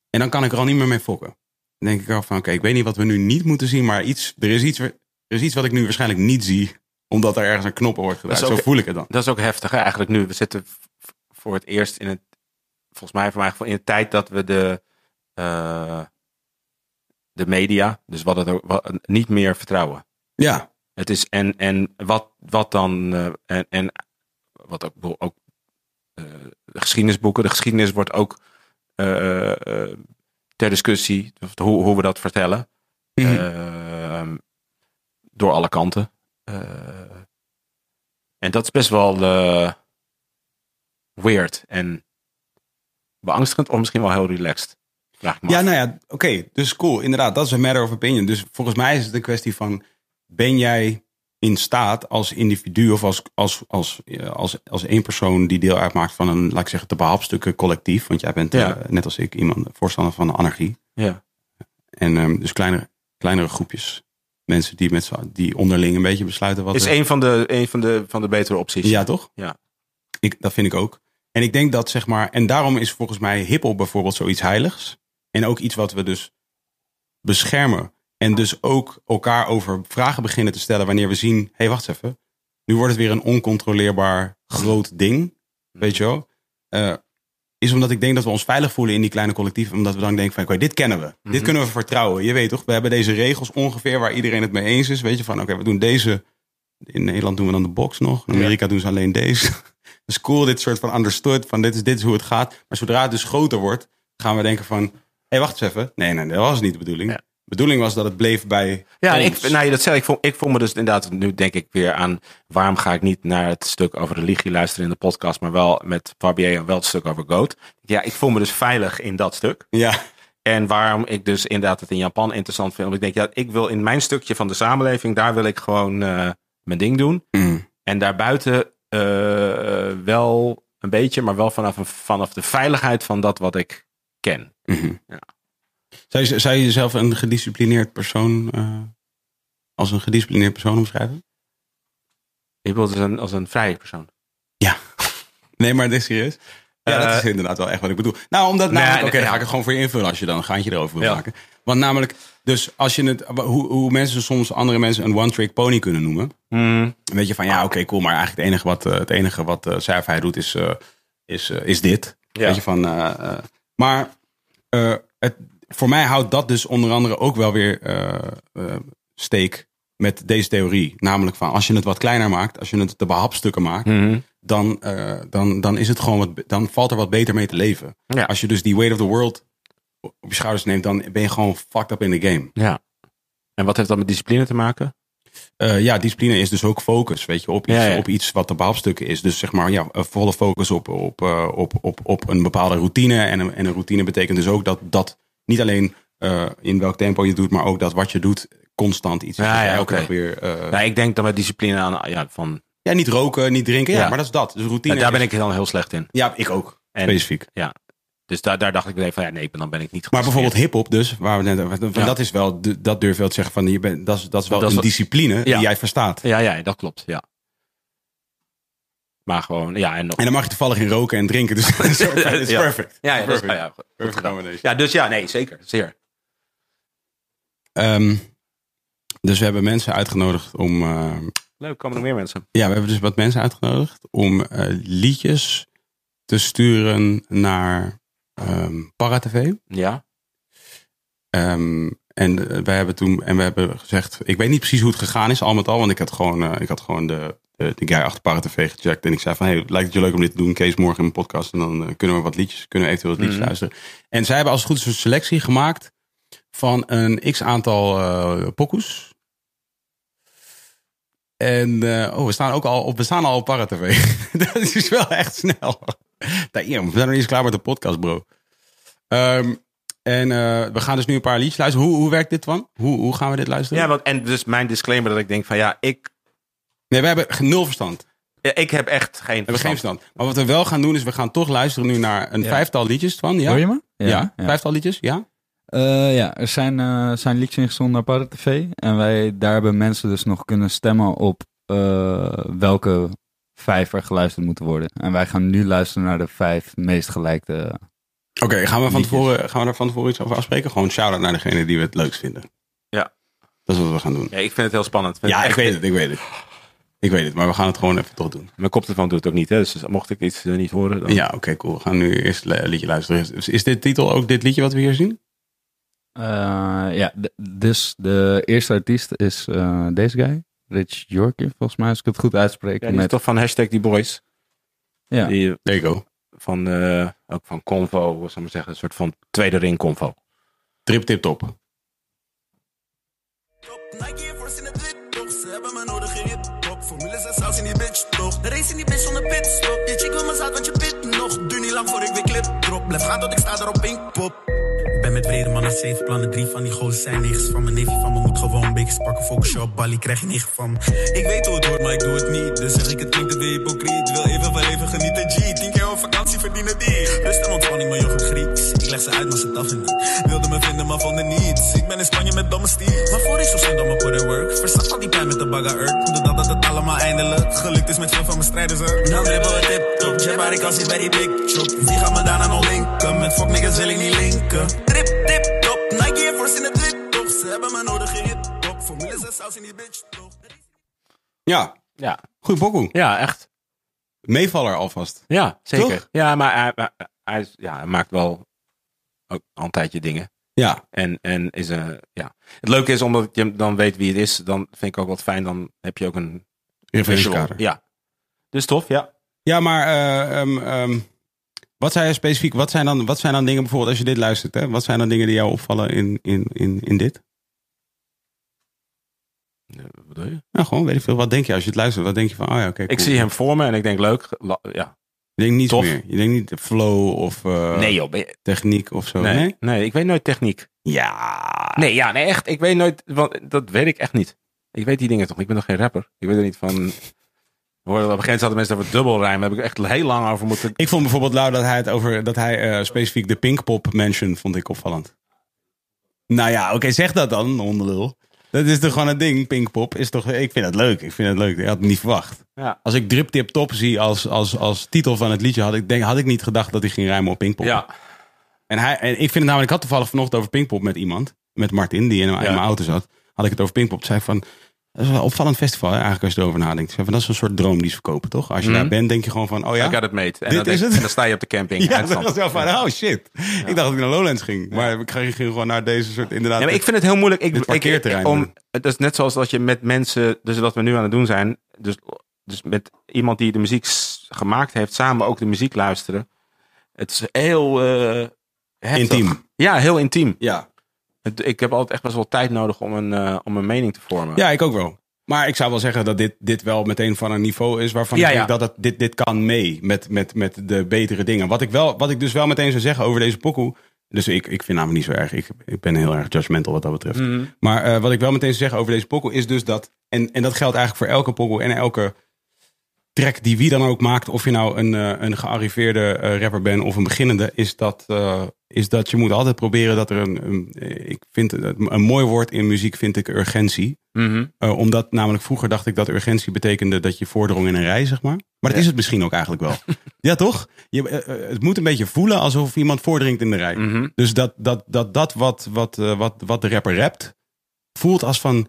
En dan kan ik er al niet meer mee fokken. Dan denk ik al van, oké, ik weet niet wat we nu niet moeten zien, maar iets, er, is iets, er is iets wat ik nu waarschijnlijk niet zie, omdat er ergens een knop wordt ook- Zo voel ik het dan. Dat is ook heftig hè? eigenlijk nu. We zitten voor het eerst in het, volgens mij voor mijn gevoel, in de tijd dat we de, eh, de media, dus wat het ook, wat, niet meer vertrouwen. Ja, Het is en, en wat, wat dan, eh, en, en wat ook, ook de geschiedenisboeken, de geschiedenis wordt ook ter discussie, hoe, hoe we dat vertellen. Ehm, door alle kanten. Eh, en dat is best wel eh, weird en beangstigend, of misschien wel heel relaxed. Vraag ik me Ja, af. nou ja, oké. dus cool. Inderdaad, dat is een matter of opinion. Dus volgens mij is het een kwestie van... ben jij in staat als individu of als, als, als, eh, als, als één persoon... die deel uitmaakt van een, laat ik zeggen, te behapstukken collectief. Want jij bent, Ja. net als ik, iemand voorstander van anarchie. ja. En ehm, dus kleinere, kleinere groepjes mensen die, met die onderling een beetje besluiten wat... is er- een van de, een van de, van de betere opties. Ja, toch? Ja. Ik, dat vind ik ook. En ik denk dat, zeg maar, en daarom is volgens mij hiphop bijvoorbeeld zoiets heiligs. En ook iets wat we dus beschermen. En dus ook elkaar over vragen beginnen te stellen wanneer we zien, hé, hey, wacht even. Nu wordt het weer een oncontroleerbaar groot ding. Weet je wel? Eh, is omdat ik denk dat we ons veilig voelen in die kleine collectieven. Omdat we dan denken van, oké, dit kennen we. Dit Mhm. kunnen we vertrouwen. Je weet toch, we hebben deze regels ongeveer waar iedereen het mee eens is. Weet je van, oké, we doen deze. In Nederland doen we dan de box nog. In Amerika doen ze alleen deze. Dat is cool, dit soort van understood. Van dit is, dit is hoe het gaat. Maar zodra het dus groter wordt, gaan we denken van... Hé, hey, wacht eens even. Nee, nee, dat was niet de bedoeling. Ja. Bedoeling was dat het bleef bij Ja, ik, nou, je dat zei, ik voel, ik voel me dus inderdaad, nu denk ik weer aan waarom ga ik niet naar het stuk over religie luisteren in de podcast, maar wel met Barbier en wel het stuk over Goat. Ja, ik voel me dus veilig in dat stuk. Ja, En waarom ik dus inderdaad het in Japan interessant vind. Ik denk, ja, ik wil in mijn stukje van de samenleving, daar wil ik gewoon eh, mijn ding doen. Mm. En daarbuiten eh, wel een beetje, maar wel vanaf, vanaf de veiligheid van dat wat ik ken. Mhm. Ja. Zou, je, zou je jezelf een gedisciplineerd persoon... eh, als een gedisciplineerd persoon omschrijven? Ik wil dus een, als een vrije persoon. Nee, maar dit is serieus? Ja, dat Eh, is inderdaad wel echt wat ik bedoel. Nou, omdat Nee, namelijk, nee, oké, dan ja. ga ik het gewoon voor je invullen als je dan een gaantje erover wil Ja. maken. Want namelijk, dus als je het, hoe, hoe mensen soms andere mensen een one-trick pony kunnen noemen. Hmm. Weet je van, ja, oké, cool, maar eigenlijk het enige wat, eh, het enige wat uh, doet is, is, is dit. Ja. Weet je van, maar het, voor mij houdt dat dus onder andere ook wel weer eh, eh, steek met deze theorie. Namelijk van, als je het wat kleiner maakt, als je het te behapstukken maakt, Mhm. dan, eh, dan, dan is het gewoon wat, dan valt er wat beter mee te leven. Ja. Als je dus die weight of the world op je schouders neemt, dan ben je gewoon fucked up in the game. Ja. En wat heeft dat met discipline te maken? Ja, discipline is dus ook focus, weet je, op iets, Ja, ja. Op iets wat de behapstukken is. Dus zeg maar, ja, volle focus op, op, op, op, op een bepaalde routine. En een, en een routine betekent dus ook dat dat niet alleen eh, in welk tempo je doet, maar ook dat wat je doet constant iets is. Ja, ja, elke dag weer. eh, Nou, ik denk dan met discipline aan, ja, van, ja, niet roken, niet drinken. Ja, Ja. maar dat is dat. Dus routine. daar ben ik dan heel slecht in. Ja, ik ook. En- specifiek. Dus daar, daar dacht ik meteen van, ja, nee, dan ben ik niet Maar bijvoorbeeld hip-hop, dus, waar we net over Ja. dat is wel, dat durf je wel te zeggen van, je bent, dat, is, dat is wel Dat is een wat- discipline Ja. die jij verstaat. Ja, ja, dat klopt, ja. Maar gewoon, ja, en nog. En dan mag je toevallig in roken en drinken, dus dat is Ja. perfect. Ja, perfect. ja, Perfect ja, dus ja, nee, zeker, zeer. Ehm, dus we hebben mensen uitgenodigd om, eh, Leuk, komen er meer mensen? ja, we hebben dus wat mensen uitgenodigd om eh, liedjes te sturen naar ehm Paratv. Ja. Ehm, en eh, wij hebben toen en we hebben gezegd, ik weet niet precies hoe het gegaan is, al met al, want ik had gewoon, ik had gewoon de, de, de guy achter ParaTV gecheckt en ik zei van, hey, lijkt het je leuk om dit te doen, Kees, morgen in mijn podcast en dan eh, kunnen we wat liedjes, kunnen we eventueel wat liedjes Mhm. luisteren. En zij hebben als het goed is een selectie gemaakt van een x aantal eh pokoes. En eh, oh, we staan ook al op, we staan al op ParaTV. dat is wel echt snel. Damn, we zijn nog niet eens klaar met de podcast, bro. Ehm, en eh, we gaan dus nu een paar liedjes luisteren. Hoe, hoe werkt dit van? Hoe, hoe gaan we dit luisteren? Ja, want, en dus mijn disclaimer dat ik denk van, ja, ik, Nee, we hebben nul verstand. We ja, ik heb echt geen hebben geen verstand. Maar wat we wel gaan doen is, we gaan toch luisteren nu naar een Ja. vijftal liedjes van. Ja? Hoor je me? Ja, vijftal liedjes, ja. Eh, ja, er zijn, eh, zijn liedjes ingezonden naar Parra TV. En wij, daar hebben mensen dus nog kunnen stemmen op eh, welke vijf er geluisterd moeten worden. En wij gaan nu luisteren naar de vijf meest gelijkte. Oké, gaan, we van Liedjes. tevoren, gaan we daar van tevoren iets over afspreken? Gewoon shout-out naar degene die we het leukst vinden. Ja. Dat is wat we gaan doen. Ja, ik vind het heel spannend. vind Ja, het ik echt- weet het, ik weet het. Ik weet het, maar we gaan het gewoon even toch doen. Mijn koptelefoon doet het ook niet, hè? dus mocht ik iets eh, niet horen, dan... Ja, oké, cool. We gaan nu eerst een liedje luisteren. Is, is dit titel ook dit liedje wat we hier zien? Eh, ja, dus de eerste artiest is eh, deze guy. Rich Yorkie, volgens mij, als ik het goed uitspreek. Ja, die is toch van hashtag die boys. ja. Die, There you go. van, eh, ook van Convo, ik maar zeggen, een soort van tweede ring Convo. Trip tip top. Bitch? De race in die bitch zonder pitstop. Je chick wil me zaad, want je pit nog. Duur niet lang voor ik weer clip drop. Blijf gaan tot ik sta er op Pinkpop. Ben met vrede man zeven plannen. Drie van die gozer zijn niks van mijn neefje van me. Moet gewoon bekers pakken, focus op Bali, krijg je negen van me. Ik weet hoe het hoort, maar ik doe het niet. Dus zeg ik het klinkt te weer hypocriet. Wil even van leven genieten, G. Tien keer op vakantie verdienen die. Rust en ontspanning, maar yoghurt Grieks. Ik leg ze uit, maar ze taffen niet. Wilde me vinden, maar vonden niets. Ik ben in Spanje met domme stier. Maar voor ik zo snel dan put in work. Al die pijn met de bagger Urk. Doe dat het allemaal eindelijk gelukt is met veel van mijn strijders er. Dan dribbel het tip top. Jab ik als bij die big chop. Wie gaat me daarna nog linken? Met fuck niggas wil ik niet linken. Trip tip top. Nike Air Force in het wit toch. Ze hebben me nodig in je top. Formules en saus in die bitch toch. Ja, Ja, goeie pokoe. ja echt. Meevaller alvast. Ja, zeker. Toch? Ja, maar hij, hij, ja, hij maakt wel ook al een tijdje dingen. Ja, En, en is een, ja. Het leuke is, omdat je dan weet wie het is, dan vind ik ook wat fijn. Dan heb je ook een referentiekader. Ja. Dus tof, ja. Ja, maar eh, ehm, ehm, wat zijn er specifiek? Wat zijn, dan, wat zijn dan dingen bijvoorbeeld als je dit luistert? Hè? Wat zijn dan dingen die jou opvallen in, in, in, in dit? Wat bedoel je? Nou, gewoon, weet ik veel. Wat denk je als je het luistert? Wat denk je van, oh ja, oké, Ik cool. zie hem voor me en ik denk leuk. Ja. Je denkt niet Tof. meer. Je denkt niet flow of eh, Nee joh. je- techniek of zo. nee, Nee? nee. ik weet nooit techniek. Ja. Nee, ja, nee, echt. Ik weet nooit, want dat weet ik echt niet. Ik weet die dingen toch. Ik ben nog geen rapper. Ik weet er niet van. We hoorden op een gegeven moment mensen over dubbelrijm. Daar heb ik echt heel lang over moeten. Ik vond bijvoorbeeld Lau dat hij het over dat hij eh, specifiek de Pinkpop mention vond ik opvallend. Nou ja, oké, zeg dat dan, onderlul. Dat is toch gewoon een ding, Pinkpop. Is toch, ik vind het leuk. Ik vind het leuk. Ik had het niet verwacht. Ja. Als ik Drip Tip Top zie als, als, als titel van het liedje, had ik, denk, had ik niet gedacht dat hij ging rijmen op Pinkpop. Ja. En, hij, en ik vind het namelijk, ik had toevallig vanochtend over Pinkpop met iemand, met Martin, die in, in mijn auto zat. Had ik het over Pinkpop. Zei van, dat is wel een opvallend festival, hè, eigenlijk als je erover nadenkt. Dat is een soort droom die ze verkopen, toch? Als je Mhm. daar bent, denk je gewoon van, oh ja. Ik had het meet. En, Dit dan denk- is het? en dan sta je op de camping. Ja, dat was wel van, oh shit. Ik dacht dat ik naar Lowlands ging. Maar ik ging gewoon naar deze soort, inderdaad. Ja, maar ik vind het heel moeilijk. Ik, ik, om, het is net zoals dat je met mensen, dus wat we nu aan het doen zijn, dus, dus met iemand die de muziek gemaakt heeft, samen ook de muziek luisteren. Het is heel eh. Intiem. Ja, heel intiem. Ja. Het- ik heb altijd echt best wel tijd nodig om een, eh, om een mening te vormen. ja, ik ook wel. Maar ik zou wel zeggen dat dit, dit wel meteen van een niveau is waarvan Ja, ik denk ja. dat het, dit, dit kan mee met, met, met de betere dingen. Wat ik, wel, wat ik dus wel meteen zou zeggen over deze pokoe. Dus ik, ik vind namelijk niet zo erg. Ik, ik ben heel erg judgmental wat dat betreft. Mhm. Maar eh, wat ik wel meteen zou zeggen over deze pokoe is dus dat... En, en dat geldt eigenlijk voor elke pokoe en elke track die wie dan ook maakt. Of je nou een, eh, een gearriveerde rapper bent of een beginnende. Is dat, is dat je moet altijd proberen dat er een... een ik vind een mooi woord in muziek vind ik urgentie. Mhm. Eh, omdat namelijk vroeger dacht ik dat urgentie betekende dat je voordrong in een rij, zeg maar. Maar dat is het misschien ook eigenlijk wel. ja, toch? Je, eh, eh, het moet een beetje voelen alsof iemand voordringt in de rij. Mhm. Dus dat, dat, dat, dat wat, wat, wat, wat de rapper rapt, voelt als van...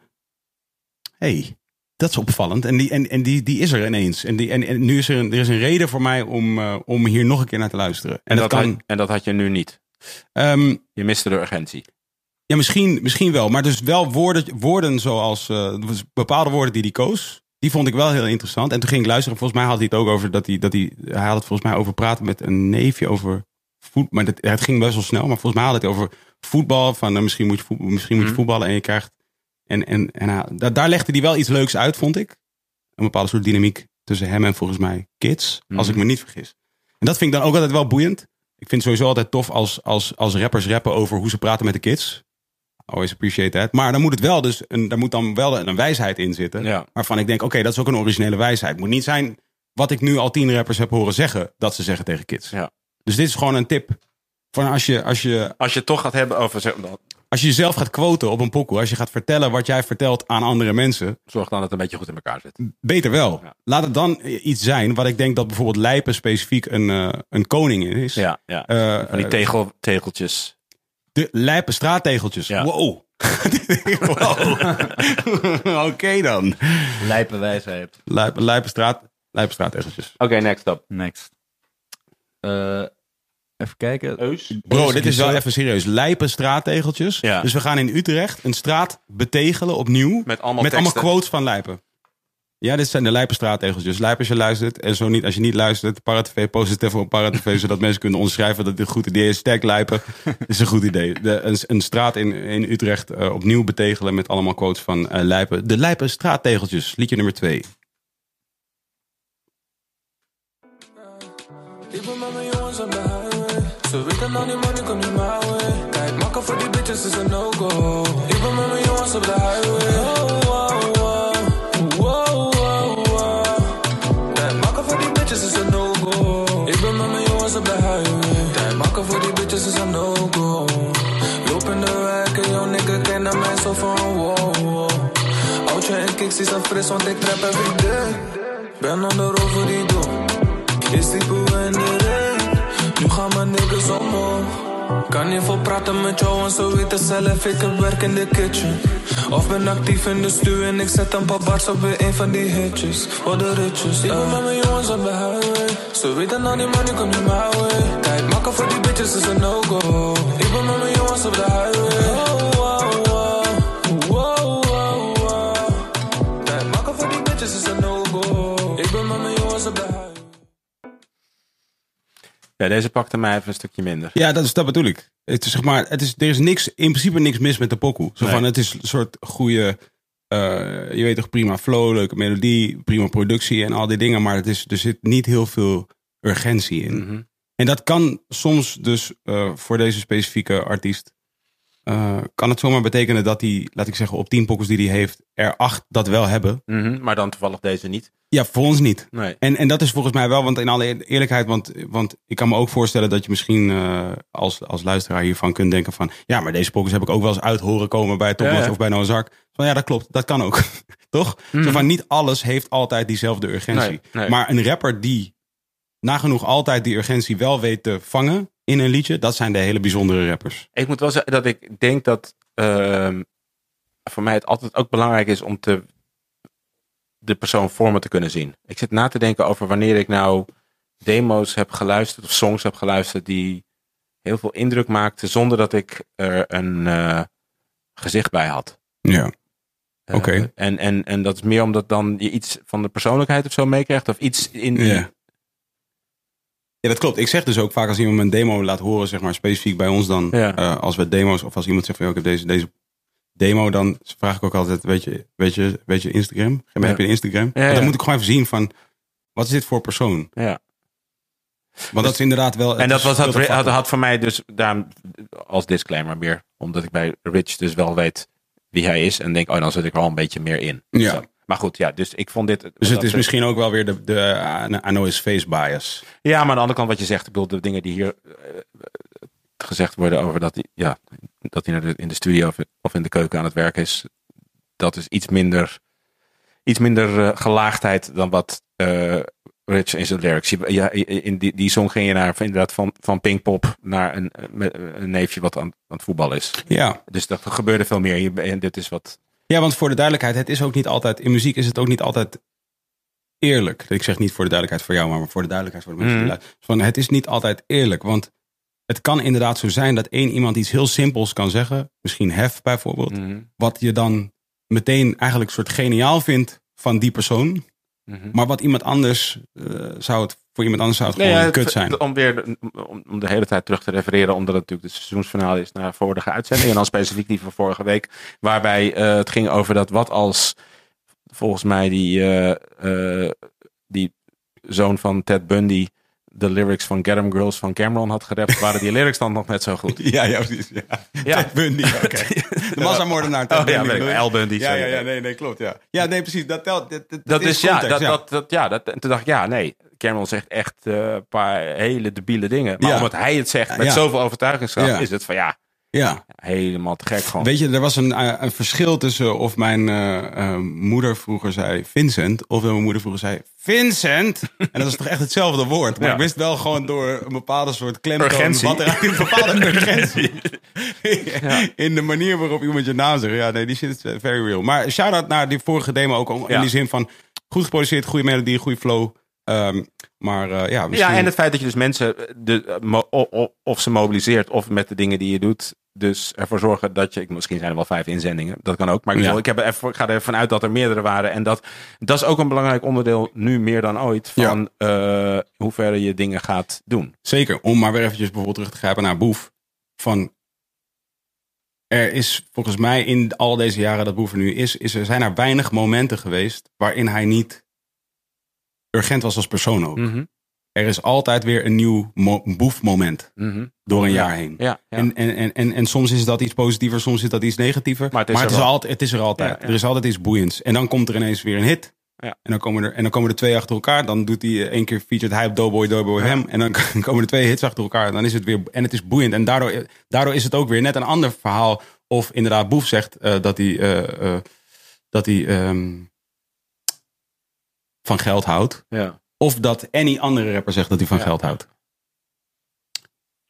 hey, dat is opvallend. En die, en, en die, die is er ineens. En, die, en, en nu is er een, er is een reden voor mij om, om hier nog een keer naar te luisteren. En, En, dat, dat kan... had, en dat had je nu niet. Ehm, Je miste de urgentie. ja, misschien, misschien wel. Maar dus wel woorden, woorden zoals eh, dus bepaalde woorden die hij koos. Die vond ik wel heel interessant. En toen ging ik luisteren. Volgens mij had hij het ook over dat hij, dat hij, hij had het volgens mij over praten met een neefje over voet. Maar dat, het ging best wel snel. Maar volgens mij had hij het over voetbal. Van eh, misschien moet je, voet- misschien moet je Mhm. voetballen en je krijgt. En, en, en daar, daar legde hij wel iets leuks uit, vond ik. Een bepaalde soort dynamiek tussen hem en volgens mij kids. Als ik me niet vergis. En dat vind ik dan ook altijd wel boeiend. Ik vind het sowieso altijd tof als, als, als rappers rappen over hoe ze praten met de kids. Always appreciate that. Maar dan moet het wel dus, een, daar moet dan wel een wijsheid in zitten. Ja. Waarvan ik denk, oké, dat is ook een originele wijsheid. Het moet niet zijn wat ik nu al tien rappers heb horen zeggen, dat ze zeggen tegen kids. Ja. Dus dit is gewoon een tip. Van als je, als je, Als je het toch gaat hebben over, als je jezelf gaat quoten op een pokoe, als je gaat vertellen wat jij vertelt aan andere mensen, zorg dan dat het een beetje goed in elkaar zit. beter wel. Ja. Laat het dan iets zijn wat ik denk dat bijvoorbeeld Lijpen specifiek een, eh, een koning in is. Ja, ja. Eh, Van die tegel, tegeltjes. De lijpen straattegeltjes. Ja. Wow. Wow. Oké dan. Lijpe wijsheid. Lijpen, lijpen, straat, lijpen straattegeltjes. Oké, next up. Next. Eh, even kijken. Eus. Bro, dit is wel even serieus. Lijpen straattegeltjes. Ja. Dus we gaan in Utrecht een straat betegelen opnieuw. Met allemaal met allemaal quotes van Lijpen. Ja, dit zijn de Lijpen straattegels. Dus Lijp als je luistert. En zo niet, als je niet luistert, ParaTV, post het even op ParaTV. zodat mensen kunnen onderschrijven dat dit een goed idee is. Sterk Lijpen is een goed idee. De, een, een straat in, in Utrecht eh, opnieuw betegelen met allemaal quotes van eh, Lijpen. De Lijpen straattegeltjes, liedje nummer twee. Ik Ze weten al die money niet my way. Kijk, makken voor die bitches is een no-go. Ik ben met mijn jongens op de highway. Oh, wow, wow. Wow, wow, wow. Kijk, makken voor bitches is een no-go. Ik ben met mijn jongens op de highway. Kijk, makken voor die bitches is een no-go. Loop in de wijk en jouw nigga van wow, wow. Oudje en kicks want ik trap everyday. Ben on the road voor die doel. Is die boe de? Nu gaan mijn niggas omhoog. Kan niet veel praten met jou, want zo weten zelf ik heb werk in de kitchen. Of ben actief in de stuur en ik zet een paar bars op weer een van die hitjes. Voor de ritjes. Ik ben met mijn jongens op de highway. Ze weten al die money komt niet my way. Kijk, makken voor die bitches is een no-go. Ik ben met mijn jongens op de highway. Ja, deze pakte mij even een stukje minder. Ja, dat, is, dat bedoel ik. Het is, zeg maar, het is, er is niks, in principe niks mis met de pokoe. Zo Nee. van, het is een soort goede, eh, je weet toch, prima flow, leuke melodie, prima productie en al die dingen. Maar het is, er zit niet heel veel urgentie in. Mhm. En dat kan soms dus eh, voor deze specifieke artiest, eh, kan het zomaar betekenen dat hij, laat ik zeggen, op tien pokkels die hij heeft, er acht dat wel hebben. Mhm, Maar dan toevallig deze niet. Ja, voor ons niet. Nee. En, en dat is volgens mij wel, want in alle eerlijkheid, want, want ik kan me ook voorstellen dat je misschien eh, als, als luisteraar hiervan kunt denken van, ja, maar deze pokkers heb ik ook wel eens uit horen komen bij Thomas Ja, ja. of bij Noah. Van ja, dat klopt, dat kan ook. Toch? Zo van niet alles heeft altijd diezelfde urgentie. Nee, nee. Maar een rapper die nagenoeg altijd die urgentie wel weet te vangen in een liedje, dat zijn de hele bijzondere rappers. Ik moet wel zeggen dat ik denk dat ehm, voor mij het altijd ook belangrijk is om te, de persoon voor me te kunnen zien. Ik zit na te denken over wanneer ik nou demo's heb geluisterd of songs heb geluisterd die heel veel indruk maakten zonder dat ik er een eh, gezicht bij had. Ja. Eh, Oké. en, en, en dat is meer omdat dan je iets van de persoonlijkheid of zo meekrijgt of iets in die... Ja. Ja, dat klopt. Ik zeg dus ook vaak als iemand een demo laat horen, zeg maar specifiek bij ons dan, Ja. eh, als we demo's of als iemand zegt van, "Yo, ik heb deze, deze demo, dan vraag ik ook altijd, weet je, weet je, weet je Instagram? Heb je een Instagram? Ja. dan moet ik gewoon even zien van, wat is dit voor persoon? Ja. Want dat is inderdaad wel... En dat was, had, had, voor mij dus daarom als disclaimer meer. Omdat ik bij Rich dus wel weet wie hij is. En denk, oh, dan zit ik er wel een beetje meer in. Ja. Zo. Maar goed, ja, dus ik vond dit... Dus het is misschien ook wel weer de, de uh, face bias. Ja, maar aan de andere kant wat je zegt. Ik bedoel, de dingen die hier eh, gezegd worden over dat hij, ja, dat hij in de studio of, in de keuken aan het werk is. Dat is iets minder, iets minder eh, gelaagdheid dan wat eh, Rich in zijn lyrics. Ja, in die, die song ging je naar, inderdaad van, van Pinkpop naar een, een neefje wat aan, aan het voetballen is. Ja. Dus dat gebeurde veel meer. En dit is wat. ja, want voor de duidelijkheid, het is ook niet altijd, in muziek is het ook niet altijd eerlijk. Ik zeg niet voor de duidelijkheid voor jou, maar voor de duidelijkheid voor de mensen die Mhm. luisteren. Van, het is niet altijd eerlijk, want het kan inderdaad zo zijn dat één iemand iets heel simpels kan zeggen. Misschien hef bijvoorbeeld. Mhm. Wat je dan meteen eigenlijk soort geniaal vindt van die persoon. Mhm. Maar wat iemand anders eh, zou het, voor iemand anders zou het Nee, gewoon ja, kut zijn. Om, weer, om, om de hele tijd terug te refereren, omdat het natuurlijk de seizoensfinale is naar vorige uitzending. En dan specifiek die van vorige week. Waarbij eh, het ging over dat wat als volgens mij die, eh, die zoon van Ted Bundy de lyrics van Get 'em Girls van Cameron had gerapt, waren die lyrics dan nog net zo goed. Ja, ja, precies. Ja. Ja. Ted Bundy, oké. De massamoordenaar Ted Oh, ja, Bundy. ik Bundy, Ja, ja, ja, nee, nee, klopt, ja. Ja, nee, precies, dat telt. Dat, dat, Dat is, ja, context, dat, dat, dat, ja, dat, en toen dacht ik, ja, nee, Cameron zegt echt eh, een paar hele debiele dingen. Maar Ja. omdat hij het zegt met Ja. zoveel overtuigingskracht, Ja. is het van ja, Ja. helemaal te gek gewoon. Weet je, er was een, eh, een verschil tussen of mijn eh, eh, moeder vroeger zei Vincent, of mijn moeder vroeger zei Vincent. En dat is toch echt hetzelfde woord. Maar Ja. ik wist wel gewoon door een bepaalde soort klemtoon. Urgentie. Wat er, een bepaalde urgentie. In de manier waarop iemand je naam zegt. Ja, nee, die shit is very real. Maar shout-out naar die vorige demo ook. In Ja. die zin van goed geproduceerd, goede melodie, goede flow. Ehm, maar ja, misschien... Ja, en het feit dat je dus mensen, de, of ze mobiliseert, of met de dingen die je doet, dus ervoor zorgen dat je, ik- misschien zijn er wel vijf inzendingen, dat kan ook. Maar ik, Ja. ik, heb er even, ik ga ervan uit dat er meerdere waren. En dat, dat is ook een belangrijk onderdeel, nu meer dan ooit, van eh hoe ver je dingen gaat doen. Zeker, om maar weer eventjes bijvoorbeeld terug te grijpen naar Boef. Van, er is volgens mij in al deze jaren dat Boef er nu is, is er zijn er weinig momenten geweest waarin hij niet urgent was als persoon ook. Mhm, Er is altijd weer een nieuw mo- Boef-moment mhm. door een Ja. jaar heen. Ja, ja. En, en, en, en, en soms is dat iets positiever, soms is dat iets negatiever. Maar het is er is, altijd, het is er altijd. Er is altijd iets boeiends. En dan komt er ineens weer een hit. Ja. En, dan komen er, en dan komen er twee achter elkaar. Dan doet hij eh, één keer featured hij op Doughboy, Doughboy hem. En dan komen er twee hits achter elkaar. Dan is het weer, en het is boeiend. En daardoor, daardoor is het ook weer net een ander verhaal. Of inderdaad Boef zegt eh, dat hij, eh, eh, dat hij ehm, van geld houdt. ja. Of dat any andere rapper zegt dat hij van Ja. geld houdt.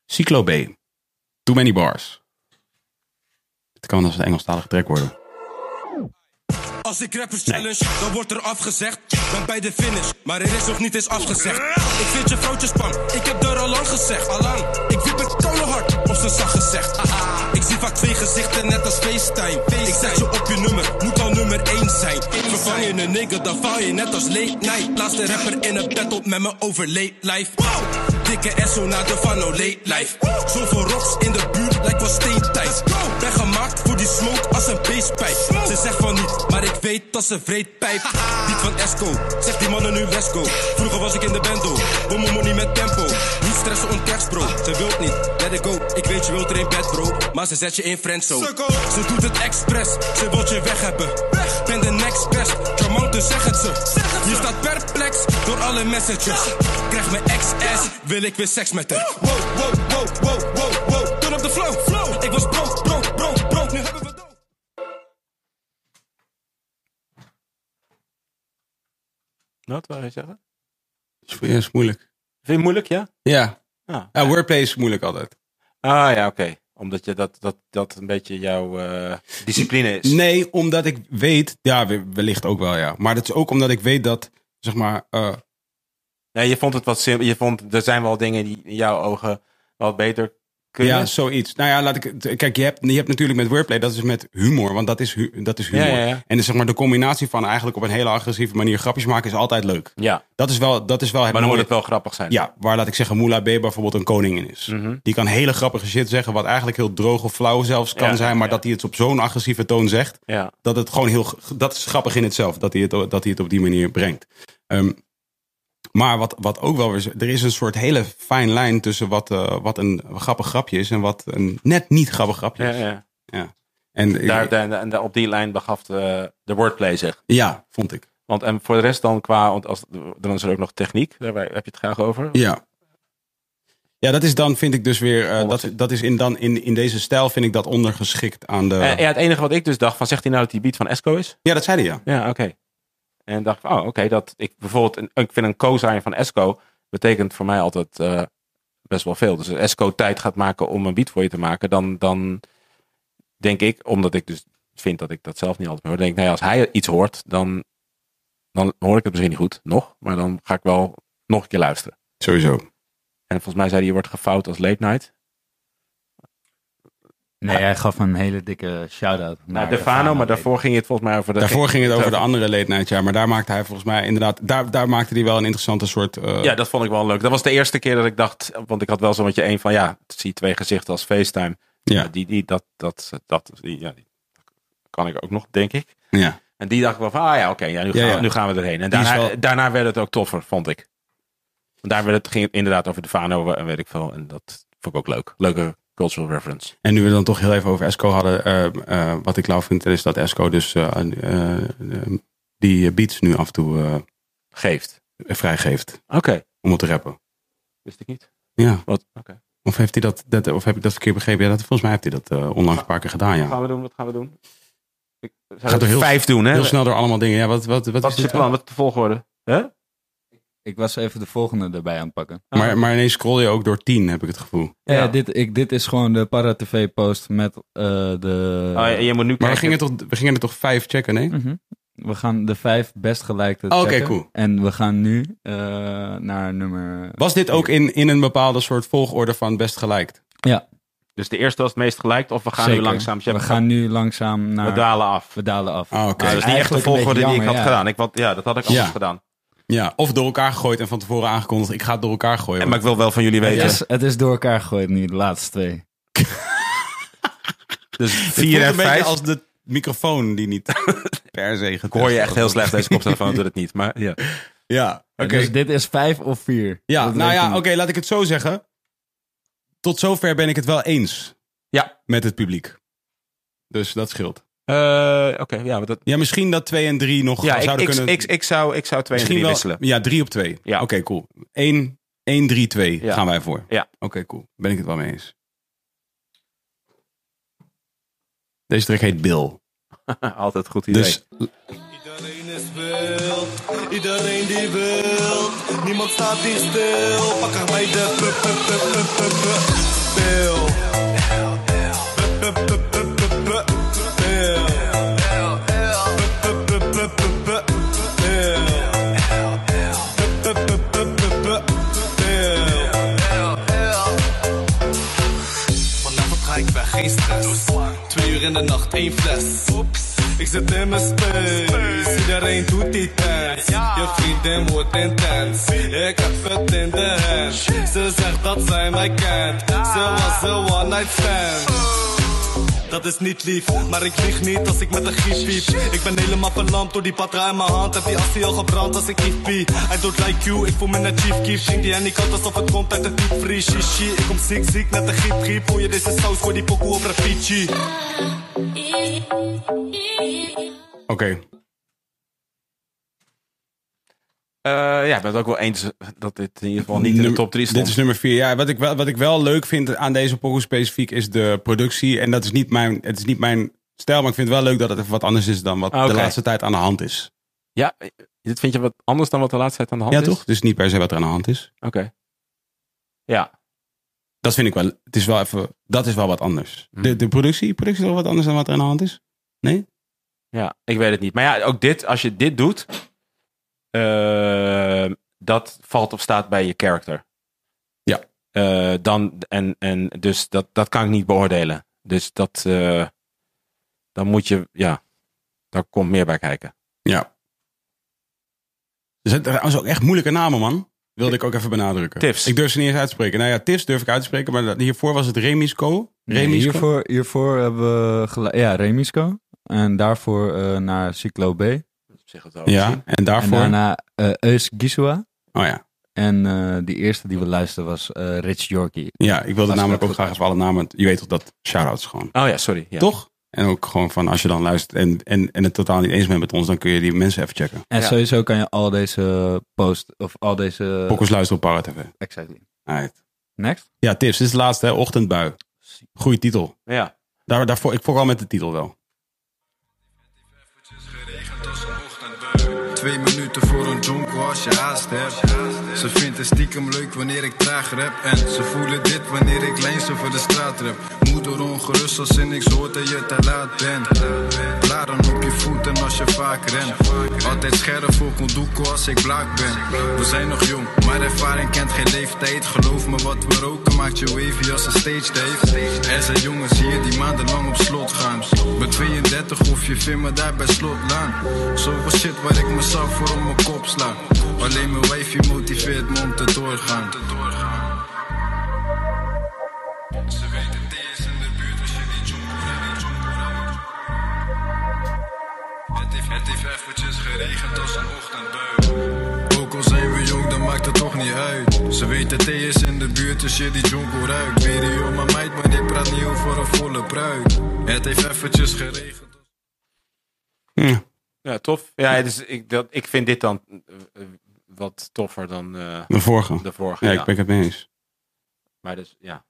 Cyclo B. Too many bars. Het kan als een Engelstalige track worden. Als ik rappers challenge, dan wordt er afgezegd. Ben bij de finish, maar er is nog niet eens afgezegd. Ik vind je vrouwtje spang, ik heb er al lang gezegd. Allang, ik wiep het hard op zijn zag gezegd. Haha, ik zie vaak twee gezichten, net als FaceTime. Ik zet je op je nummer, moet al nummer 1 zijn. Vervang je een nigger, dan val je net als late night. Laatste rapper in een battle met me over late life. Dikke SO naar de Vano late life. Zoveel rocks in de buurt, lijkt wel steentijd. Ben gemaakt voor die smoke als een beestpijp. Ze zegt van niet, maar ik weet dat ze vreed pijp. Niet van Esco, zegt die mannen nu let's go. Vroeger was ik in de bando, mijn money met tempo. Stressen om tekst bro, ze wilt niet, let it go. Ik weet je wilt er in bed bro, maar ze zet je in friendzone. Ze doet het expres, ze wilt je weg hebben. Ben de next best, charmant dus zeg het ze. Je staat perplex door alle messages. Krijg mijn XS, wil ik weer seks met haar. Wow, wow, wow, wow, wow, wow. Turn op de flow, flow. Ik was broke, broke, broke, broke, nu hebben we dood. Wat wou je zeggen? Is, ja, is moeilijk. Vind je het moeilijk, ja? Ja. Ah, ja, wordplay is moeilijk altijd. ah ja, oké. Omdat je dat, dat, dat een beetje jouw eh, discipline is. Nee, omdat ik weet, ja, we- wellicht ook wel, ja. Maar dat is ook omdat ik weet dat, zeg maar, eh, Nee, je vond het wat simpel. Je vond, er zijn wel dingen die in jouw ogen wat beter kunnen. ja, zoiets. Nou ja, laat ik, het- kijk, je hebt, je hebt natuurlijk met wordplay, dat is met humor, want dat is, hu- dat is humor. Ja, ja, ja. En dus, zeg maar, de combinatie van eigenlijk op een hele agressieve manier grapjes maken is altijd leuk. Ja, Dat is wel, dat is wel het maar dan moet het wel grappig zijn. Ja, waar laat ik zeggen, Moula B bijvoorbeeld een koning in is. Mhm. Die kan hele grappige shit zeggen, wat eigenlijk heel droog of flauw zelfs kan zijn, maar dat hij het op zo'n agressieve toon zegt, ja. dat het gewoon heel, dat is grappig in het zelf, dat hij het, dat hij het op die manier brengt. Ehm, maar wat, wat ook wel weer, is, er is een soort hele fijn lijn tussen wat, eh, wat een grappig grapje is en wat een net niet grappig grapje ja, is. ja. Ja. En ik- Daar, daar- op die lijn begaf de, de wordplay zich. ja, vond ik. Want en voor de rest dan qua, want als, dan is er ook nog techniek. Daar heb je het graag over. Ja. Ja, dat is dan, vind ik dus weer, eh, dat, dat is in, dan, in, in deze stijl vind ik dat ondergeschikt aan de... Eh, ja, het enige wat ik dus dacht van, zegt hij nou dat die beat van Esco is? ja, dat zei hij ja. Ja, oké. En dacht van, oh, oké, dat ik bijvoorbeeld, een, ik vind een co-sign van Esco betekent voor mij altijd eh, best wel veel. Dus als Esco tijd gaat maken om een beat voor je te maken, dan, dan denk ik, omdat ik dus vind dat ik dat zelf niet altijd meer hoor, denk ik, nou ja, als hij iets hoort, dan, dan hoor ik het misschien niet goed, nog, maar dan ga ik wel nog een keer luisteren. Sowieso. En volgens mij zei hij, je wordt gefout als late night. Nee, hij gaf een hele dikke shout-out. Naar naar Defano, maar daarvoor ging het volgens mij over de... Daarvoor ging het over de andere late night, ja. Maar daar maakte hij volgens mij inderdaad... Daar, daar maakte hij wel een interessante soort... eh, Ja, dat vond ik wel leuk. Dat was de eerste keer dat ik dacht, want ik had wel zo'n beetje één van, ja, zie twee gezichten als FaceTime. Ja. Die, die, dat, dat, dat, die, ja, die kan ik ook nog, denk ik. ja. En die dacht ik wel van, ah ja, oké, ja, nu, gaan Ja, ja. We, nu gaan we erheen. En daarna, wel- daarna werd het ook toffer, vond ik. Want daar werd het, ging het inderdaad over de Fano en weet ik veel. En dat vond ik ook leuk. Leuke cultural reference. En nu we dan toch heel even over Esco hadden. eh, eh, wat ik lauw vind, is dat Esco dus eh, die beats nu af en toe Geeft. vrijgeeft. Oké, Om het te rappen. wist ik niet. Ja. Wat? Oké. Of, heeft hij dat, dat, of heb ik dat verkeerd begrepen? Ja, dat, volgens mij heeft hij dat eh, onlangs een paar keer gedaan, Wat ja. gaan we doen? Wat gaan we doen? Ik zou Gaat er heel- vijf doen, hè? Heel snel door allemaal dingen. Ja, wat, wat, wat, Wat is is het plan? Wat is de volgorde? Huh? Ik was even de volgende erbij aan het pakken. Maar, maar ineens scroll je ook door tien, heb ik het gevoel. Ja, Ja. dit, ik, dit is gewoon de Para-TV-post met eh, de... Oh, ja, je moet nu Maar we gingen, toch, we gingen er toch vijf checken, nee? Mhm. We gaan de vijf best gelijkte Oh, oké, checken. cool. En we gaan nu eh, naar nummer... Was dit ook in, in een bepaalde soort volgorde van best gelijkt? Ja. Dus de eerste was het meest gelijk, of we gaan nu langzaam... We gaan nu langzaam naar... we dalen af. we dalen af. Ah, oké. Nou, dat is niet echt de volgorde die ik had ja. gedaan. Ik, wat, ja, dat had ik anders Ja. gedaan. Ja, of door elkaar gegooid en van tevoren aangekondigd. Ik ga het door elkaar gooien. En, maar ik wil wel van jullie Het weten. is, het is door elkaar gegooid nu, de laatste twee. Dus Het 4 voelt en een beetje 5 als de microfoon die niet per se Ik hoor je echt heel slecht. Deze koptelefoon doet het niet. Maar ja. Ja, oké. Dus dit is vijf of vier. Ja, Dat nou ja, oké, laat ik het zo zeggen. Tot zover ben ik het wel eens Ja. met het publiek. Dus dat scheelt. Eh, Oké, ja. maar Dat, Ja, misschien dat 2 en 3 nog ja, zouden ik, kunnen... ik, ik, zou, ik zou twee en misschien drie wel, wisselen. Ja, 3 op 2. Ja. Oké, cool. 1, 1, 3, 2 Ja. gaan wij voor. Ja. Oké, cool. Ben ik het wel mee eens. Deze track heet Bill. Altijd goed idee. Dus Iedereen is wild, iedereen die wil. Niemand staat hier stil. Pak er bij de pup, pup, de nacht, één fles. Ik zit in mijn space, iedereen doet die dance. Je vriendin wordt intens, ik heb het in de hand. Ze zegt dat zij mij kent, ze was een one night stand. Dat is niet lief, maar ik lieg niet als ik met een gief piep. Ik ben helemaal verlamd door die patra in mijn hand. Heb die assie al gebrand als ik kief pie. I don't like you, ik voel me net chief kief. Ging die en ik alsof het komt uit de diepvrie. Shishi, ik kom ziek ziek net een griep griep. Je deze saus, gooi die pokoe op repeatje. Oké. Eh, ja, ik ben het ook wel eens dat dit in ieder geval niet in de Nummer- top 3 stond. Dit is nummer 4. Ja, wat ik, wel, wat ik wel leuk vind aan deze pokoe specifiek is de productie. En dat is niet mijn, het is niet mijn stijl, maar ik vind het wel leuk dat het even wat anders is dan wat Ah, de laatste tijd aan de hand is. Ja, dit vind je wat anders dan wat de laatste tijd aan de hand Ja, is? toch? Dus niet per se wat er aan de hand is. Oké. Ja. Dat vind ik wel. Het is wel even. Dat is wel wat anders. Hmm. De, de productie, productie is wel wat anders dan wat er aan de hand is. Nee? Ja, ik weet het niet. Maar ja, ook dit, als je dit doet, eh, dat valt of staat bij je character. Ja. Eh, dan, en, en dus dat, dat kan ik niet beoordelen. Dus dat, eh, dan moet je, ja, daar komt meer bij kijken. Ja. Er zijn trouwens ook echt moeilijke namen, man. Wilde ik ook even benadrukken. Tips. Ik durf ze niet eens uit te spreken. Nou ja, Tips durf ik uit te spreken, maar hiervoor was het Remisco. Nee, Remisco? hiervoor, hiervoor hebben we ja, Remisco. En daarvoor eh, naar Cyclo B. En Ja, en daarvoor. daarna eh Eus Gisua. Oh ja. En eh, die eerste die we luisterden was eh, Rich Yorkie. Ja, ik wilde namelijk ook graag even alle namen. Je weet toch dat shout-outs gewoon. Oh ja, sorry. Ja. Toch? En ook gewoon van als je dan luistert en, en, en het totaal niet eens bent met ons, dan kun je die mensen even checken. En Ja. sowieso kan je al deze post of al deze. Pokkers luisteren op Power TV. Exactly. Alright. Next. Ja, tips. Dit is de laatste, hè? Ochtendbui. Goeie titel. Ja. Daar, daarvoor, ik vooral met de titel wel. Twee minuten voor een jonko als je haast. Ze vindt het stiekem leuk wanneer ik traag rap. En ze voelen dit wanneer ik lijns over de straat rap. Moeder ongerust als ze niks hoort dat je te laat bent. Blaren op je voeten als je vaak rent. Altijd scherp voor Kondoeko als ik blaak ben. We zijn nog jong, maar ervaring kent geen leeftijd. Geloof me, wat we roken maakt je wavy als een stage Dave. Er zijn jongens hier die maandenlang op slot gaan. Bij 32 of je vindt me daar bij slotlaan. Zoveel shit waar ik mezelf voor op mijn kop sla. Alleen mijn wifey motiveert me om te doorgaan. Ze weten het is in de buurt als je die rijdt. Het heeft, het heeft eventjes geregend als een ochtendbui. Ook al zijn we jong, dan maakt het toch niet uit. Ze weten het is in de buurt als je die jonko ruikt. Video maar meid, maar ik praat niet over een volle pruik. Het heeft eventjes geregend. Hm. Ja, tof. Ja, dus ik, dat, ik vind dit dan eh, eh, wat toffer dan eh, De vorige. de vorige. Ja, Ja, ik ben het mee eens. Maar dus, ja.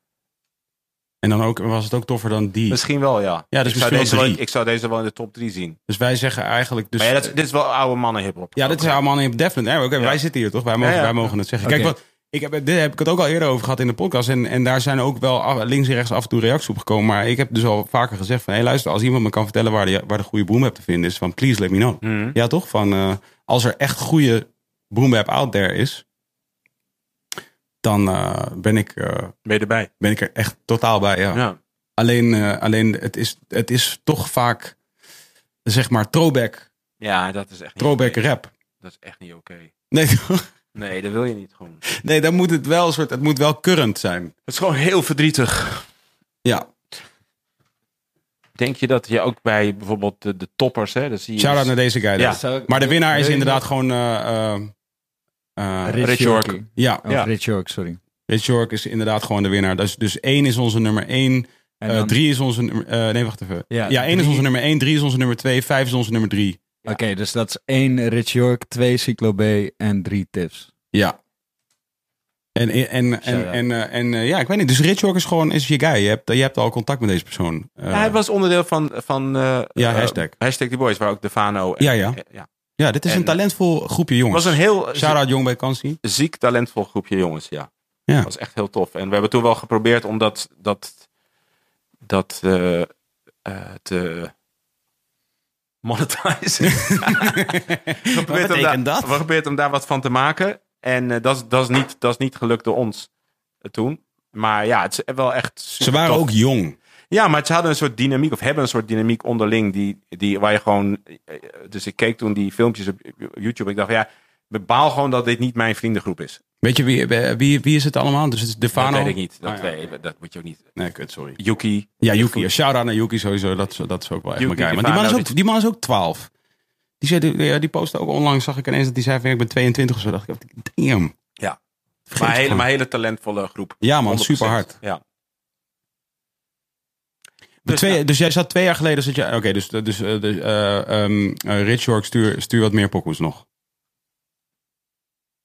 En dan ook, was het ook toffer dan die. Misschien wel, ja. Ja, dus ik, zou misschien deze wel ik zou deze wel in de top 3 zien. Dus wij zeggen eigenlijk... Dus, maar ja, dat, dit is wel oude mannen hiphop. Ja, dit is allemaal in Deflin. Ja, oké, Wij zitten hier toch? Wij mogen. Wij mogen het zeggen. Kijk, wat, ik heb, dit heb ik het ook al eerder over gehad in de podcast. En, en daar zijn ook wel af- links en rechts af en toe reacties op gekomen. Maar ik heb dus al vaker gezegd van... Hé, luister, als iemand me kan vertellen waar de, waar de goede boom te vinden is... van please let me know. Mhm. Ja, toch? Van, eh, als er echt goede boom out there is... dan eh, ben, ik, eh, Ben je erbij? ben ik er echt totaal bij. Ja. Ja. Alleen, eh, alleen het, is, het is toch vaak, zeg maar, throwback, Ja, dat is echt niet throwback rap. Dat is echt niet oké. Nee, Nee, dat wil je niet gewoon. nee, dan moet het wel een soort, het moet wel current zijn. Het is gewoon heel verdrietig. Ja, Denk je dat je ook bij bijvoorbeeld de, de toppers, hè? Dat zie je shout-out dus- naar deze guy. Ja. dus. Maar de winnaar is inderdaad gewoon, eh, eh, Rich, Rich York. York. ja, Ja. Rich York, sorry. Rich York is inderdaad gewoon de winnaar. Dus, dus één is onze nummer één. En eh, dan- drie is onze nummer... eh, nee, wacht even. Ja, Ja, één is onze nummer één. Drie is onze nummer twee. Vijf is onze nummer drie. Oké, dus dat is één Rich York, twee Cyclo B en drie tips. Ja. En, en, en, en, en, eh, en ja, ik weet niet. Dus Rich York is gewoon is je guy. Je hebt, je hebt al contact met deze persoon. Eh, Ja, hij was onderdeel van, van eh, Ja, hashtag. hashtag The Boys, waar ook de Fano... en- Ja, ja. ja. Ja, dit is en- een talentvol groepje jongens. was een heel Shout-out Jong bij Kansi. ziek talentvol groepje jongens, ja. Ja. Dat was echt heel tof. En we hebben toen wel geprobeerd om dat, dat, dat eh, eh, te monetizen. we betekent dat? We geprobeerd om daar wat van te maken. En eh, dat, is, dat, is niet, dat is niet gelukt door ons toen. Maar ja, het is wel echt Ze waren tof. ook jong. Ja, maar ze hadden een soort dynamiek, of hebben een soort dynamiek onderling, die, die, waar je gewoon... eh, Dus ik keek toen die filmpjes op YouTube, ik dacht, ja, bepaal gewoon dat dit niet mijn vriendengroep is. Weet je wie, wie, wie is het allemaal? Dus het is Defano. Dat weet ik niet. Dat, Ah, ja. weet- dat moet je ook niet... Nee, kut, sorry. Yuki. Ja, Yuki. Shout-out naar Yuki sowieso. Dat, is- dat is ook wel echt Yuki, die Maar die man, is ook, die man is ook 12. Die, zei, die, die postte ook onlangs, zag ik ineens dat hij zei van ik ben 22 of zo. dacht ik, damn. Ja. Maar hele, maar hele talentvolle groep. Ja man, 100%. super hard. Ja. Dus, twee, dus jij zat twee jaar geleden, zat je, oké, dus, dus, dus eh, ehm, eh, Rich York, stuur, stuur wat meer pokoes nog.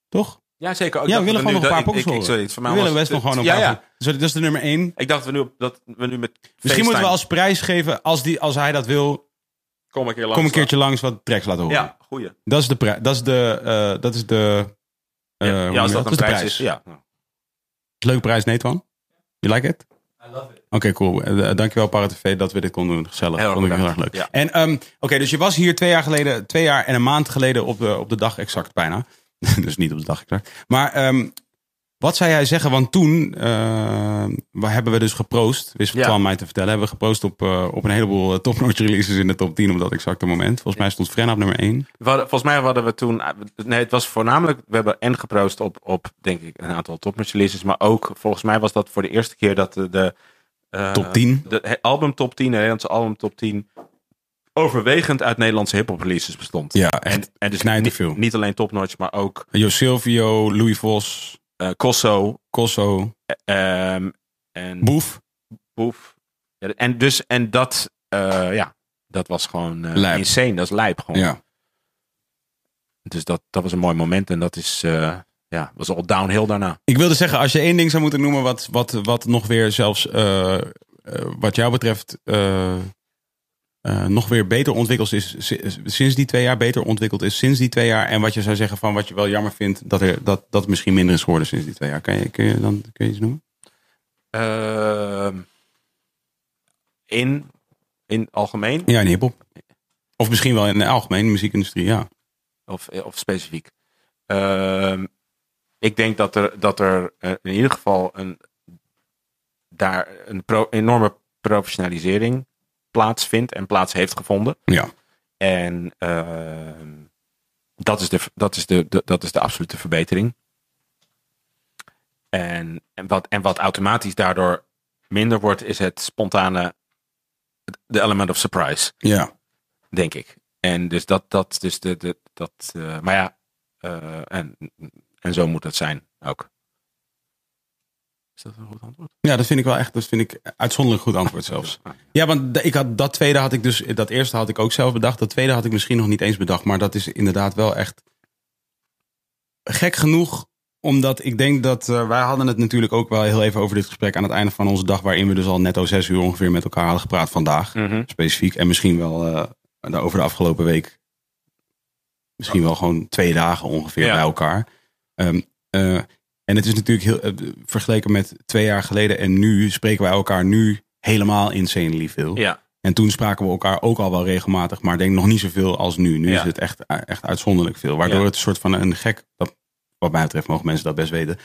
Toch? ja, zeker. Ik ja, we willen dat gewoon nog een paar ik- horen. Sorry, het voor mij we willen best nog gewoon een ja, paar ja. Dus dat is de nummer één. Ik dacht we nu, dat we nu met Misschien moeten we FaceTime- als prijs geven, als, die, als hij dat wil, Kom een keer langs. kom een keertje langs wat tracks laten horen. Ja, goeie. Dat is de prijs. Dat is de, eh, dat is de, eh, Ja, als je dat een prijs is. Ja. Leuke prijs, Nathan. You like it? Oké, cool. Eh, dankjewel ParaTV dat we dit konden doen. Gezellig. Heel erg Vond ik heel erg leuk. Ja. En ehm, oké, dus je was hier twee jaar geleden, twee jaar en een maand geleden op de, op de dag exact bijna. dus niet op de dag exact. Maar ehm, wat zou jij zeggen? Want toen eh, hebben we dus geproost. Wist Ja. Twan mij te vertellen. Hebben we geproost op, eh, op een heleboel eh, topnotch releases in de top 10 op dat exacte moment. Volgens mij stond Frenna op nummer 1. We hadden, volgens mij hadden we toen... Nee, het was voornamelijk... We hebben en geproost op, op denk ik, een aantal topmatch releases. Maar ook, volgens mij was dat voor de eerste keer dat de... de eh, Top 10? De album top 10, de Nederlandse album top 10... overwegend uit Nederlandse hip-hop releases bestond. Ja, echt. En, en dus niet, veel. niet alleen topnotch, maar ook Jo Silvio, Louis Vos, eh Kosso Kosso, ehm, en Boef. Boef. Ja, en dus, en dat, eh, ja, dat was gewoon eh, insane. Dat is lijp gewoon. Ja. Dus dat, dat was een mooi moment. En dat is, eh, ja, was al downhill daarna. Ik wilde zeggen, als je één ding zou moeten noemen wat, wat, wat nog weer zelfs eh, eh, wat jou betreft eh, nog weer beter ontwikkeld is si- sinds die twee jaar, beter ontwikkeld is sinds die twee jaar. En wat je zou zeggen van wat je wel jammer vindt dat, er, dat, dat misschien minder is geworden sinds die twee jaar. Kan je, kun je dan kun je iets noemen? Ehm, in, in algemeen Ja, in hiphop. Of misschien wel in de algemene muziekindustrie, ja. of, of specifiek. Ik denk dat er, dat er eh, in ieder geval een, daar een pro- enorme professionalisering plaatsvindt en plaats heeft gevonden. Ja. En ehm, dat, is de, dat, is de, de- dat is de absolute verbetering. En, en, wat, en wat automatisch daardoor minder wordt, is het spontane, de element of surprise, Ja. denk ik. En dus dat, dat, dus de, de, dat, eh, maar ja, eh, en, en zo moet het zijn ook. Is dat een goed antwoord? Ja, dat vind ik wel echt, dat vind ik uitzonderlijk goed antwoord zelfs. Ja, want ik had, dat tweede had ik dus, dat eerste had ik ook zelf bedacht. Dat tweede had ik misschien nog niet eens bedacht. Maar dat is inderdaad wel echt gek genoeg. Omdat ik denk dat, eh, wij hadden het natuurlijk ook wel heel even over dit gesprek aan het einde van onze dag. Waarin we dus al netto zes uur ongeveer met elkaar hadden gepraat vandaag. Specifiek. En misschien wel eh, over de afgelopen week. Misschien wel gewoon twee dagen ongeveer Ja. bij elkaar. Ehm, eh, en het is natuurlijk heel, eh, vergeleken met twee jaar geleden en nu spreken wij elkaar nu helemaal insanely veel. Ja, En toen spraken we elkaar ook al wel regelmatig, maar denk nog niet zoveel als nu. Nu Ja. is het echt, echt uitzonderlijk veel. Waardoor Ja. het een soort van een gek, dat wat mij betreft mogen mensen dat best weten.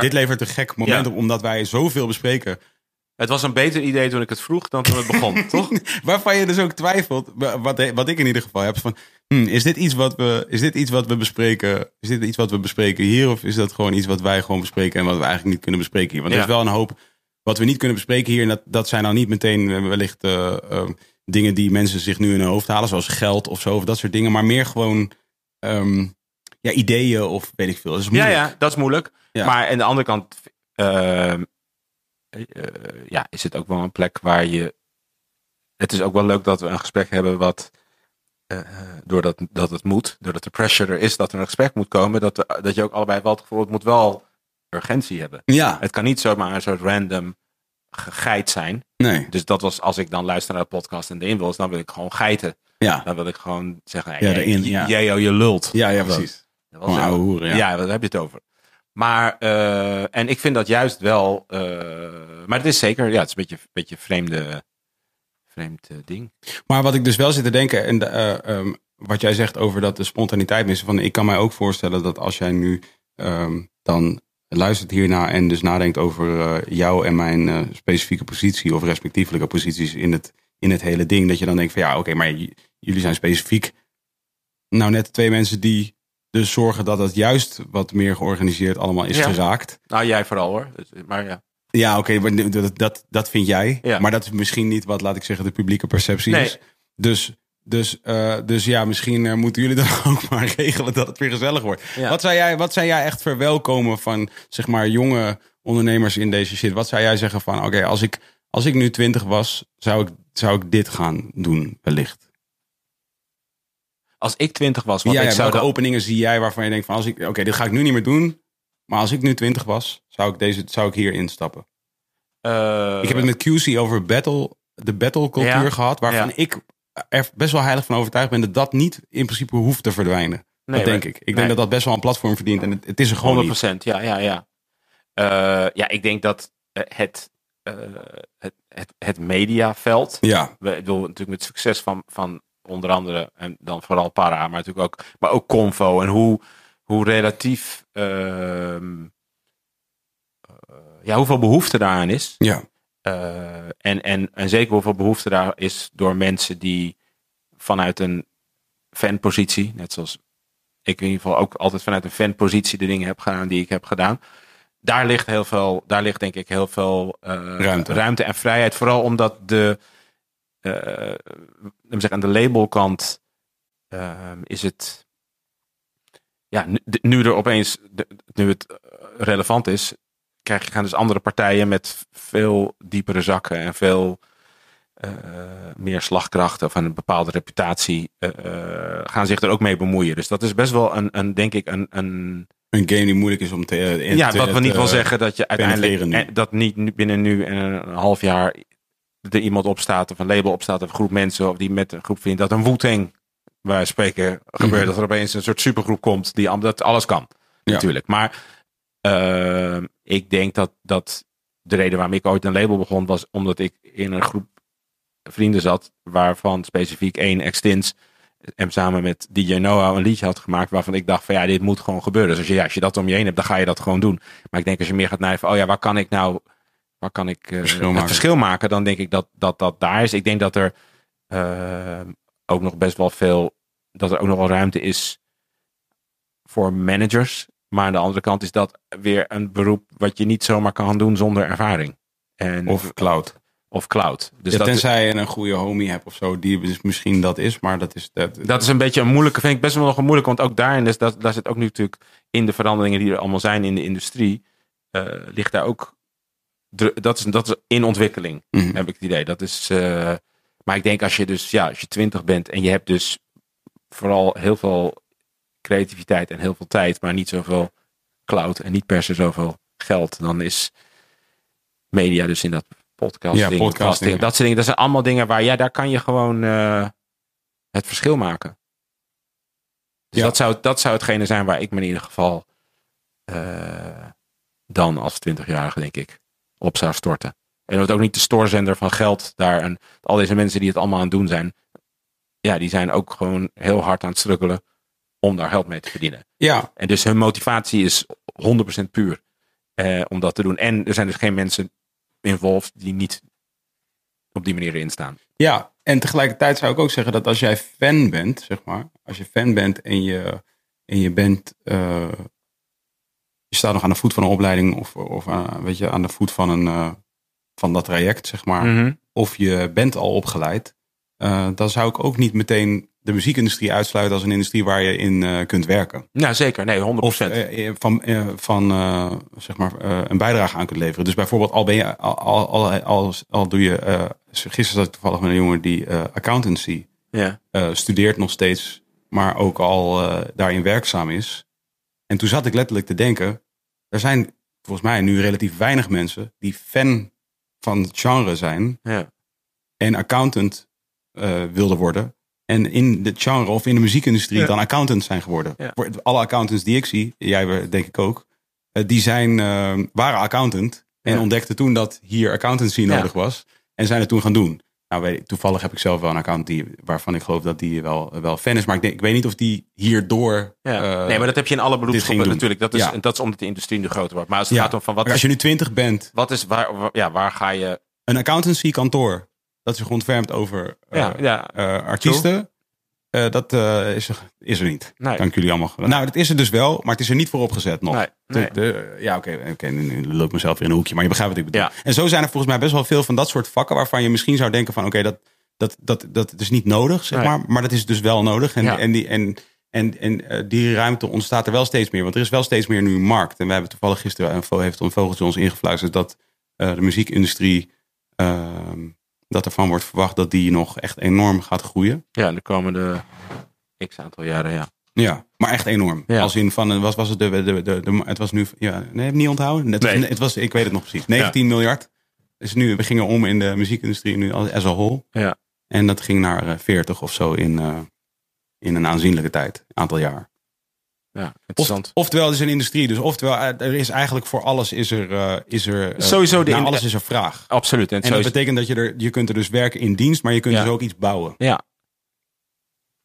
Dit levert een gek moment op, omdat wij zoveel bespreken. Het was een beter idee toen ik het vroeg dan toen het begon, toch? Waarvan je dus ook twijfelt, wa- wat, wat ik in ieder geval heb, van, hmm, is, dit iets wat we, is dit iets wat we bespreken, is dit iets wat we bespreken hier, of is dat gewoon iets wat wij gewoon bespreken en wat we eigenlijk niet kunnen bespreken hier? Want er Ja. is wel een hoop wat we niet kunnen bespreken hier, en dat, dat zijn nou niet meteen eh, wellicht eh, eh, dingen die mensen zich nu in hun hoofd halen, zoals geld of zo, of dat soort dingen, maar meer gewoon ehm, ja, ideeën of weet ik veel. Dat is Ja, moeilijk. ja, dat is moeilijk. Ja. Maar aan de andere kant ehm, eh, ja, is het ook wel een plek waar je... Het is ook wel leuk dat we een gesprek hebben wat... eh, doordat dat het moet, doordat de pressure er is dat er een gesprek moet komen, dat, we, dat je ook allebei wel het gevoel het moet wel urgentie hebben. Ja, Het kan niet zomaar een soort random gegeit zijn. nee, Dus dat was als ik dan luister naar de podcast en erin wil, dan wil ik gewoon geiten. ja. Dan wil ik gewoon zeggen, Ja, ja. jij oh, je lult. Ja, ja, precies. dat was ouwe hoeren, ja. ja. daar heb je het over. Maar, eh, en ik vind dat juist wel, eh, maar het is zeker, ja, het is een beetje, beetje vreemde, vreemd eh, ding. Maar wat ik dus wel zit te denken, en de, eh, ehm, wat jij zegt over dat de spontaniteit missen, van ik kan mij ook voorstellen dat als jij nu ehm, dan luistert hierna en dus nadenkt over eh, jou en mijn specifieke positie of respectievelijke posities in het, in het hele ding, dat je dan denkt van ja, oké, maar jullie zijn specifiek nou net twee mensen die dus zorgen dat het juist wat meer georganiseerd allemaal is Ja. geraakt. Nou, jij vooral hoor. Dus, maar ja. Ja, oké, dat, dat, dat vind jij. Ja. Maar dat is misschien niet wat, laat ik zeggen, de publieke perceptie Nee. is. Dus, dus, eh, dus ja, misschien eh, moeten jullie dan ook maar regelen dat het weer gezellig wordt. Ja. Wat, zou jij, wat zou jij echt verwelkomen van, zeg maar, jonge ondernemers in deze shit? Wat zou jij zeggen van, oké, als, ik, als ik nu twintig was, zou ik, zou ik dit gaan doen, wellicht? Als ik twintig was, want ja, ik zou welke dan- openingen zie jij waarvan je denkt van, als ik, oké, dit ga ik nu niet meer doen. Maar als ik nu twintig was, zou ik, deze, zou ik hier instappen. eh, Ik heb het met QC over battle, de battle cultuur Ja. gehad. Waarvan Ja. ik er best wel heilig van overtuigd ben dat dat niet in principe hoeft te verdwijnen. nee, dat denk maar- ik. Ik denk dat dat best wel een platform verdient. En het, het is er gewoon 100 niet. ja, ja, ja. Eh, ja, ik denk dat eh, het, eh, het, het, het mediaveld, Ja, we ik bedoel natuurlijk met succes van, van onder andere, en dan vooral Para, maar natuurlijk ook, maar ook Convo en hoe, hoe relatief, ehm, eh, ja, hoeveel behoefte daaraan is. ja, Eh, en, en, en zeker hoeveel behoefte daar is door mensen die vanuit een fanpositie, net zoals ik in ieder geval ook altijd vanuit een fanpositie de dingen heb gedaan die ik heb gedaan. Daar ligt heel veel, daar ligt denk ik heel veel eh, Ruimte. en vrijheid. Vooral omdat de, me zeggen, aan de labelkant is het, ja, nu, nu er opeens, nu het relevant is, krijg je gaan dus andere partijen met veel diepere zakken en veel eh, meer slagkracht of een bepaalde reputatie eh, eh, gaan zich er ook mee bemoeien. Dus dat is best wel een, een denk ik, een, een een game die moeilijk is om te. in ja, wat we niet wil zeggen dat je uiteindelijk dat niet nu- binnen nu en een half jaar er iemand opstaat of een label opstaat of een groep mensen of die met een groep vrienden dat een Wu-Tang wij spreken gebeurt dat er opeens een soort supergroep komt die dat alles kan Ja. natuurlijk. Maar eh, ik denk dat dat de reden waarom ik ooit een label begon was omdat ik in een groep vrienden zat waarvan specifiek één Extins en samen met DJ Noah een liedje had gemaakt waarvan ik dacht van ja, dit moet gewoon gebeuren. Dus als je, ja, als je dat om je heen hebt, dan ga je dat gewoon doen. Maar ik denk als je meer gaat naar van, oh ja, waar kan ik nou, waar kan ik eh, Verschil het verschil maken? Dan denk ik dat dat, dat daar is. Ik denk dat er eh, ook nog best wel veel, dat er ook nog wel ruimte is voor managers. Maar aan de andere kant is dat weer een beroep wat je niet zomaar kan doen zonder ervaring. En, Of cloud. of cloud. Dus ja, dat, tenzij je een goede homie hebt of zo, die dus misschien dat is, maar dat is. Dat, Dat is een beetje een moeilijke, vind ik best wel nog een moeilijke. Want ook daarin, is dat, daar zit ook nu natuurlijk in de veranderingen die er allemaal zijn in de industrie, eh, ligt daar ook, dat is, dat is in ontwikkeling, Mhm. heb ik het idee. Dat is, eh, maar ik denk als je dus, ja, als je twintig bent en je hebt dus vooral heel veel creativiteit en heel veel tijd, maar niet zoveel cloud en niet per se zoveel geld, dan is media dus in dat podcast, Ja, podcasting, ja. dat soort dingen, dat zijn allemaal dingen waar, ja, daar kan je gewoon eh, het verschil maken. Dus Ja. dat, zou, dat zou hetgene zijn waar ik me in ieder geval eh, dan als 20-jarige, denk ik, op zou storten. En dat ook niet de stoorzender van geld daar. En al deze mensen die het allemaal aan het doen zijn, ja, die zijn ook gewoon heel hard aan het struggelen om daar geld mee te verdienen. Ja, En dus hun motivatie is 100% puur eh, om dat te doen. En er zijn dus geen mensen involved die niet op die manier erin staan. Ja, en tegelijkertijd zou ik ook zeggen dat als jij fan bent, zeg maar, als je fan bent en je, en je bent, eh, je staat nog aan de voet van een opleiding of, of aan, weet je, aan de voet van, een, eh, van dat traject, zeg maar, Mhm. of je bent al opgeleid, eh, dan zou ik ook niet meteen de muziekindustrie uitsluiten als een industrie waar je in eh, kunt werken. Nou, zeker. Nee, 100%. Of eh, eh, van, van zeg maar, een bijdrage aan kunt leveren. Dus bijvoorbeeld, al, ben je, al, al, al, doe je. gisteren zat ik toevallig met een jongen die accountancy ja. studeert nog steeds, maar ook al daarin werkzaam is. En toen zat ik letterlijk te denken: er zijn volgens mij nu relatief weinig mensen die fan van het genre zijn Ja. en accountant wilden worden. En in het genre of in de muziekindustrie Ja. dan accountant zijn geworden. Ja. Alle accountants die ik zie, jij denk ik ook, eh, die zijn, eh, waren accountant. En Ja. ontdekten toen dat hier accountancy nodig was. En zijn het toen gaan doen. Nou, weet ik, toevallig heb ik zelf wel een account die, waarvan ik geloof dat die wel, wel fan is. Maar ik, denk, ik weet niet of die hierdoor... Ja. eh, nee, maar dat heb je in alle beroepsgroepen natuurlijk. Dat is, en dat is omdat de industrie nu groter wordt. Maar als het gaat om van wat als je nu twintig bent, wat is waar, waar- ja, waar ga je... een accountancy kantoor, dat zich ontfermt over eh, Ja, ja. eh, artiesten. eh, dat is, er, is er niet. Nee. Dank jullie allemaal. Nou, dat is er dus wel, maar het is er niet voor opgezet nog. Nee, De- nee. de- ja, oké, oké, nu, nu loop ik mezelf weer in een hoekje, maar je begrijpt wat ik bedoel. En zo zijn er volgens mij best wel veel van dat soort vakken waarvan je misschien zou denken van, oké, dat, dat, dat, dat is niet nodig, zeg maar, maar dat is dus wel nodig. En, en, die, en, en, en die ruimte ontstaat er wel steeds meer, want er is wel steeds meer nu een markt. En we hebben toevallig gisteren, heeft een vogeltje ons ingefluisterd dat de muziekindustrie, ehm, dat ervan wordt verwacht dat die nog echt enorm gaat groeien. Ja, de komende x aantal jaren, ja. Ja, maar echt enorm. Ja. Als in van, eh, was, was het de, de, de, de, het was nu, ja, nee, heb niet onthouden. Het, was, Nee. het was, ik weet het nog precies, 19 miljard. Dus nu, we gingen om in de muziekindustrie nu als as a whole. Ja. En dat ging naar eh, 40 of zo in, eh, in een aanzienlijke tijd, aantal jaar. Ja Of, interessant. oftewel, het is een industrie. Dus oftewel, eh, er is eigenlijk voor alles is er, eh, is er eh, Sowieso de in- alles is er vraag. Absoluut. En, En dat sowieso- betekent dat je er, je kunt er dus werken in dienst, maar je kunt Ja. dus ook iets bouwen. Ja,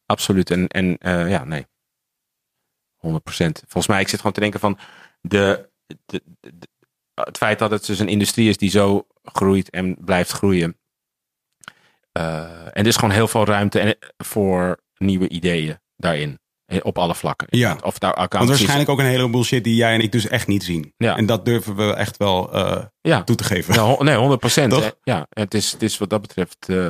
absoluut. En, en ja, nee. 100%. Volgens mij, ik zit gewoon te denken van de, de, het feit dat het dus een industrie is die zo groeit en blijft groeien. En er is gewoon heel veel ruimte voor nieuwe ideeën daarin. Eh, Op alle vlakken. Ja. Of nou Want accounts. waarschijnlijk ook een heleboel shit die jij en ik dus echt niet zien. Ja. En dat durven we echt wel eh, Ja. toe te geven. Ja, nee, 100 procent. Ja, het is, het is wat dat betreft. eh,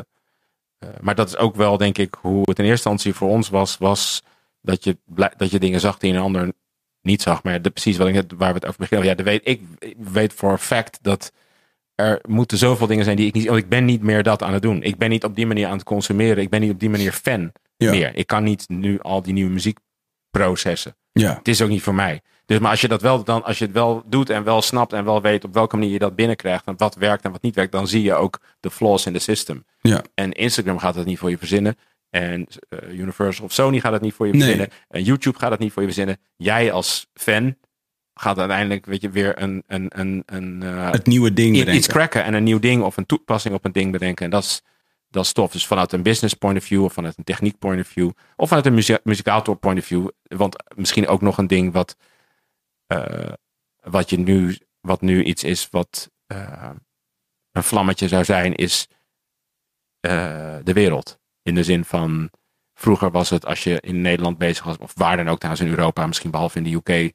maar dat is ook wel, denk ik, hoe het in eerste instantie voor ons was. Was dat je, dat je dingen zag die een ander niet zag. Maar de, precies wat ik net, waar we het over beginnen. Ja, de weet, ik ik weet voor een fact dat er moeten zoveel dingen zijn die ik niet. Want ik ben niet meer dat aan het doen. Ik ben niet op die manier aan het consumeren. Ik ben niet op die manier fan Ja. meer. Ik kan niet nu al die nieuwe muziek processen. Ja. Het is ook niet voor mij. Dus maar als je dat wel dan, als je het wel doet en wel snapt en wel weet op welke manier je dat binnenkrijgt en wat werkt en wat niet werkt, dan zie je ook de flaws in de system. Ja. En Instagram gaat het niet voor je verzinnen. En eh, Universal of Sony gaat het niet voor je Nee. verzinnen. En YouTube gaat het niet voor je verzinnen. Jij als fan gaat uiteindelijk weet je, weer een, een, een, een eh, Het nieuwe ding bedenken. iets cracken en een nieuw ding of een toepassing op een ding bedenken. En dat is, dat is tof. Dus vanuit een business point of view of vanuit een techniek point of view of vanuit een muzie- muzikaal point of view. Want misschien ook nog een ding wat, eh, wat je nu, wat nu iets is wat eh, een vlammetje zou zijn, is eh, de wereld. In de zin van, vroeger was het als je in Nederland bezig was, of waar dan ook trouwens in Europa, misschien behalve in de UK,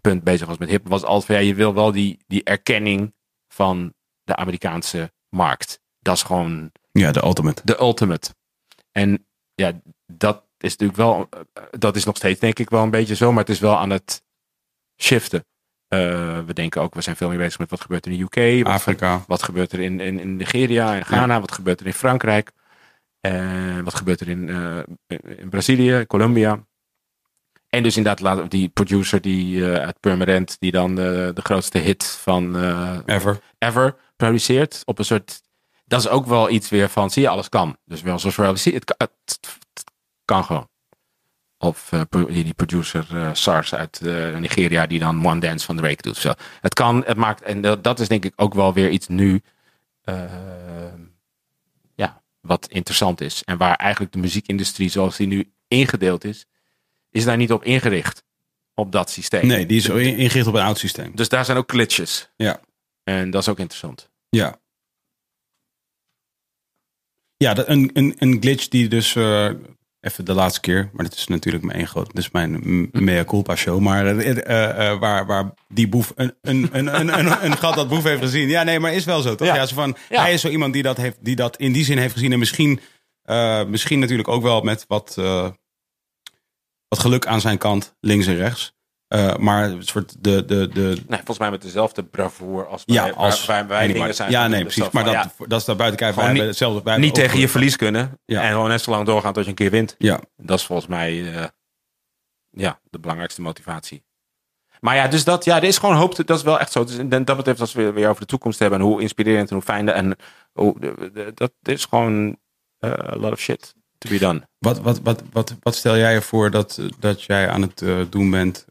punt bezig was met hip, was altijd ja, je wil wel die, die erkenning van de Amerikaanse markt. Dat is gewoon Ja, de ultimate. de ultimate. En ja, dat is natuurlijk wel, eh, dat is nog steeds denk ik wel een beetje zo, maar het is wel aan het shiften. Eh, we denken ook, we zijn veel meer bezig met wat gebeurt er in de UK, wat, Afrika. wat gebeurt er in, in, in Nigeria en Ghana, wat gebeurt er in Frankrijk, eh, wat gebeurt er in, in Brazilië, Colombia. En dus inderdaad die producer die uit Purmerend, die dan de, de grootste hit van Ever. ever produceert. Op een soort. Dat is ook wel iets weer van. Zie je, alles kan. Dus wel zoals we zien. Het, kan- het, het kan gewoon. Of eh, die producer eh, SARS uit eh, Nigeria. die dan One Dance van Drake doet. Zo. Het kan, het maakt. En dat, dat is denk ik ook wel weer iets nu. ja, wat interessant is. En waar eigenlijk de muziekindustrie zoals die nu ingedeeld is. is daar niet op ingericht. Op dat systeem. Nee, die is ingericht op een oud systeem. Dus daar zijn ook glitches. Ja. En dat is ook interessant. Ja. Ja, dat- een, een, een glitch die dus... eh, even de laatste keer, maar dit is natuurlijk mijn één groot... Is mijn m- mea culpa show. Maar eh, eh, waar, waar die boef een, een, een, een, een, een gat dat boef heeft gezien. Ja, nee, maar is wel zo, toch? Ja. Ja. zo van, Ja. Hij is zo iemand die dat, heeft, die dat in die zin heeft gezien. En misschien, misschien natuurlijk ook wel met wat, wat geluk aan zijn kant, links en rechts. Eh, maar een soort de, de, de, Nee, volgens mij met dezelfde bravoure als wij, ja, als waar, waar wij dingen zijn. Ja, nee, precies. Maar dat, ja, dat is daar buiten. Wij hebben niet- hetzelfde. wij niet tegen je verlies kunnen. Ja. En gewoon net zo lang doorgaan tot je een keer wint. Ja, Dat is volgens mij eh, ja, de belangrijkste motivatie. Maar ja, dus dat, ja, er is gewoon hoop. Dat is wel echt zo. Dus dat betreft, als we weer over de toekomst hebben en hoe inspirerend en hoe fijn. de- En hoe, de- dat is gewoon eh, a lot of shit to be done. Wat, wat, wat, wat, wat stel jij je voor dat, dat jij aan het doen bent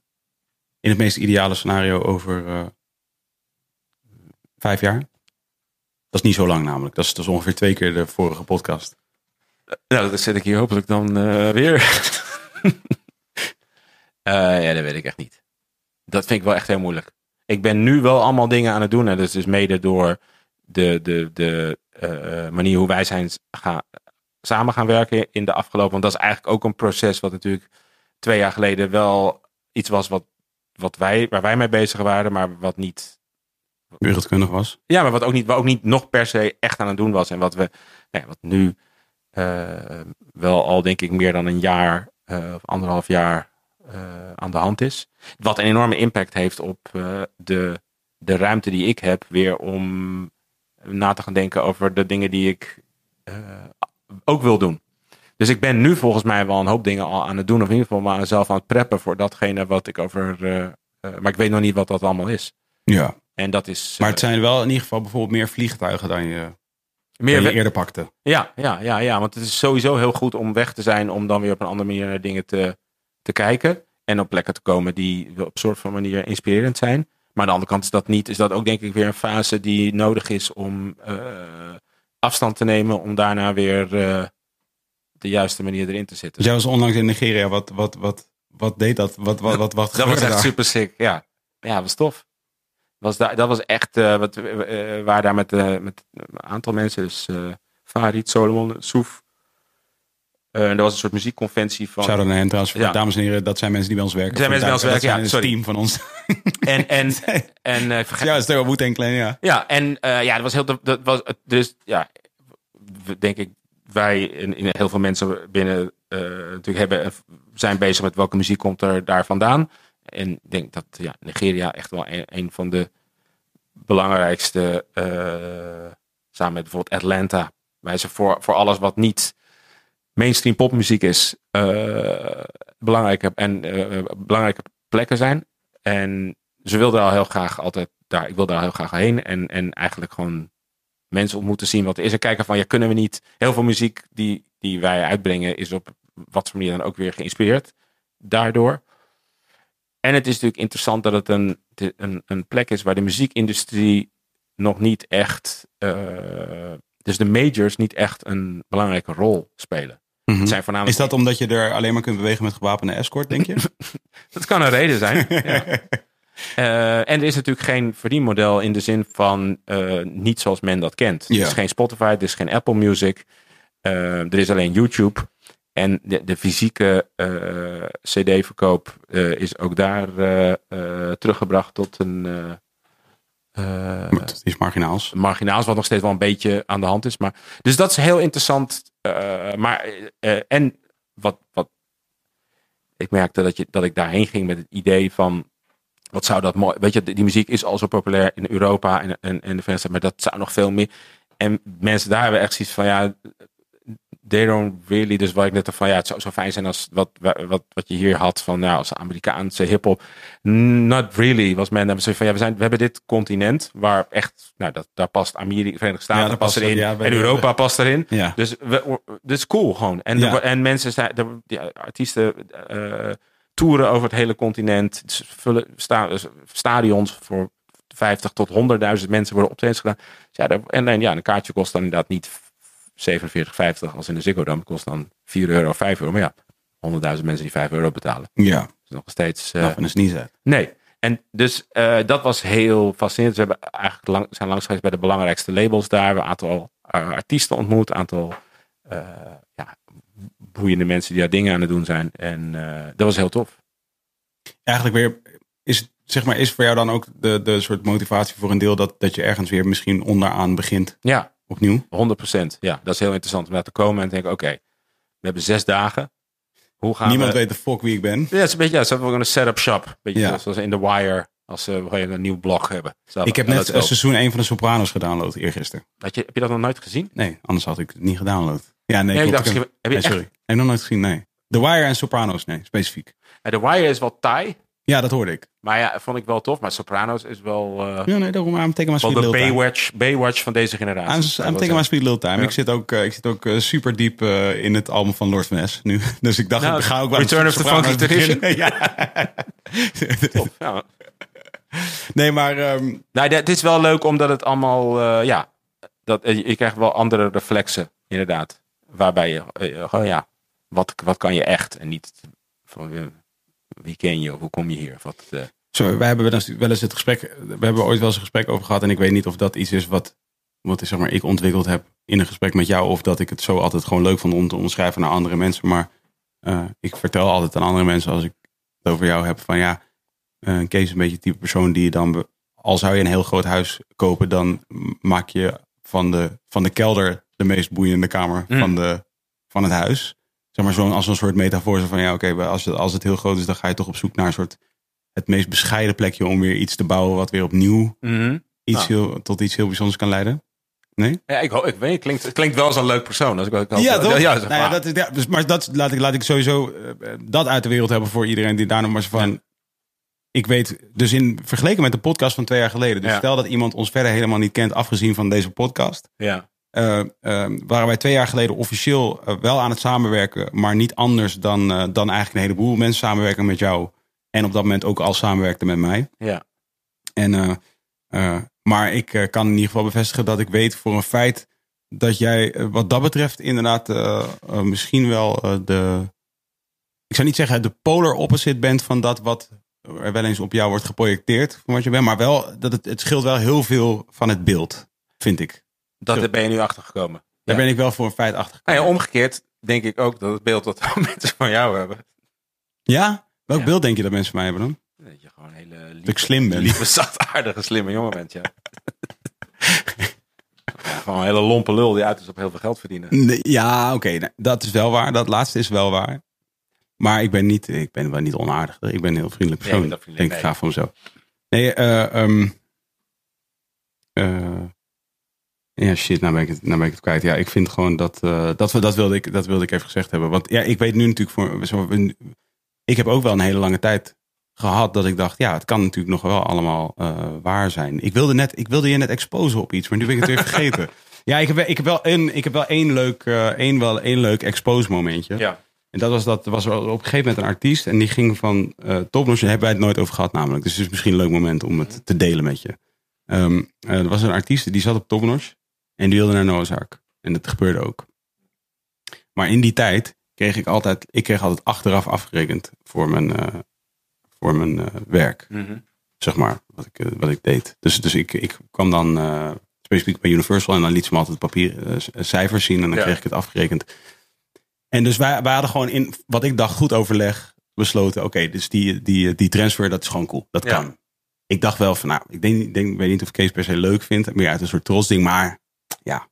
in het meest ideale scenario over eh, vijf jaar? Dat is niet zo lang namelijk. Dat is, ongeveer twee keer de vorige podcast. Nou, dat zit ik hier hopelijk dan eh, weer. Eh, ja, dat weet ik echt niet. Dat vind ik wel echt heel moeilijk. Ik ben nu wel allemaal dingen aan het doen. En dat is dus mede door de, de, de eh, manier hoe wij zijn gaan, samen gaan werken in de afgelopen. Want dat is eigenlijk ook een proces wat natuurlijk twee jaar geleden wel iets was wat, wat wij, waar wij mee bezig waren, maar wat niet Wereldkundig was. ja, maar wat ook niet, wat ook niet nog per se echt aan het doen was. En wat we, nou ja, wat nu eh, wel al denk ik meer dan een jaar eh, of anderhalf jaar eh, aan de hand is. Wat een enorme impact heeft op de, de ruimte die ik heb weer om na te gaan denken over de dingen die ik ook wil doen. Dus ik ben nu volgens mij wel een hoop dingen al aan het doen. Of in ieder geval maar mezelf aan het preppen voor datgene wat ik over... eh, eh, maar ik weet nog niet wat dat allemaal is. Ja. En dat is... Maar eh, het zijn wel in ieder geval bijvoorbeeld meer vliegtuigen dan je, meer dan je we- eerder pakte. Ja, ja, ja, ja, want het is sowieso heel goed om weg te zijn, om dan weer op een andere manier naar dingen te, te kijken. En op plekken te komen die op een soort van manier inspirerend zijn. Maar aan de andere kant is dat niet, is dat ook denk ik weer een fase die nodig is om afstand te nemen, om daarna weer de juiste manier erin te zitten. Dus jij was onlangs in Nigeria. Wat, wat, wat, wat deed dat? Wat, wat, wat, wat dat was echt daar? super sick, ja. Ja, was tof. Was daar, dat was echt, eh wat, we eh, waren daar met, eh, met een aantal mensen, dus Farid, Solomon, Soef. En er was een soort muziekconventie van... Shout-out naar hen trouwens. Ja. Dames en heren, dat zijn mensen die bij ons werken. Dat zijn mensen die bij ons werken, ja, een sorry. team van ons. En, en, en vergeet- ja, het is toch Wu-Tang Clan, ja. Ja, en eh, ja, dat was heel. Dat was, dus ja, denk ik, wij en heel veel mensen binnen eh, natuurlijk hebben, zijn bezig met welke muziek komt er daar vandaan. En ik denk dat ja, Nigeria echt wel een, van de belangrijkste, eh, samen met bijvoorbeeld Atlanta, wij voor, voor alles wat niet mainstream popmuziek is, eh, belangrijke, en, eh, belangrijke plekken zijn. En ze wilden al heel graag altijd daar. Ik wilde daar heel graag heen. En, en eigenlijk gewoon mensen ontmoeten, zien wat er is. En kijken van, ja, kunnen we niet... Heel veel muziek die, die wij uitbrengen is op wat voor manier dan ook weer geïnspireerd daardoor. En het is natuurlijk interessant dat het een, een, een plek is waar de muziekindustrie nog niet echt... eh, dus de majors niet echt een belangrijke rol spelen. Het zijn voornamelijk Is dat omdat je er alleen maar kunt bewegen met gewapende escort, denk je? Dat kan een reden zijn. ja. Eh, en er is natuurlijk geen verdienmodel in de zin van eh, niet zoals men dat kent. Ja. Er is geen Spotify, er is geen Apple Music. Eh, er is alleen YouTube. En de, de fysieke CD-verkoop is ook daar teruggebracht tot een Het is marginaals. marginaals, wat nog steeds wel een beetje aan de hand is. Maar, dus dat is heel interessant. maar, en wat, wat ik merkte dat, je, dat ik daarheen ging met het idee van. Wat zou dat mooi. Weet je, die muziek is al zo populair in Europa en, en, en de Verenigde Staten, maar dat zou nog veel meer. En mensen daar hebben echt zoiets van ja. They don't really. Dus wat ik net van ja, het zou zo fijn zijn als wat, wat, wat je hier had van ja, als Amerikaanse hip-hop. Not really. Was men hebben zoiets van ja, we, zijn, we hebben dit continent waar echt, nou, dat, daar past Amerika, Verenigde Staten Ja, daar past past- erin. ja, en Europa past erin. Ja. Dus we, dit is cool gewoon. En, en mensen zijn, ja, artiesten eh, toeren over het hele continent. Ze vullen sta, dus stadions voor 50 tot 100.000 mensen worden optredens gedaan. Dus ja, en, en ja, een kaartje kost dan inderdaad niet 47,50 als in de Ziggo Dome. Het kost dan 4 euro, 5 euro. Maar ja, honderdduizend mensen die 5 euro betalen. Ja, Dat is nog steeds... eh, nou, van de sneeze uit. Nee. En dus eh, dat was heel fascinerend. We hebben eigenlijk lang, zijn langs geweest bij de belangrijkste labels daar. We hebben een aantal eh, artiesten ontmoet. Een aantal eh, ja, boeiende mensen die daar dingen aan het doen zijn. En eh, dat was heel tof. Eigenlijk weer, is, het, zeg maar, is voor jou dan ook de, de soort motivatie voor een deel dat, dat je ergens weer misschien onderaan begint Ja, opnieuw? 100%. Ja, dat is heel interessant om daar te komen en te denken, oké, we hebben zes dagen. Hoe gaan Niemand we... weet de fuck wie ik ben. Ja, het is een beetje, ja, ze hebben ook een setup shop. Beetje Ja. zoals- in The Wire, als ze uh, een nieuw blog hebben. Ik heb net eh, seizoen 1 van de Sopranos gedownload eergisteren. Had je, heb je dat nog nooit gezien? Nee, anders had ik het niet gedownload. Ja, nee, Nee, ik dacht, heb- heb je nee, sorry. Heb nog nooit gezien, nee. The Wire en Sopranos, nee, specifiek. Ja, The Wire is wel taai, Ja, dat hoorde ik. maar ja, vond ik wel tof. Maar Sopranos is wel, eh Ja, nee, daarom I'm taking my wel sweet de. Baywatch, Baywatch van deze generatie. I'm, I'm taking my sweet little time. Ja. Ik zit ook, eh, ik zit ook eh, super diep in het album van Lord Ness nu. Dus ik dacht, Nou, ik ga ook wel Return of the Funky Tradition? ja. Tof, ja. Nee, maar ehm, Nou, dit is wel leuk omdat het allemaal, ja, dat, je krijgt wel andere reflexen, inderdaad. Waarbij je, gewoon ja, wat, wat kan je echt en niet van eh, wie ken je hoe kom je hier? Wat, Zo, wij hebben wel eens, het gesprek. We hebben ooit wel eens een gesprek over gehad. En ik weet niet of dat iets is wat, wat zeg maar, ik ontwikkeld heb in een gesprek met jou. Of dat ik het zo altijd gewoon leuk vond om te omschrijven naar andere mensen. Maar ik vertel altijd aan andere mensen als ik het over jou heb. Van ja, Kees is een beetje het type persoon die je dan. Al zou je een heel groot huis kopen, dan maak je van de, van de kelder de meest boeiende kamer Mm. van, de, van het huis. Zeg maar zo als een soort metafoor. zo Van ja, oké, als, het, als het heel groot is, dan ga je toch op zoek naar een soort het meest bescheiden plekje om weer iets te bouwen wat weer opnieuw iets Nou. heel, tot iets heel bijzonders kan leiden. Nee? Ja, ik, ik weet, het klinkt, het klinkt wel als een leuk persoon. Als ik, ik Ja, toch? Ja, zeg Nou ja, maar. dat, is- ja, dus, maar dat laat ik, laat ik sowieso eh, dat uit de wereld hebben voor iedereen die daar nog maar van. Ik weet, dus in vergeleken met de podcast van twee jaar geleden. Dus Ja. stel dat iemand ons verder helemaal niet kent, afgezien van deze podcast. ja. Eh, eh, waren wij twee jaar geleden officieel eh, wel aan het samenwerken, maar niet anders dan, dan eigenlijk een heleboel mensen samenwerken met jou. En op dat moment ook al samenwerkten met mij. Ja. En, maar ik kan in ieder geval bevestigen dat ik weet voor een feit dat jij wat dat betreft inderdaad misschien wel de, ik zou niet zeggen de polar opposite bent van dat wat er wel eens op jou wordt geprojecteerd van wat je bent, maar wel dat het, het scheelt wel heel veel van het beeld, vind ik. Dat Zo. ben je nu achtergekomen. Daar Ja. ben ik wel voor een feit achter. Nou ja, omgekeerd denk ik ook dat het beeld dat mensen van jou hebben. Ja? Welk Ja. beeld denk je dat mensen van mij hebben dan? Dat je gewoon een hele lieve, Dat ik slim ben. lieve, zachtaardige, slimme jongen bent, ja. Gewoon een hele lompe lul die uit is op heel veel geld verdienen. Nee, ja, oké. nou, dat is wel waar. Dat laatste is wel waar. Maar ik ben niet, ik ben wel niet onaardig. Ik ben een heel vriendelijk Nee, persoon. vriendelijk, denk ik nee. graag van mezelf. Nee, eh ehm, eh, ja, shit, nou ben, ik het, nou ben ik het kwijt. Ja, ik vind gewoon dat, eh, dat, we, dat, wilde ik, dat wilde ik even gezegd hebben. Want ja, ik weet nu natuurlijk voor. Zo, ik heb ook wel een hele lange tijd gehad dat ik dacht, ja, het kan natuurlijk nog wel allemaal eh, waar zijn. Ik wilde, net, ik wilde je net exposen op iets, maar nu ben ik het weer vergeten. Ja, ik heb, ik heb wel een, ik heb wel één leuk, eh, één, wel één leuk expose momentje. Ja. En dat was dat was er op een gegeven moment een artiest en die ging van eh topnotch. Daar hebben wij het nooit over gehad namelijk. Dus het is misschien een leuk moment om het te delen met je. Ehm, eh, er was een artiest die zat op topnotch en die wilde naar Noah's Ark. En dat gebeurde ook. Maar in die tijd kreeg ik altijd, ik kreeg altijd achteraf afgerekend voor mijn, eh, voor mijn eh, werk. Mhm. Zeg maar, wat ik, eh, wat ik deed. Dus, dus ik, ik kwam dan specifiek bij Universal en dan liet ze me altijd papier cijfers zien en dan Ja. kreeg ik het afgerekend. En dus wij, wij hadden gewoon in wat ik dacht goed overleg besloten. Oké, dus die, die, die transfer, dat is gewoon cool. Dat Ja. kan. Ik dacht wel van, nou, ik denk, denk, weet niet of Kees per se leuk vindt. Meer uit een soort trotsding. Maar ja,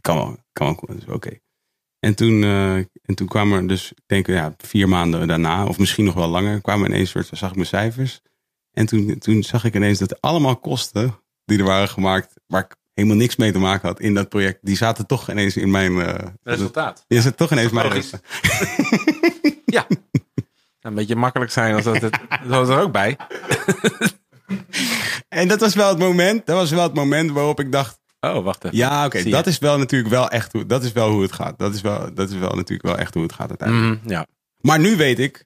kan wel. Kan wel dus oké. En, toen, eh, en toen kwam er dus, ik denk ja, vier maanden daarna, of misschien nog wel langer, kwamen ineens soort, zag ik mijn cijfers. En toen, toen zag ik ineens dat allemaal kosten die er waren gemaakt, waar ik helemaal niks mee te maken had in dat project, die zaten toch ineens in mijn. eh Resultaat. die zat toch ineens mijn. Logisch. Ja. Een beetje makkelijk zijn als dat het. Dat er ook bij. En dat was wel het moment, dat was wel het moment waarop ik dacht, Oh, wacht even. ja, oké, dat je. is wel natuurlijk wel echt hoe, dat is wel hoe het gaat. Dat is wel, dat is wel natuurlijk wel echt hoe het gaat uiteindelijk. Mhm, ja. Maar nu weet ik,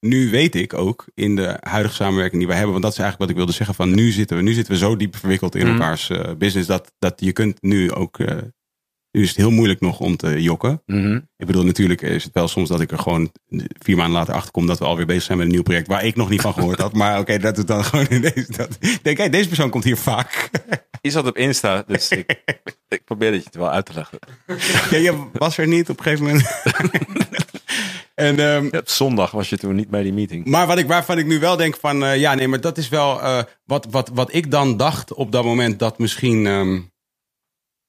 nu weet ik ook in de huidige samenwerking die wij hebben, want dat is eigenlijk wat ik wilde zeggen van nu zitten we, nu zitten we zo diep verwikkeld in Mhm. elkaars eh, business dat, dat je kunt nu ook, eh, Nu is het heel moeilijk nog om te jokken. Mhm. Ik bedoel, natuurlijk is het wel soms dat ik er gewoon vier maanden later achter kom dat we alweer bezig zijn met een nieuw project waar ik nog niet van gehoord had. Maar oké, dat is dan gewoon in deze. Dat, denk, hé, deze persoon komt hier vaak. Je zat op Insta, dus ik, ik probeer het je wel uit te leggen. ja, je was er niet op een gegeven moment. en, ehm, Ja, op zondag was je toen niet bij die meeting. Maar wat ik, waarvan ik nu wel denk van, eh, ja, nee, maar dat is wel eh, wat, wat, wat ik dan dacht op dat moment dat misschien ehm,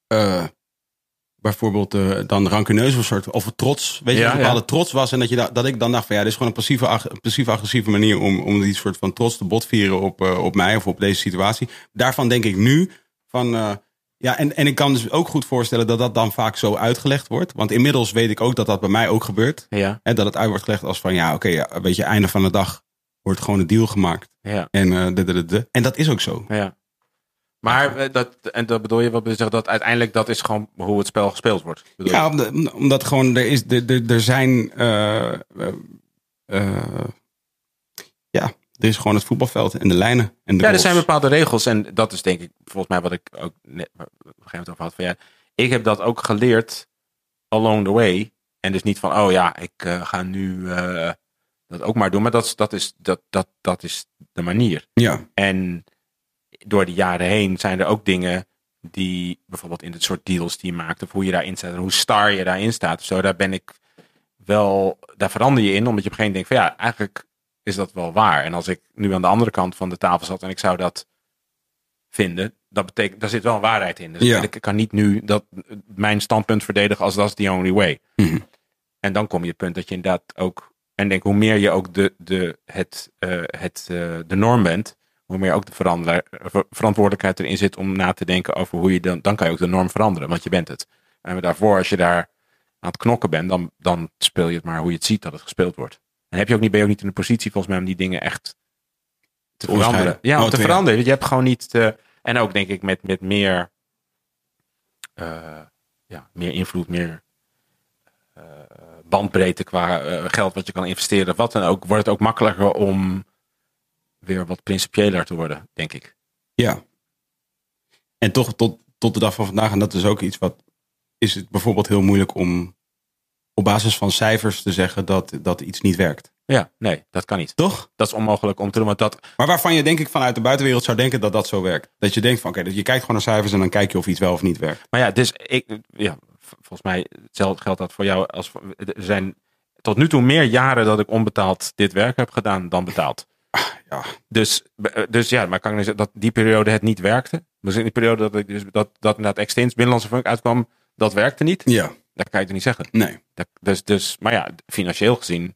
eh, bijvoorbeeld eh, dan rancuneus of soort of trots, weet je, Ja, een bepaalde ja. trots was en dat je da- dat ik dan dacht van, ja, dit is gewoon een passieve, ag- een passieve agressieve manier om om die soort van trots te botvieren op eh, op mij of op deze situatie. Daarvan denk ik nu van. eh, ja, en, en ik kan dus ook goed voorstellen dat dat dan vaak zo uitgelegd wordt. Want inmiddels weet ik ook dat dat bij mij ook gebeurt. Ja, Hè, dat het uit wordt gelegd als van ja, oké, ja, weet je, einde van de dag wordt gewoon een deal gemaakt. ja, En, de, de, de. en dat is ook zo. ja. Maar eh, dat, en dat bedoel je, wat zeggen, dat uiteindelijk dat is gewoon hoe het spel gespeeld wordt. Ja, je? omdat, gewoon er is, er, er, er zijn, eh, eh, ja, er is gewoon het voetbalveld en de lijnen. En de Ja, er zijn bepaalde regels. En dat is denk ik volgens mij wat ik ook net op een gegeven moment over had. Van, ja, ik heb dat ook geleerd along the way. En dus niet van, oh ja, ik ga nu dat ook maar doen. Maar dat, dat, is, dat, dat, dat is de manier. Ja, En door de jaren heen zijn er ook dingen die bijvoorbeeld in het soort deals die je maakt. Of hoe je daarin staat en hoe star je daarin staat. Of zo, daar ben ik wel, daar verander je in. Omdat je op een gegeven moment denkt van ja, eigenlijk is dat wel waar. En als ik nu aan de andere kant van de tafel zat en ik zou dat vinden, dat betekent, daar zit wel een waarheid in. Dus Ja. ik kan niet nu dat, mijn standpunt verdedigen als that's the only way. Mhm. En dan kom je het punt dat je inderdaad ook, en denk hoe meer je ook de, de, het, eh, het, eh, de norm bent, hoe meer ook de ver- verantwoordelijkheid erin zit om na te denken over hoe je dan, dan kan je ook de norm veranderen, want je bent het. En daarvoor, als je daar aan het knokken bent, dan, dan speel je het maar hoe je het ziet dat het gespeeld wordt. En heb je ook niet, ben je ook niet in de positie volgens mij om die dingen echt te veranderen. Ja, om te veranderen. Je hebt gewoon niet, te- en ook denk ik met, met meer, eh, ja, meer invloed, meer eh, bandbreedte qua eh, geld wat je kan investeren, wat dan ook, wordt het ook makkelijker om weer wat principiëler te worden, denk ik. ja. En toch tot, tot de dag van vandaag, en dat is ook iets wat, is het bijvoorbeeld heel moeilijk om op basis van cijfers te zeggen dat, dat iets niet werkt. Ja, nee, dat kan niet. Toch? Dat is onmogelijk om te doen, want dat, Maar waarvan je denk ik vanuit de buitenwereld zou denken dat dat zo werkt. Dat je denkt van oké, je kijkt gewoon naar cijfers en dan kijk je of iets wel of niet werkt. Maar ja, dus ik, ja, volgens mij hetzelfde geldt dat voor jou. Als, er zijn tot nu toe meer jaren dat ik onbetaald dit werk heb gedaan dan betaald. Ja. Dus, eh, dus ja, maar kan ik zeggen dat die periode het niet werkte? Dus in die periode dat ik dus dat, dat inderdaad Extins Binnenlandse Funk uitkwam, dat werkte niet. Ja, Dat kan je toch niet zeggen. nee, Dat, dus, dus, maar ja, financieel gezien werkt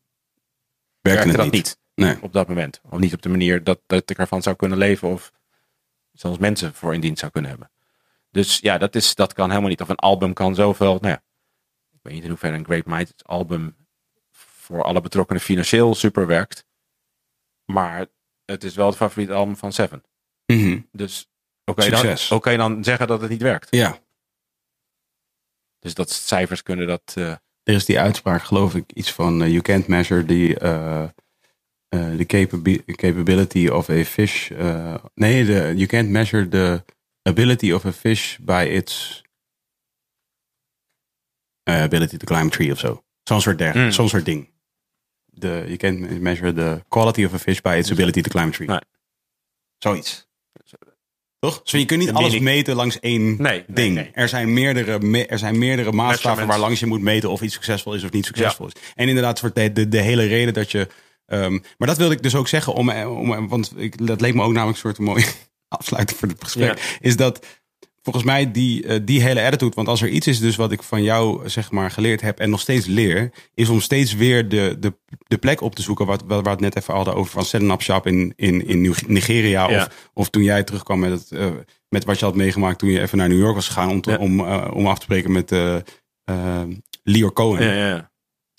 werkte het dat niet. niet. Nee. op dat moment. Of niet op de manier dat, dat ik ervan zou kunnen leven of zelfs mensen voor in dienst zou kunnen hebben. Dus ja, dat, is, dat kan helemaal niet. Of een album kan zoveel. Nou ja, ik weet niet in hoeverre een Great Might het album voor alle betrokkenen financieel super werkt. Maar het is wel het favoriete album van Seven. Mhm. Dus je dan, dan zeggen dat het niet werkt? Ja, Dus dat cijfers kunnen dat. eh, er is die uitspraak geloof ik iets van eh, you can't measure the, eh, the capabi- capability of a fish. nee, de, you can't measure the ability of a fish by its ability to climb a tree of zo. Zo'n soort, der, Mm. zo'n soort ding. De, you can't measure the quality of a fish by its ability to climb a tree. Nee. Zoiets. Toch? Zo, je kunt niet alles meten langs één Nee, ding. nee. Er, zijn meerdere, me- er zijn meerdere maatstaven waar langs je moet meten of iets succesvol is of niet succesvol is. En inderdaad, de, de, de hele reden dat je. ehm, maar dat wilde ik dus ook zeggen, om, om, want ik, dat leek me ook namelijk een soort mooie afsluiting voor het gesprek. Is dat volgens mij die, eh, die hele attitude. Want als er iets is dus wat ik van jou zeg maar geleerd heb en nog steeds leer, is om steeds weer de, de, de plek op te zoeken. Wat, waar we het net even hadden over van Shop in, in, in Nigeria. Ja. Of, of toen jij terugkwam met, het, eh, met wat je had meegemaakt toen je even naar New York was gegaan om, te, Ja. om, eh, om af te spreken met eh, Leor Cohen. ja, ja.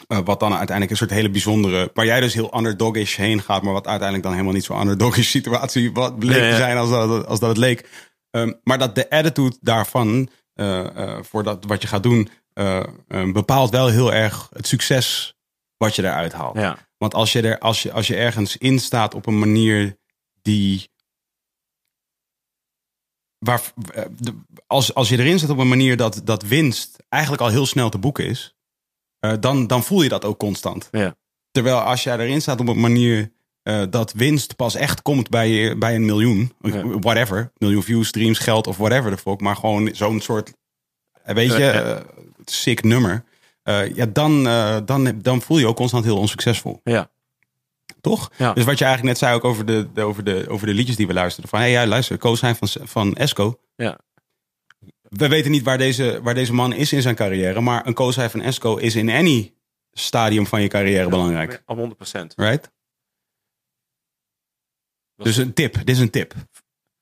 Wat dan uiteindelijk een soort hele bijzondere, waar jij dus heel underdogish heen gaat, maar wat uiteindelijk dan helemaal niet zo'n underdogish situatie wat bleek te zijn als dat, als dat het leek. Ehm, maar dat de attitude daarvan, eh, eh, voor dat wat je gaat doen, eh, eh, bepaalt wel heel erg het succes wat je eruit haalt. ja. Want als je, er, als, je, als je ergens in staat op een manier die waar, de- als, als je erin zit op een manier dat, dat winst eigenlijk al heel snel te boeken is, dan, dan voel je dat ook constant. Ja. Terwijl als jij erin staat op een manier eh, dat winst pas echt komt bij, bij een miljoen, Ja. whatever, miljoen views, streams, geld of whatever de fuck, maar gewoon zo'n soort, eh, weet je, Ja, eh, sick nummer, ja, dan, dan, dan voel je ook constant heel onsuccesvol. Ja. Toch? Ja. Dus wat je eigenlijk net zei ook over de, de- over de, over de liedjes die we luisterden. Van, hé, hey, ja, luister, Koos zijn van, van Esco. Ja. We weten niet waar deze, waar deze man is in zijn carrière. Maar een Koos van Esco is in any stadium van je carrière belangrijk. Op 100 procent. Right? Dus een tip. Dit is een tip.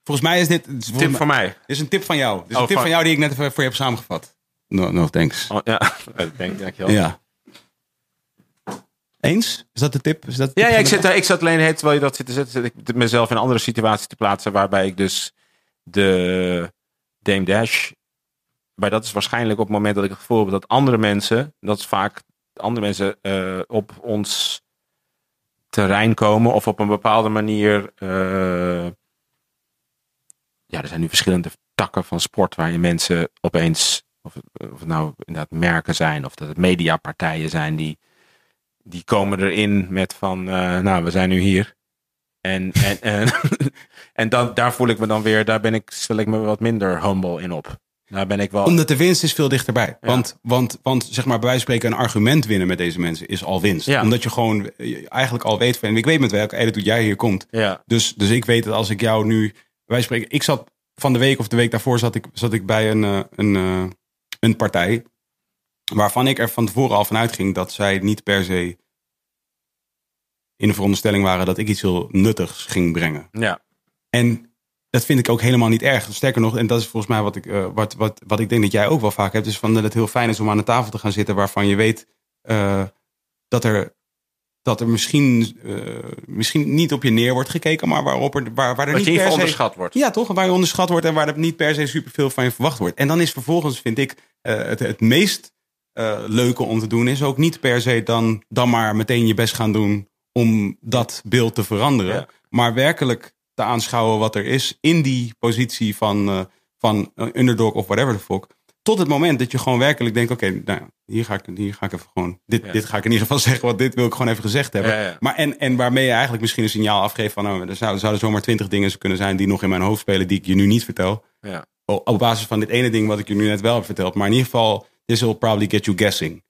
Volgens mij is dit... Tip mij- voor mij. Dit is een tip van jou. Dit is Oh, een tip van- van jou die ik net even voor je heb samengevat. No, no thanks. Oh, ja, denk, dankjewel. Ja. Eens? Is dat de tip? Is dat Ja, van ik, zit, ik zat alleen heet, terwijl je dat zit te zetten, zit ik mezelf in een andere situatie te plaatsen. Waarbij ik dus de Dame Dash. Maar dat is waarschijnlijk op het moment dat ik het gevoel heb dat andere mensen. Dat is vaak andere mensen eh, op ons terrein komen. Of op een bepaalde manier. eh, ja, er zijn nu verschillende takken van sport waar je mensen opeens. Of, of het nou inderdaad merken zijn. Of dat het mediapartijen zijn die die komen erin met van, eh, nou, we zijn nu hier. En, en, en, en dan, daar voel ik me dan weer, daar ben ik, stel ik me wat minder humble in op. Daar ben ik wel. Omdat de winst is veel dichterbij. Ja. Want, want, want zeg maar, bij wijze van spreken, een argument winnen met deze mensen is al winst. Ja. Omdat je gewoon eh, eigenlijk al weet van, ik weet met welke attitude jij hier komt. Ja, Dus, dus ik weet dat als ik jou nu, van spreken, ik zat van de week of de week daarvoor zat ik, zat ik bij een, eh, een, eh, een partij. Waarvan ik er van tevoren al van uitging dat zij niet per se in de veronderstelling waren dat ik iets heel nuttigs ging brengen. ja, En dat vind ik ook helemaal niet erg. Sterker nog, en dat is volgens mij wat ik, eh, wat, wat, wat ik denk dat jij ook wel vaak hebt, is van dat het heel fijn is om aan de tafel te gaan zitten waarvan je weet eh, dat er, dat er misschien, eh, misschien niet op je neer wordt gekeken, maar waarop er, waar, waar er niet per se... onderschat wordt. Ja, toch? Waar je onderschat wordt en waar er niet per se superveel van je verwacht wordt. En dan is vervolgens, vind ik, het, het meest leuke om te doen, is ook niet per se dan, dan maar meteen je best gaan doen om dat beeld te veranderen. Ja. Maar werkelijk te aanschouwen wat er is in die positie van, eh, van een underdog of whatever the fuck. Tot het moment dat je gewoon werkelijk denkt, oké, nou, hier, ga ik, hier ga ik even gewoon, dit, Ja. dit ga ik in ieder geval zeggen, want dit wil ik gewoon even gezegd hebben. Ja, ja. Maar en, en waarmee je eigenlijk misschien een signaal afgeeft van, nou, er zouden, zouden zomaar twintig dingen kunnen zijn die nog in mijn hoofd spelen, die ik je nu niet vertel. Op basis van dit ene ding wat ik je nu net wel heb verteld. Maar in ieder geval, this will probably get you guessing.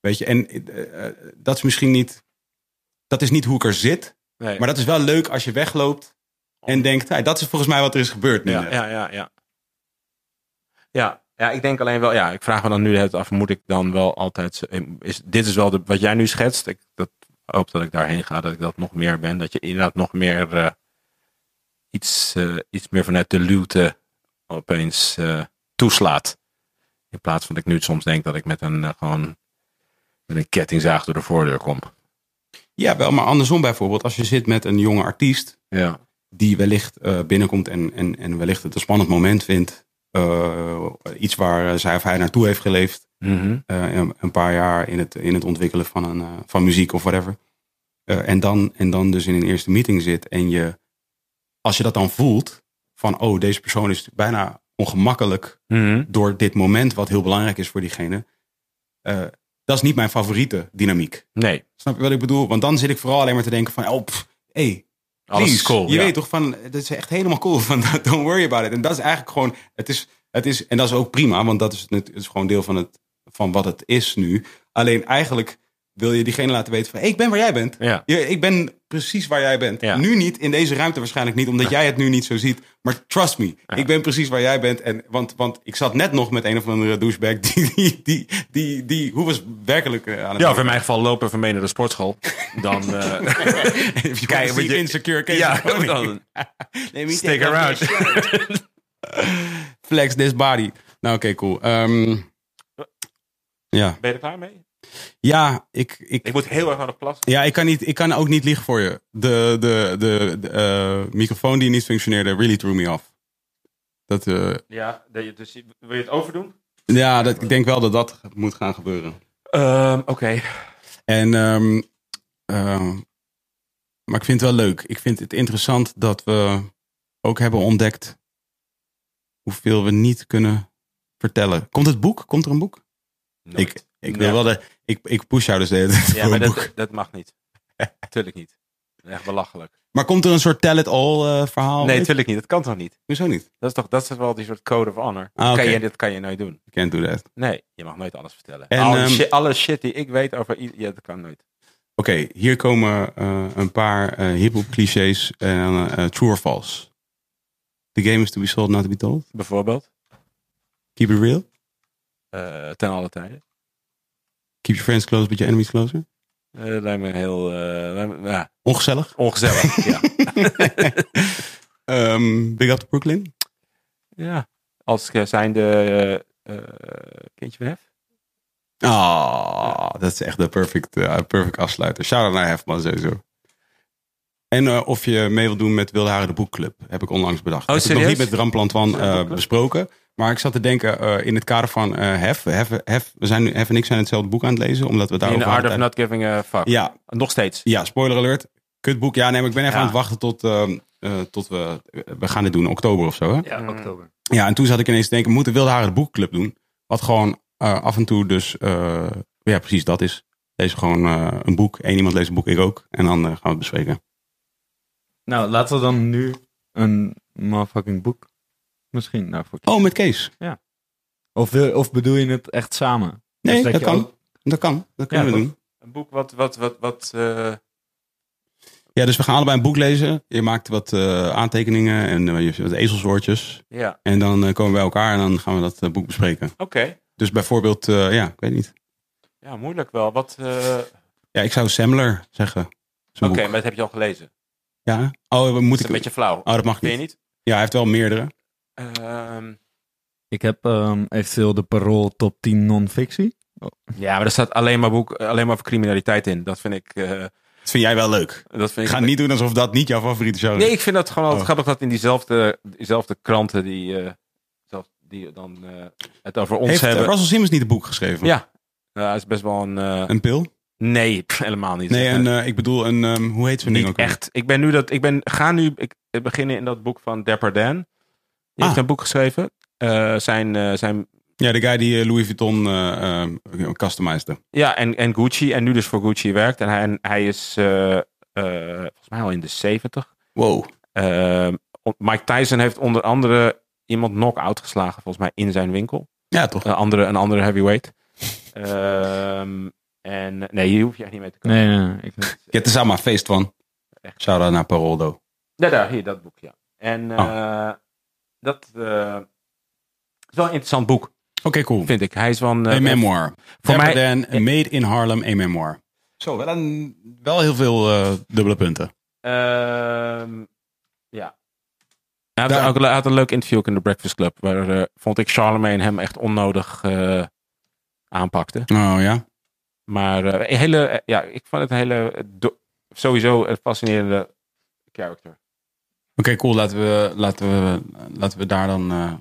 Weet je, en eh, eh, dat is misschien niet, dat is niet hoe ik er zit. Nee. Maar dat is wel leuk als je wegloopt en denkt, hey, dat is volgens mij wat er is gebeurd nu. ja, ja, ja, ja. Ja, ja, ik denk alleen wel, ja, ik vraag me dan nu het af, moet ik dan wel altijd, is, dit is wel de, wat jij nu schetst, ik dat, hoop dat ik daarheen ga, dat ik dat nog meer ben, dat je inderdaad nog meer eh, iets, eh, iets meer vanuit de luwte opeens eh, toeslaat. In plaats van dat ik nu soms denk dat ik met een, gewoon, met een kettingzaag door de voordeur kom. Ja, wel, maar andersom bijvoorbeeld, als je zit met een jonge artiest Ja, die wellicht eh, binnenkomt en, en, en wellicht het een spannend moment vindt. eh, iets waar zij of hij naartoe heeft geleefd. Mhm. eh, een, een paar jaar in het, in het ontwikkelen van, een, eh, van muziek of whatever. Eh, en, dan, en dan dus in een eerste meeting zit en je, als je dat dan voelt, van oh, deze persoon is bijna ongemakkelijk Mhm. door dit moment, wat heel belangrijk is voor diegene. eh, dat is niet mijn favoriete dynamiek. nee, Snap je wat ik bedoel? Want dan zit ik vooral alleen maar te denken van, oh, pff, hey, alles is please. cool. Je ja. weet toch van, het is echt helemaal cool van, don't worry about it. En dat is eigenlijk gewoon, het is, het is, en dat is ook prima, want dat is, het is gewoon deel van, het, van wat het is nu. Alleen eigenlijk wil je diegene laten weten van, hey, ik ben waar jij bent. Ja. Je- ik ben precies waar jij bent. Ja. Nu niet, in deze ruimte waarschijnlijk niet, omdat jij het nu niet zo ziet. Maar trust me, ik ben precies waar jij bent. En, want, want ik zat net nog met een of andere douchebag die, die, die, die, die hoe was werkelijk eh, aan het Ja, of in mijn geval lopen we mee naar de sportschool. Dan eh you Kijk, je- insecure case Ja, dan- Let me stick around. Flex this body. Nou, oké, cool. Ehm, ja. Ben je er klaar mee? Ja, ik, ik, Ik moet heel erg naar de plas. ja ik, kan niet, ik kan ook niet liegen voor je. De, de, de, de, eh, microfoon die niet functioneerde, really threw me off. Dat, eh, Ja, dus wil je het overdoen? ja, dat, ik denk wel dat dat moet gaan gebeuren. Ehm, Oké. En, ehm, ehm, maar ik vind het wel leuk. Ik vind het interessant dat we ook hebben ontdekt hoeveel we niet kunnen vertellen. Komt het boek? Komt er een boek? Nooit. Ik, ik wil wel de, ik, ik push jou dus de hele tijd Ja, maar dat, dat mag niet. Tuurlijk niet. Echt belachelijk. Maar komt er een soort tell-it-all eh, verhaal? Nee, tuurlijk niet. Dat kan toch niet? Hoezo niet? Dat is toch dat is wel die soort code of honor. Ah, kan je, dat kan je nooit doen. Can't do that. Nee, je mag nooit alles vertellen. En, alle, ehm, shit, alle shit die ik weet over ja, dat kan nooit. Oké, hier komen eh, een paar eh hip-hop clichés en true or false. The game is to be sold, not to be told. Bijvoorbeeld, Keep it real. ten alle tijden. Keep your friends close, but your enemies closer. Eh lijkt me heel eh, me- ja, Ongezellig. ongezellig. ja. Ehm, big up to Brooklyn. ja. Als eh, zijnde eh, kindje van Hef. Ah, dat is echt de perfect, perfect afsluiter. Shout-out naar Hefman sowieso. En of je mee wil doen met Wilde Haren de Boekclub. Heb ik onlangs bedacht. Oh, heb ik nog serieus? niet met Ramplant van Is een eh, boekclub? besproken. Maar ik zat te denken eh, in het kader van eh, Hef. Hef, Hef, we zijn nu, Hef en ik zijn hetzelfde boek aan het lezen. Omdat we In daarover the Art of. Not Giving a Fuck. Ja, Nog steeds. ja, spoiler alert. Kutboek. Ja, nee, maar ik ben even Ja. aan het wachten tot, ehm, eh, tot we... We gaan dit doen in oktober of zo, hè? Ja, Mm. oktober. Ja, en toen zat ik ineens te denken, we moeten Wilde Haren de Boekclub doen. Wat gewoon eh, af en toe dus, eh, ja precies dat is. Lees gewoon eh, een boek. Eén iemand leest een boek, ik ook. En dan gaan we het bespreken. Nou, laten we dan nu een motherfucking boek misschien daarvoor kiezen. Oh, met Kees. Of, wil, of bedoel je het echt samen? Nee, Dus dat, je kan. ook- Dat kan. Dat kunnen Ja, we doen. Een boek wat, wat, wat, wat eh, Ja, dus we gaan allebei een boek lezen. Je maakt wat eh, aantekeningen en eh, je- wat ezelswoordjes. ja, En dan komen we bij elkaar en dan gaan we dat boek bespreken. oké. Dus bijvoorbeeld, eh, ja, ik weet niet. Ja, moeilijk wel. Wat, eh, oké, Ja, ik zou Semmler zeggen. Boek. maar dat heb je al gelezen. Ja? Oh, Dat moet is ik... een beetje flauw. Oh, dat mag Vind je niet. niet? Ja, hij heeft wel meerdere. Ehm, Ik heb ehm, eventueel de Parool top 10 non-fictie. ja, maar er staat alleen maar, boek, alleen maar over criminaliteit in. Dat vind ik... eh, Dat vind jij wel leuk. dat vind Ik ik ga niet doen alsof dat niet jouw favoriete genre is. Nee, ik vind dat gewoon altijd Oh. grappig dat in diezelfde, diezelfde kranten die, eh, zelf, die dan eh, het over ons Heeft hebben. Russell Simmons niet een boek geschreven? Ja, ja, hij is best wel een... eh, Een pil? nee, pff, helemaal niet. Nee, eh, eh, ik bedoel een, ehm, hoe heet zo'n ding ook? weer? echt. Ik ben nu dat, ik ben, ga nu ik, ik beginnen in dat boek van Dapper Dan. Die Ah. heeft een boek geschreven. Eh, zijn, eh, zijn, Ja, de guy die eh, Louis Vuitton eh eh, customized. ja, en, en Gucci. En nu dus voor Gucci werkt. En hij, en hij is eh, eh, volgens mij al in de 70. Wow. Mike Tyson heeft onder andere iemand knock-out geslagen, volgens mij, in zijn winkel. Ja, toch? Een andere, een andere heavyweight. Ehm, en nee, hier hoef je echt niet mee te komen. Nee, nee. Ik, Get is allemaal feest van. Echt. Shout-out naar Paroldo. Ja, daar, hier, dat boek, ja. En Oh. Dat eh, is wel een interessant boek, Oké, cool. vind ik. Hij is van... eh, een memoir. voor Voor mij- Dan, Made in Harlem, een memoir. Zo, wel, een, wel heel veel eh, dubbele punten. Ehm, ja. Hij had, ook, hij had een leuk interview ook in de Breakfast Club. Waar eh, vond ik Charlemagne hem echt onnodig eh, aanpakte. Oh ja? Maar eh, hele, ja, ik vond het een hele, sowieso een fascinerende character. Oké, cool. Laten we, laten, we, laten we daar dan... eh,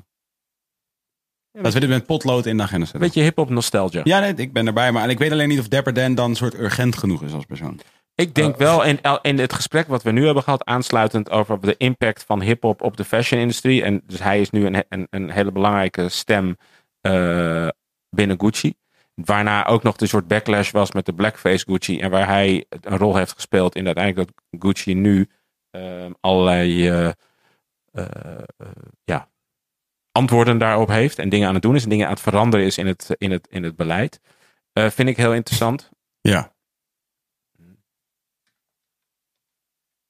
laten we dit met potlood in de agenda Een zetten. beetje hip-hop nostalgia. Ja, nee, ik ben erbij. Maar ik weet alleen niet of Dapper Dan dan een soort urgent genoeg is als persoon. Ik denk wel, in, in het gesprek wat we nu hebben gehad, aansluitend over de impact van hip-hop op de fashion-industrie. En dus hij is nu een, een, een hele belangrijke stem eh, binnen Gucci. Waarna ook nog de soort backlash was met de blackface Gucci. En waar hij een rol heeft gespeeld in uiteindelijk dat Gucci nu eh, allerlei eh, eh, eh, ja, antwoorden daarop heeft. En dingen aan het doen is. En dingen aan het veranderen is in het, in het, in het beleid. Eh, vind ik heel interessant. Ja.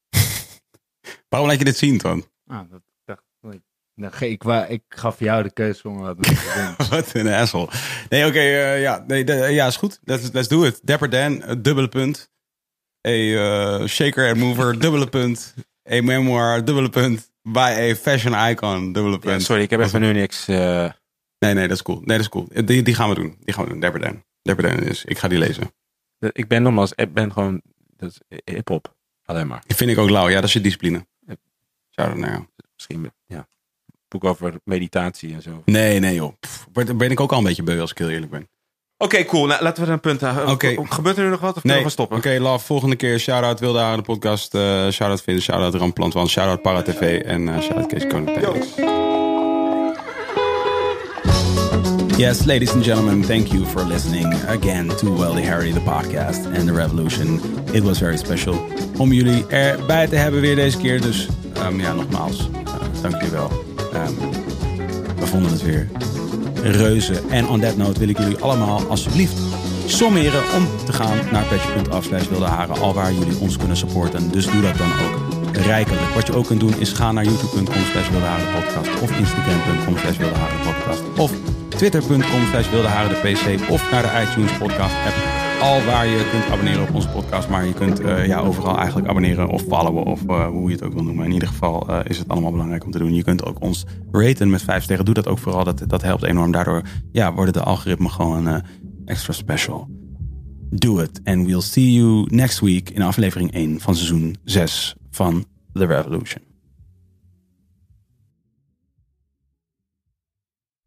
Waarom laat je dit zien, Toon? ah, dat, dacht, ik, nou, ik, wa- ik gaf jou de keuze om wat te doen. Wat een asshole. Nee, oké, ja, nee, de- ja, is goed. Let's, let's do it. Dapper Dan, dubbele punt. A eh, shaker and mover, dubbele punt. A memoir, dubbele punt. By a fashion icon, dubbele Ja, punt. sorry, ik heb even nu niks. eh, Nee, nee, dat is cool. Nee, dat is cool. Die, die gaan we doen. Die gaan we doen. Dapper Dan. Is, ik ga die lezen. ik ben nogmaals, ik ben gewoon dat hip-hop. Alleen maar. Die vind ik ook lauw. Ja, dat is je discipline. Shout-out naar jou. Misschien, ja. Boek over meditatie en zo. Nee, nee joh. Pff, ben ben ik ook al een beetje beu als ik heel eerlijk ben. Cool. Nou, laten we er een punt aan. Oké. Gebeurt er nu nog wat of Nee, kunnen we oké, stoppen? love. Volgende keer shout-out Wilde Haren, de podcast. eh shout-out Vincent, shout-out Ramplant, shout-out Para TV en eh shout-out Kees Koning. Yes, ladies and gentlemen, thank you for listening again to Wealthy Harry, the podcast and the revolution. It was very special om jullie erbij te hebben weer deze keer. Dus um, ja, nogmaals, uh, dank jullie wel. Um, we vonden het weer reuze. En on that note wil ik jullie allemaal alsjeblieft sommeren om te gaan naar patch.af slash wilde haren, al waar jullie ons kunnen supporten. Dus doe dat dan ook rijkelijk. Wat je ook kunt doen is gaan naar youtube.com slash podcast of instagram.com slash podcast of twitter.com slash wilde pc of naar de iTunes podcast app. Al waar je kunt abonneren op onze podcast, maar je kunt uh, ja, overal eigenlijk abonneren of followen of uh, hoe je het ook wil noemen. In ieder geval uh, is het allemaal belangrijk om te doen. Je kunt ook ons raten met vijf sterren. Doe dat ook vooral, dat, dat helpt enorm. Daardoor ja, worden de algoritmen gewoon extra special. Do it. And we'll see you next week in aflevering 1 van seizoen 6 van The Revolution.